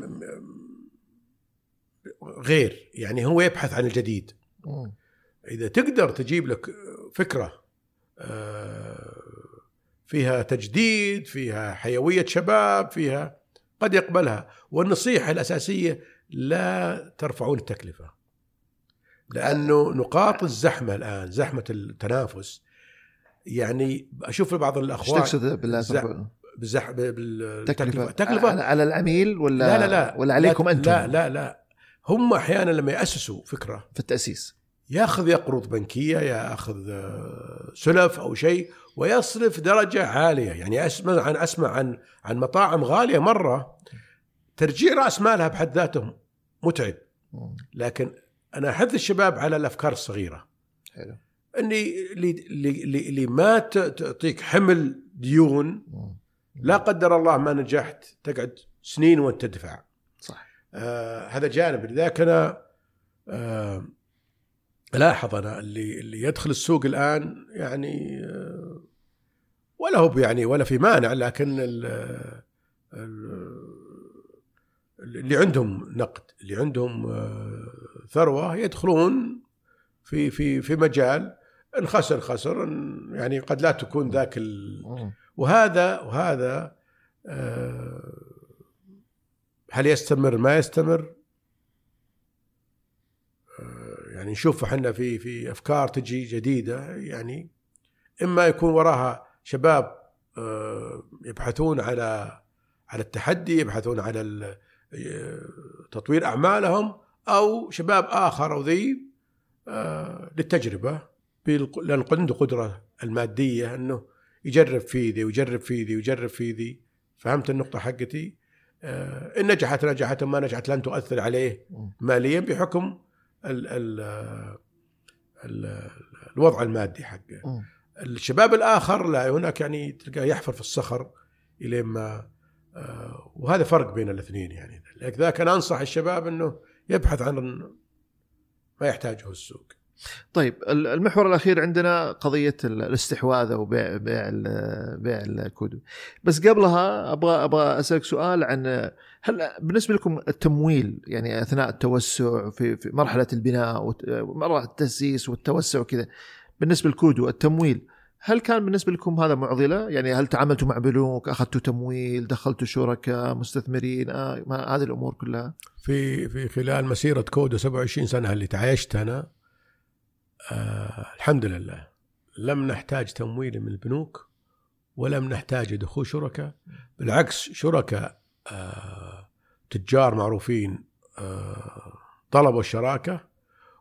C: غير. يعني هو يبحث عن الجديد. إذا تقدر تجيب لك فكرة آه، فيها تجديد فيها حيوية شباب فيها قد يقبلها والنصيحة الأساسية لا ترفعون التكلفة لأنه نقاط الزحمة الآن زحمة التنافس يعني أشوف بعض
B: إيش
C: الاخوان
B: تقصد
C: الزح-
B: ترفع-
C: بالزح...
B: تكلفه
C: بالتكلفة. تكلفة.
B: على, العميل ولا
C: لا لا لا.
B: ولا عليكم
C: لا
B: أنتم؟
C: لا لا لا. هم أحيانا لما يأسسوا فكرة
B: في التأسيس.
C: ياخذ يقرض بنكية ياخذ آه، سلف أو شيء ويصرف درجة عالية. يعني أسمع عن أسمع عن عن مطاعم غالية مرة ترجيع رأس مالها بحد ذاته متعب. لكن أنا أحث الشباب على الأفكار الصغيرة.
B: حلو.
C: إني اللي اللي ما تعطيك حمل ديون. لا قدر الله ما نجحت تقعد سنين وأنت تدفع.
B: صح.
C: آه هذا جانب. لذلك أنا آه الاحظ أنا اللي اللي يدخل السوق الآن يعني ولا هو يعني ولا في مانع لكن ال ال اللي عندهم نقد اللي عندهم ثروة يدخلون في في في مجال إن خسر خسر إن يعني قد لا تكون ذاك ال. وهذا وهذا آه، هل يستمر؟ ما يستمر آه، يعني نشوف إحنا في في أفكار تجي جديدة يعني إما يكون وراها شباب آه، يبحثون على على التحدي يبحثون على آه، تطوير أعمالهم أو شباب آخر أو ذي آه، للتجربة لأن عنده قدرة المادية إنه يجرب في ذي ويجرب في ذي ويجرب في ذي فهمت النقطة حقتي إن نجحت نجحت ما نجحت لن تؤثر عليه. ماليا بحكم ال ال ال الوضع المادي حقه. الشباب الآخر لا هناك يعني تلقاه يحفر في الصخر إلى ما آه، وهذا فرق بين الاثنين يعني. لذلك أنا أنصح الشباب أنه يبحث عن ما يحتاجه السوق.
B: طيب ال- المحور الأخير عندنا قضية ال- الاستحواذ أو بيع بيع بيع الكودو بس قبلها أبغى أبغى أسألك سؤال عن هل بالنسبة لكم التمويل يعني أثناء التوسع في, في مرحلة البناء وت- مرحلة التأسيس والتوسع وكذا بالنسبة للكودو التمويل هل كان بالنسبة لكم هذا معضلة؟ يعني هل تعاملتوا مع بنوك، أخذتوا تمويل، دخلتوا شركاء، مستثمرين، آه هذه الأمور كلها؟
C: في في خلال مسيرة كودو 27 سنة اللي تعايشت أنا آه الحمد لله لم نحتاج تمويل من البنوك ولم نحتاج دخول شركاء بالعكس شركاء آه تجار معروفين آه طلبوا الشراكة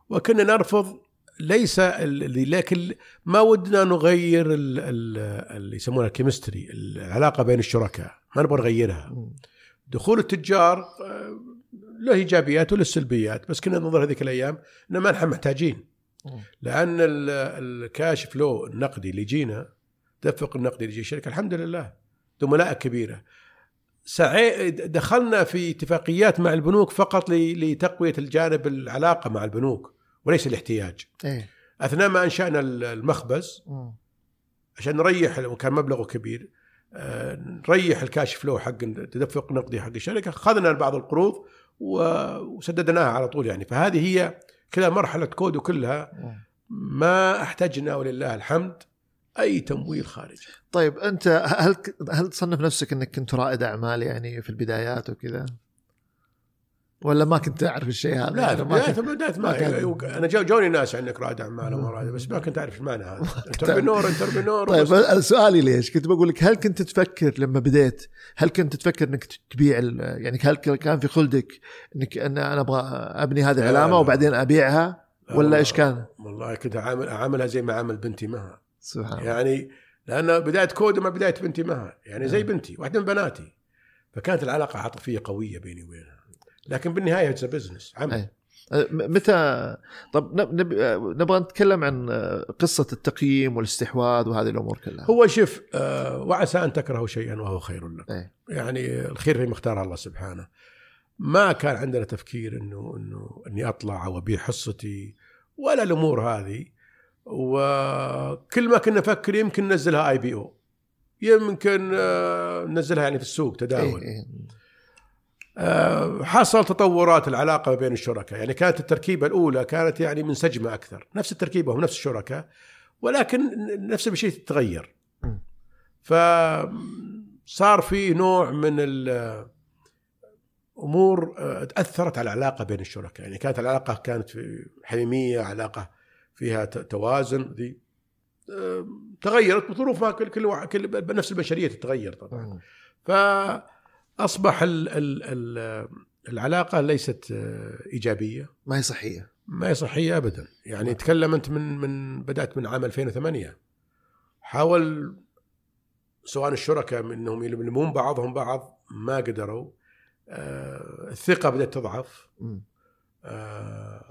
C: وكنا نرفض ليس اللي لكن ما ودنا نغير ال- ال- اللي يسمونها الكيمستري العلاقة بين الشركاء ما نبغى نغيرها. دخول التجار له إيجابيات وله سلبيات بس كنا ننظر هذيك الأيام ان ما نحن محتاجين.
B: لأن
C: ال- ال cash flow النقدي اللي يجينا تدفق النقدي اللي يجي الشركة الحمد لله. زملاء كبيرة. سعي دخلنا في اتفاقيات مع البنوك فقط لتقوية الجانب العلاقة مع البنوك وليس الاحتياج.
B: إيه.
C: أثناء ما أنشأنا المخبز. عشان نريح وكان مبلغه كبير آه، نريح ال cash flow حق تدفق نقدي حق الشركة اخذنا بعض القروض وسددناها على طول يعني. فهذه هي كذا مرحلة كودو كلها ما احتجنا ولله الحمد أي تمويل خارجي
B: طيب أنت هل هل تصنف نفسك إنك كنت رائد أعمال يعني في البدايات وكذا؟ ولا ما كنت تعرف الشيء هذا؟
C: لا
B: يعني ما كنت-
C: بداية
B: ما كان-
C: ما أنا جو- جوني ناس عنك رائد أعمال وما بس ما كنت أعرف إيش معنى هذا entrepreneur *laughs* entrepreneur
B: طيب أنا سؤالي ليش؟ كنت بقول لك هل كنت تفكر لما بديت هل كنت تفكر إنك تبيع يعني هل كان في خلدك إنك أن أنا أبغى أبني هذه
C: لا،
B: العلامة
C: لا.
B: وبعدين أبيعها ولا إيش كان؟
C: والله كنت عامل أعاملها زي ما عامل بنتي مها
B: سبحان
C: يعني لأن بداية كودو ما بداية بنتي مها يعني زي
B: نعم.
C: بنتي واحدة من بناتي فكانت العلاقة عاطفية قوية بيني وبينها لكن بالنهاية it's business عمل.
B: أي. أه، متى طب نب- نب- نبغى نتكلم عن أه، قصة التقييم والاستحواذ وهذه الأمور كلها.
C: هو شوف آه وعسى أن تكرهوا شيئا وهو خير لكم
B: أي.
C: يعني الخير فيما اختاره الله سبحانه. ما كان عندنا تفكير إنه إنه إني أطلع أو ابيع حصتي ولا الأمور هذه. وكل ما كنا نفكر يمكن ننزلها آي بي أو. يمكن آه، ننزلها يعني في السوق تداول.
B: إيه إيه.
C: آه، حصل تطورات العلاقة بين الشركاء. يعني كانت التركيبة الأولى كانت يعني منسجمة أكثر. نفس التركيبة ونفس الشركاء ولكن نفس الشيء تتغير. فصار في نوع من الأمور آه، تأثرت على العلاقة بين الشركاء. يعني كانت العلاقة كانت في حميمية علاقة فيها توازن ذي آه، تغيرت بظروف ما كل كل, واحد- كل نفس البشرية تتغير طبعا.
B: مم.
C: فاصبح ال ال ال العلاقة ليست آه، إيجابية.
B: ما هي صحية.
C: ما هي صحية ابدا. يعني تكلم أنت من من بدأت من عام 2008 حاول سواء الشركاء منهم يلمون بعضهم بعض ما قدروا آه، الثقة بدأت تضعف. آه،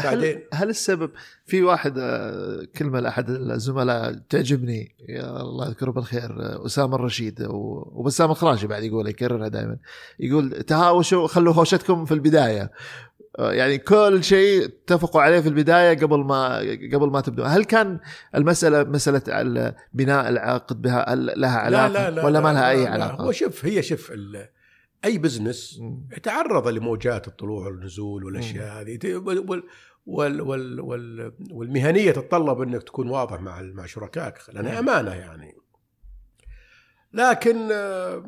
B: هل,
C: بعدين
B: هل السبب في واحد آه، كلمة لأحد الزملاء تعجبني يا الله يذكره بالخير آه، أسامة الرشيد وبسام الخراشي بعد يقول يكررها دائما. يقول تهاوشوا خلوا هوشتكم في البداية. يعني كل شيء اتفقوا عليه في البداية قبل ما قبل ما تبدوا هل كان المسألة مسألة ال- بناء العقد بها هل لها علاقة ولا ما لها أي
C: لا،
B: علاقة؟
C: هو شوف هي شوف ال- أي بزنس. يتعرض لموجات الطلوع والنزول والأشياء هذه. وال وال وال وال وال والمهنية تتطلب إنك تكون واضح مع مع شركائك لأنها أمانة يعني. لكن آه،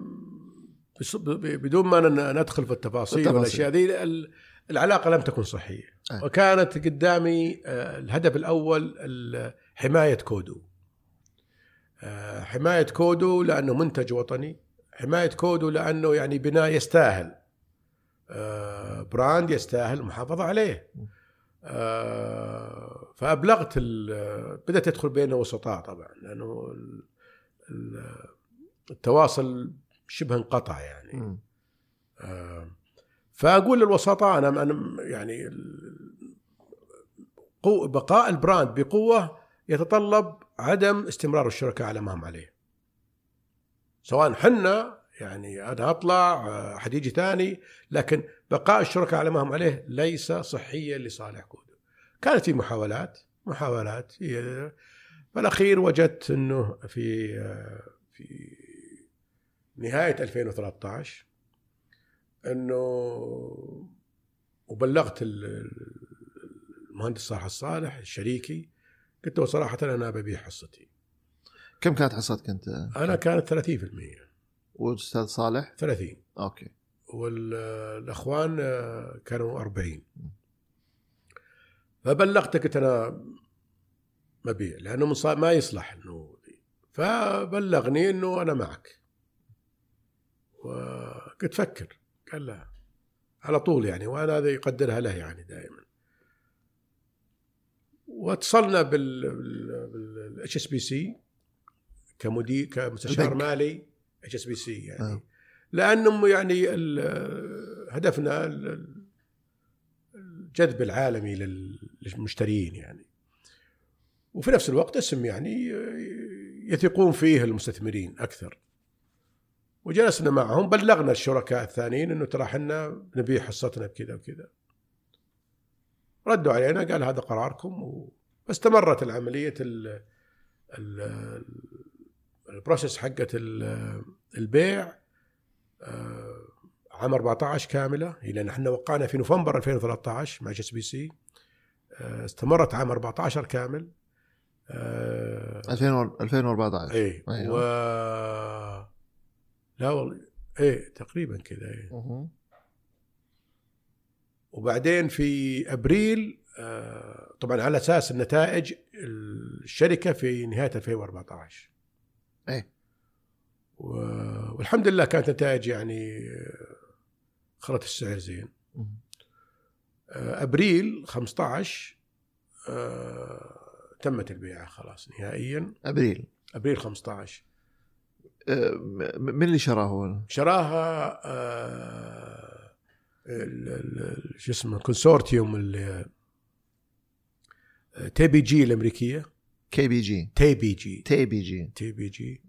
C: بدون ما ندخل في التفاصيل
B: التفاصيل.
C: والأشياء ذي ال- العلاقة لم تكن صحيه. وكانت قدامي آه، الهدف الأول ال- حماية كودو. آه، حماية كودو لأنه منتج وطني. حماية كودو لأنه يعني بناء يستاهل آه، brand يستاهل المحافظه عليه آه، فأبلغت ال- بدأت تدخل بيننا وسطاء طبعا لأنه ال- ال- التواصل شبه انقطع يعني. آه، فأقول للوسطاء أنا يعني بقاء البراند بقوة يتطلب عدم استمرار الشركاء على ما هم عليه. سواء حنا يعني أنا اطلع آه، احد يجي ثاني لكن بقاء الشركاء على ما هم عليه ليس صحيا لصالح كودو. كانت في محاولات محاولات بالأخير وجدت إنه في آه، في نهاية 2013 إنه وبلغت ال- المهندس صالح الصالح شريكي قلت له صراحة أنا ببيع حصتي
B: كم كانت حصتك أنت؟
C: أنا كانت 30%
B: والأستاذ صالح؟
C: 30
B: أوكي.
C: والأخوان كانوا 40 فبلغته قلت أنا مبيع لأنه ما يصلح إنه فبلغني إنه أنا معك. وقلت فكر. قال لا. على طول يعني وأنا هذا يقدرها له يعني دائما. واتصلنا بال HSBC. كمدير كمستشار. مالي HSBC يعني
B: آه.
C: لأنه يعني هدفنا ال- الجذب العالمي لل- للمشترين يعني وفي نفس الوقت اسم يعني يثقون فيه المستثمرين أكثر وجلسنا معهم بلغنا الشركاء الثانيين إنه ترى إحنا نبيع حصتنا بكذا وكذا ردوا علينا قال هذا قراركم و... فاستمرت العملية ال... ال... البروسيس حقت ال- البيع آه، عام 14 كاملة. إلى ان إحنا وقعنا في نوفمبر 2013 مع HSBC. آه، استمرت عام 14 كامل. آه،
B: 2000 2014
C: إيه
B: أيوة.
C: و لا والله إيه تقريبا كذا
B: إيه.
C: وبعدين في أبريل آه، طبعا على أساس النتائج الشركة في نهاية 2014
B: إيه.
C: و- والحمد لله كانت نتائج يعني خلت السعر زين. آه، أبريل 15 آه، تمت البيعة خلاص نهائيا.
B: أبريل.
C: أبريل 15
B: آه، من اللي؟
C: شراها ال- ال- ال- شو اسمه كونسورتيوم تي بي جي الأمريكية.
B: كي بي جي
C: تي بي جي
B: تي بي جي
C: تي بي جي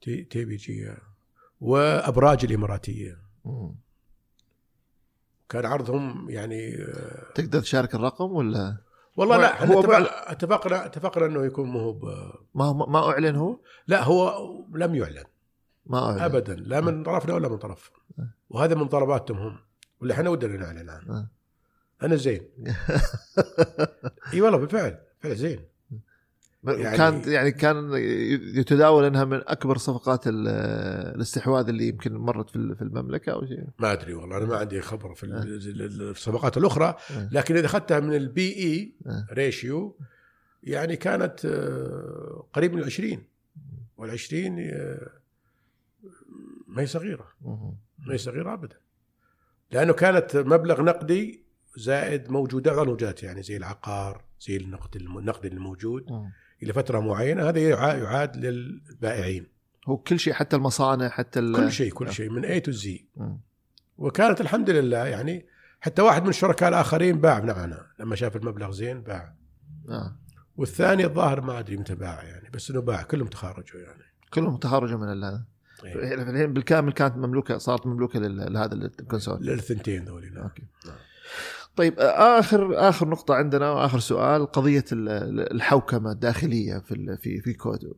C: تي, تي بي جي آه. وأبراج الإماراتية.
B: مم.
C: كان عرضهم يعني آه،
B: تقدر تشارك الرقم ولا؟
C: والله لا إحنا
B: هو
C: اتفقنا اتفقنا اتفقنا إنه يكون مو هو ب-
B: ما ما أعلن هو؟
C: لا هو لم يعلن.
B: ما أعلن.
C: ابدا لا من طرفنا ولا من طرف. وهذا من طلباتهم هم. واللي إحنا ودنا نعلن عنه
B: آه.
C: أنا زين. *laughs* إي والله بالفعل. فعل زين. يعني-
B: كان يعني كان يتداول انها من اكبر صفقات ال- الاستحواذ اللي يمكن مرت في ال- في المملكة أو شيء
C: ما أدري والله أنا ما عندي خبر في ال- الصفقات الأخرى
B: آه.
C: لكن إذا أخذتها من ال
B: P/E.
C: ratio يعني كانت آه، قريب من العشرين والعشرين آه، ما هي
B: صغيرة.
C: ما هي صغيرة ابدا لأنه كانت مبلغ نقدي زائد موجودات موجودات يعني زي العقار زي النقد النقد الموجود. إلى فترة معينة هذا يعا- يعاد للبائعين
B: هو كل شيء حتى المصانع حتى ال-
C: كل شيء كل شيء من اي تو زي. وكانت الحمد لله يعني حتى واحد من الشركاء الآخرين باع معنا لما شاف المبلغ زين باع
B: آه.
C: والثاني الظاهر ما أدري متى باع يعني بس إنه باع كلهم تخارجوا يعني
B: كلهم تخرجوا من ال-
C: إيه.
B: الحين بالكامل كانت مملوكة صارت مملوكة لهذا ال consortium
C: للثنتين ذولي نعم
B: أوكي
C: نعم.
B: طيب آه، آخر آخر نقطة عندنا وآخر سؤال قضية ال- ال- الحوكمة الداخلية في في في كودو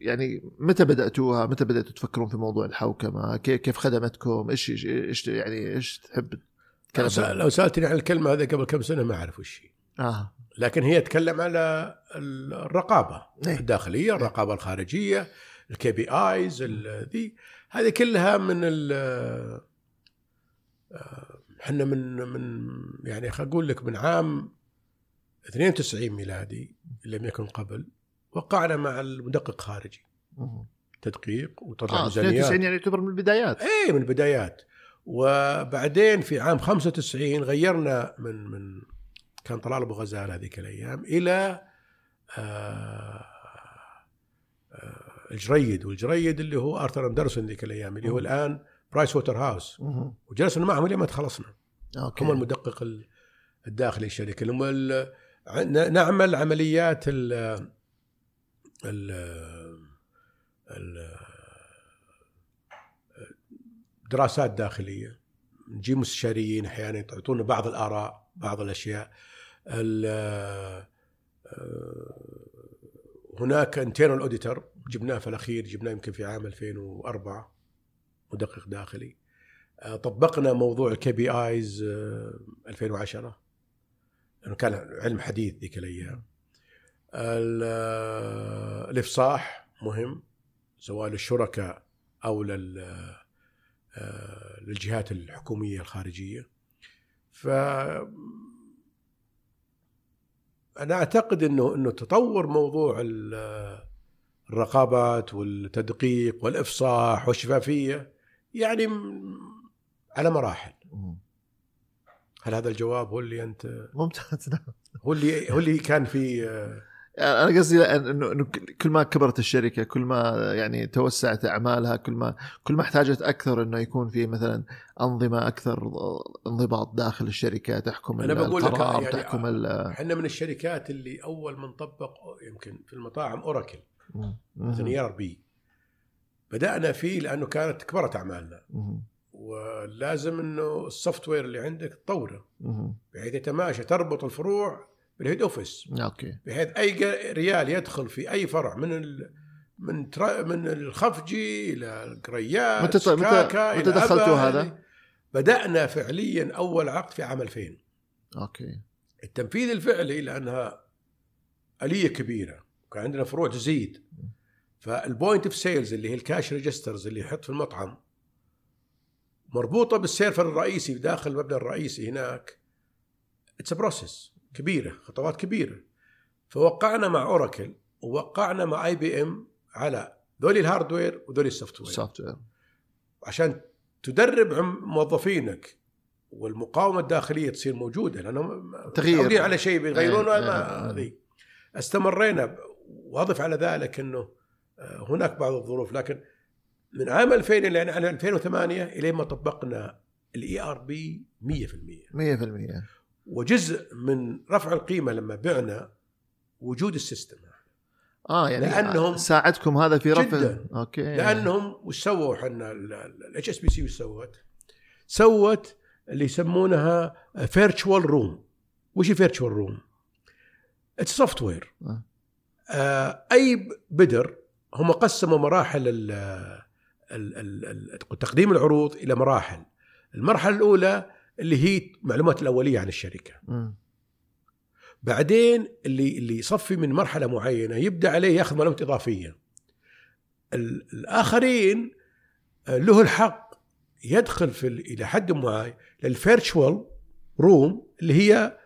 B: يعني متى بدأتوها؟ متى بدأتوا تفكرون في موضوع الحوكمة؟ كيف خدمتكم؟ إيش إيش يعني إيش تحب
C: لو سألتني عن الكلمة هذه قبل كم سنة ما أعرف وش هي.
B: آه.
C: لكن هي تتكلم على الرقابة
B: إيه.
C: الداخلية الرقابة الخارجية ال KPIs ذي. هذه كلها من ال آه، إحنا من من يعني خل أقول لك من عام 92 ميلادي لم يكن قبل وقعنا مع المدقق خارجي. تدقيق وطلع
B: آه
C: ميزانيات
B: 92 يعني يعتبر من البدايات
C: إيه من البدايات وبعدين في عام 95 غيرنا من من كان طلال أبو غزال هذيك الأيام إلى آه آه الجريد والجريد اللي هو آرثر أندرسون ذيك الأيام اللي هو. الآن برايس ووتر هاوس. وجلسنا معهم لين ما تخلصنا.
B: أوكي.
C: هم المدقق ال- الداخلي الشركة. هم نعمل عمليات ال ال دراسات داخلية. نجيب مستشاريين أحيانا يعطونا بعض الآراء بعض الأشياء. ال- هناك internal auditor جبناه في الأخير جبناه يمكن في عام 2004 مدقق داخلي. آه، طبقنا موضوع ال KPIs 2010 لأنه كان علم حديث ذيك الأيام. ال- آه، الإفصاح مهم سواء للشركاء أو آه، للجهات الحكومية الخارجية. ف أنا أعتقد إنه إنه تطور موضوع ال- الرقابات والتدقيق والإفصاح والشفافية يعني على مراحل. هل هذا الجواب هو اللي أنت
B: ممتاز نعم.
C: هو اللي هو اللي كان في آه،
B: أنا قصدي إنه كل ما كبرت الشركة كل ما يعني توسعت أعمالها كل ما كل ما احتاجت أكثر إنه يكون في مثلا أنظمة أكثر انضباط داخل الشركة تحكم
C: أنا بقول لك يعني
B: تحكم ال
C: إحنا من الشركات اللي أول من طبق يمكن في المطاعم
B: Oracle.
C: مثلا ERP. بدأنا فيه لأنه كانت كبرت
B: أعمالنا.
C: ولازم إنه ال software اللي عندك تطوره. بحيث يتماشى تربط الفروع بال head
B: office.
C: أوكي. بحيث أي ريال يدخل في أي فرع من ال من ترا من الخفجي إلى القريات
B: متى- متى- متى دخلتوا هذا؟
C: بدأنا فعليا أول عقد في عام 2000
B: أوكي.
C: التنفيذ الفعلي لأنها آلية كبيرة. كان عندنا فروع تزيد. فال point of sales اللي هي ال cash registers اللي يحط في المطعم مربوطة بال server الرئيسي داخل المبنى الرئيسي هناك. it's process كبيرة خطوات كبيرة. فوقعنا مع Oracle ووقعنا مع IBM على ذولي ال hardware وذولي
B: ال software
C: عشان تدرب موظفينك والمقاومة الداخلية تصير موجودة لأنهم
B: تغيير.
C: على شيء بيغيرونه
B: إيه،
C: ما
B: إيه،
C: هذه. استمرينا. واضف على ذلك إنه هناك بعض الظروف لكن من عام 2000 إلى يعني 2008 إلى ما طبقنا ال ERP 100%
B: 100%
C: وجزء من رفع القيمة لما بعنا وجود ال
B: system آه يعني
C: لأنهم
B: ساعدكم هذا في رفع
C: جداً.
B: okay
C: لأنهم وش سووا إحنا ال HSBC وش سوت؟ سوت اللي يسمونها virtual room وش virtual room؟ it's
B: software.
C: أي بدر هم قسموا مراحل ال ال ال ال تقديم العروض إلى مراحل المرحلة الأولى اللي هي المعلومات الأولية عن الشركة
B: مم.
C: بعدين اللي اللي يصفي من مرحلة معينة يبدأ عليه يأخذ معلومات إضافية. ال- الآخرين آه، له الحق يدخل في ال- إلى حد معين لل virtual room اللي هي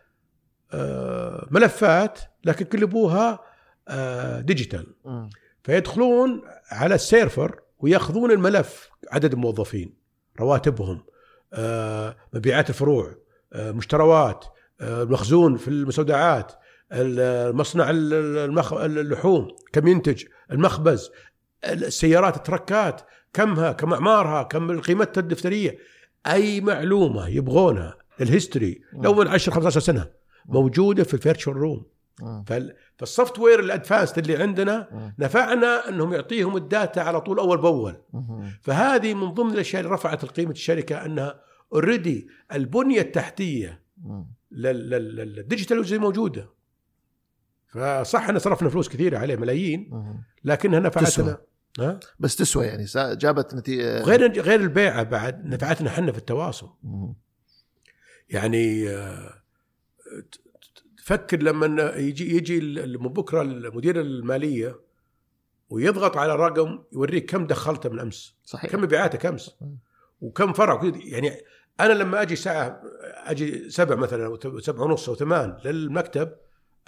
C: آه، ملفات لكن قلبوها آه، digital
B: مم.
C: فيدخلون على ال server ويأخذون الملف عدد الموظفين رواتبهم آه، مبيعات الفروع آه، مشتروات آه، المخزون في المستودعات المصنع المخ... اللحوم كم ينتج المخبز السيارات التركات كمها كم أعمارها كم قيمتها الدفترية. أي معلومة يبغونها ال history لو من 10 15 سنة موجودة في ال virtual
B: room.
C: فال software ال advanced اللي عندنا. نفعنا أنهم يعطيهم ال data على طول أول
B: بأول.
C: فهذه من ضمن الأشياء اللي رفعت قيمه الشركة أنها already البنية
B: التحتية
C: لل digitalize موجودة فصح ان صرفنا فلوس كثيرة عليه ملايين. لكنها نفعتنا
B: تسوى.
C: ها
B: بس تسوى يعني جابت نتيجه
C: غير غير البيعة بعد نفعتنا إحنا في التواصل. يعني تفكر لما يجي يجي من بكرة المدير المالية ويضغط على رقم يوريك كم دخلته من أمس.
B: صحيح.
C: كم مبيعاتك امس وكم فرع. يعني أنا لما أجي ساعة أجي سبع مثلا أو سبع ونص أو ثمان للمكتب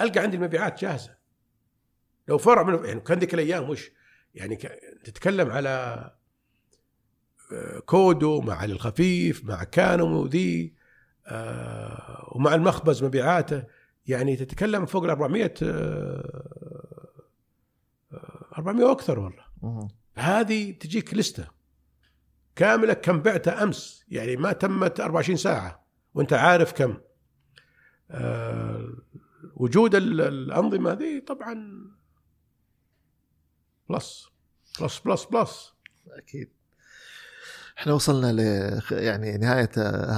C: ألقى عندي المبيعات جاهزة. لو فرع من يعني كان ذيك الأيام وش؟ يعني تتكلم على آه، كودو مع الخفيف مع كانو ذي آه، ومع المخبز مبيعاته. يعني تتكلم فوق ال 400 آه، آه، 400 وأكثر والله. هذه تجيك لستة كاملة كم بعته أمس يعني ما تمت 24 ساعة. وأنت عارف كم. آه وجود ال- الأنظمة هذه طبعا plus plus plus plus
B: أكيد. إحنا وصلنا ل يعني نهاية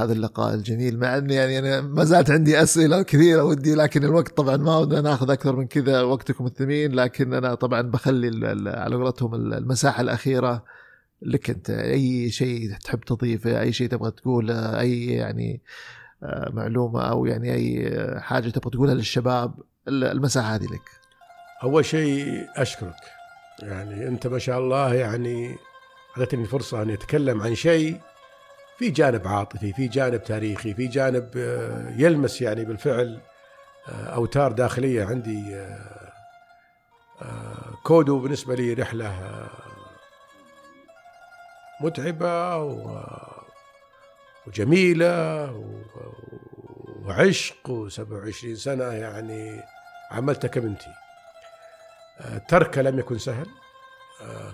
B: هذا اللقاء الجميل. مع إني يعني أنا ما زالت عندي أسئلة كثيرة ودي لكن الوقت طبعا ما ودنا ناخذ أكثر من كذا وقتكم الثمين لكن أنا طبعا بخلي على قولتهم ال- المساحة الأخيرة لك أنت. أي شيء تحب تضيفه أي شيء تبغى تقوله أي يعني آه، معلومة أو يعني أي حاجة تبغى تقولها للشباب ال- المساحة هذه لك.
C: أول شيء أشكرك. يعني أنت ما شاء الله يعني اعطيتني فرصه اني أتكلم عن شيء في جانب عاطفي في جانب تاريخي في جانب آه، يلمس يعني بالفعل آه، أوتار داخلية عندي آه، كودو بالنسبة لي رحلة آه، متعبة و- وجميلة و- وعشق و27 سنة يعني عملتها كبنتي. تركه لم يكن سهل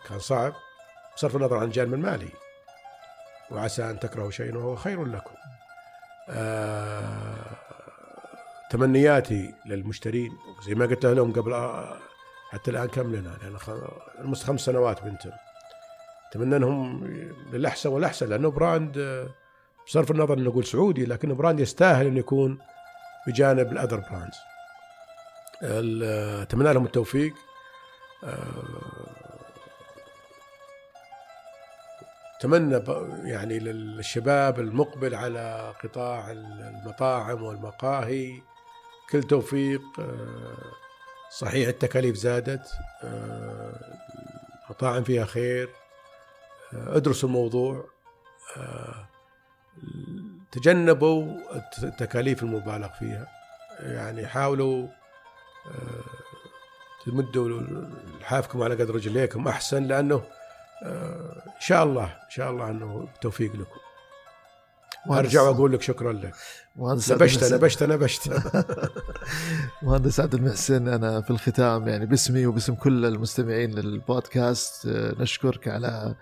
C: كان صعب. بصرف النظر عن الجانب المالي وعسى أن تكرهوا شيئا وهو خير لكم. آه، تمنياتي للمشترين زي ما قلت لهم قبل آه، حتى الآن كم لنا؟ لأن خ- المس خمس سنوات بنتم. أتمنى أنهم للأحسن والأحسن لأنه brand آه، بصرف النظر انه نقول سعودي لكنه brand يستاهل انه يكون بجانب ال other brands. ال- أتمنى لهم التوفيق. أتمنى يعني للشباب المقبل على قطاع المطاعم والمقاهي. كل توفيق آه، صحيح التكاليف زادت آه، مطاعم فيها خير آه، ادرسوا الموضوع تجنبوا التكاليف المبالغ فيها. يعني حاولوا تمدوا لحافكم على قدر رجليكم أحسن لأنه إن شاء الله إن شاء الله إنه توفيق لكم. أرجع وأقول لك شكرا لك.
B: مهندس
C: نبشت نبشت نبشت. *laughs*
B: مهندس عبد المحسن أنا في الختام يعني باسمي وباسم كل المستمعين للبودكاست نشكرك على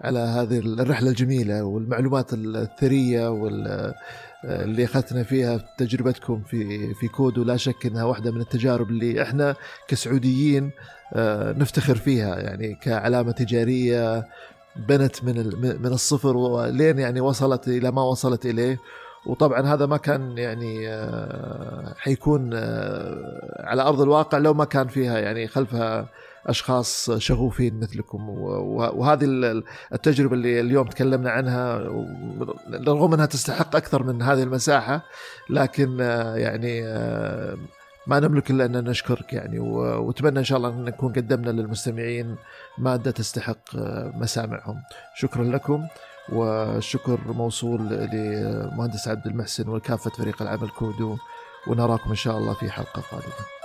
B: على هذه الرحلة الجميلة والمعلومات الثرية وال اللي أخذتنا فيها تجربتكم في في كودو لا شك إنها واحدة من التجارب اللي إحنا كسعوديين آه، نفتخر فيها يعني كعلامة تجارية بنت من من الصفر ولين يعني وصلت إلى ما وصلت إليه. وطبعا هذا ما كان يعني آه، حيكون آه، على أرض الواقع لو ما كان فيها يعني خلفها أشخاص شغوفين مثلكم. وهذه التجربة اللي اليوم تكلمنا عنها رغم أنها تستحق أكثر من هذه المساحة لكن آه، يعني ما نملك إلا ان نشكرك يعني. وأتمنى إن شاء الله أن نكون قدمنا للمستمعين مادة تستحق مسامعهم. شكرا لكم والشكر موصول لمهندس عبد المحسن وكافه فريق العمل كودو. ونراكم إن شاء الله في حلقة قادمة.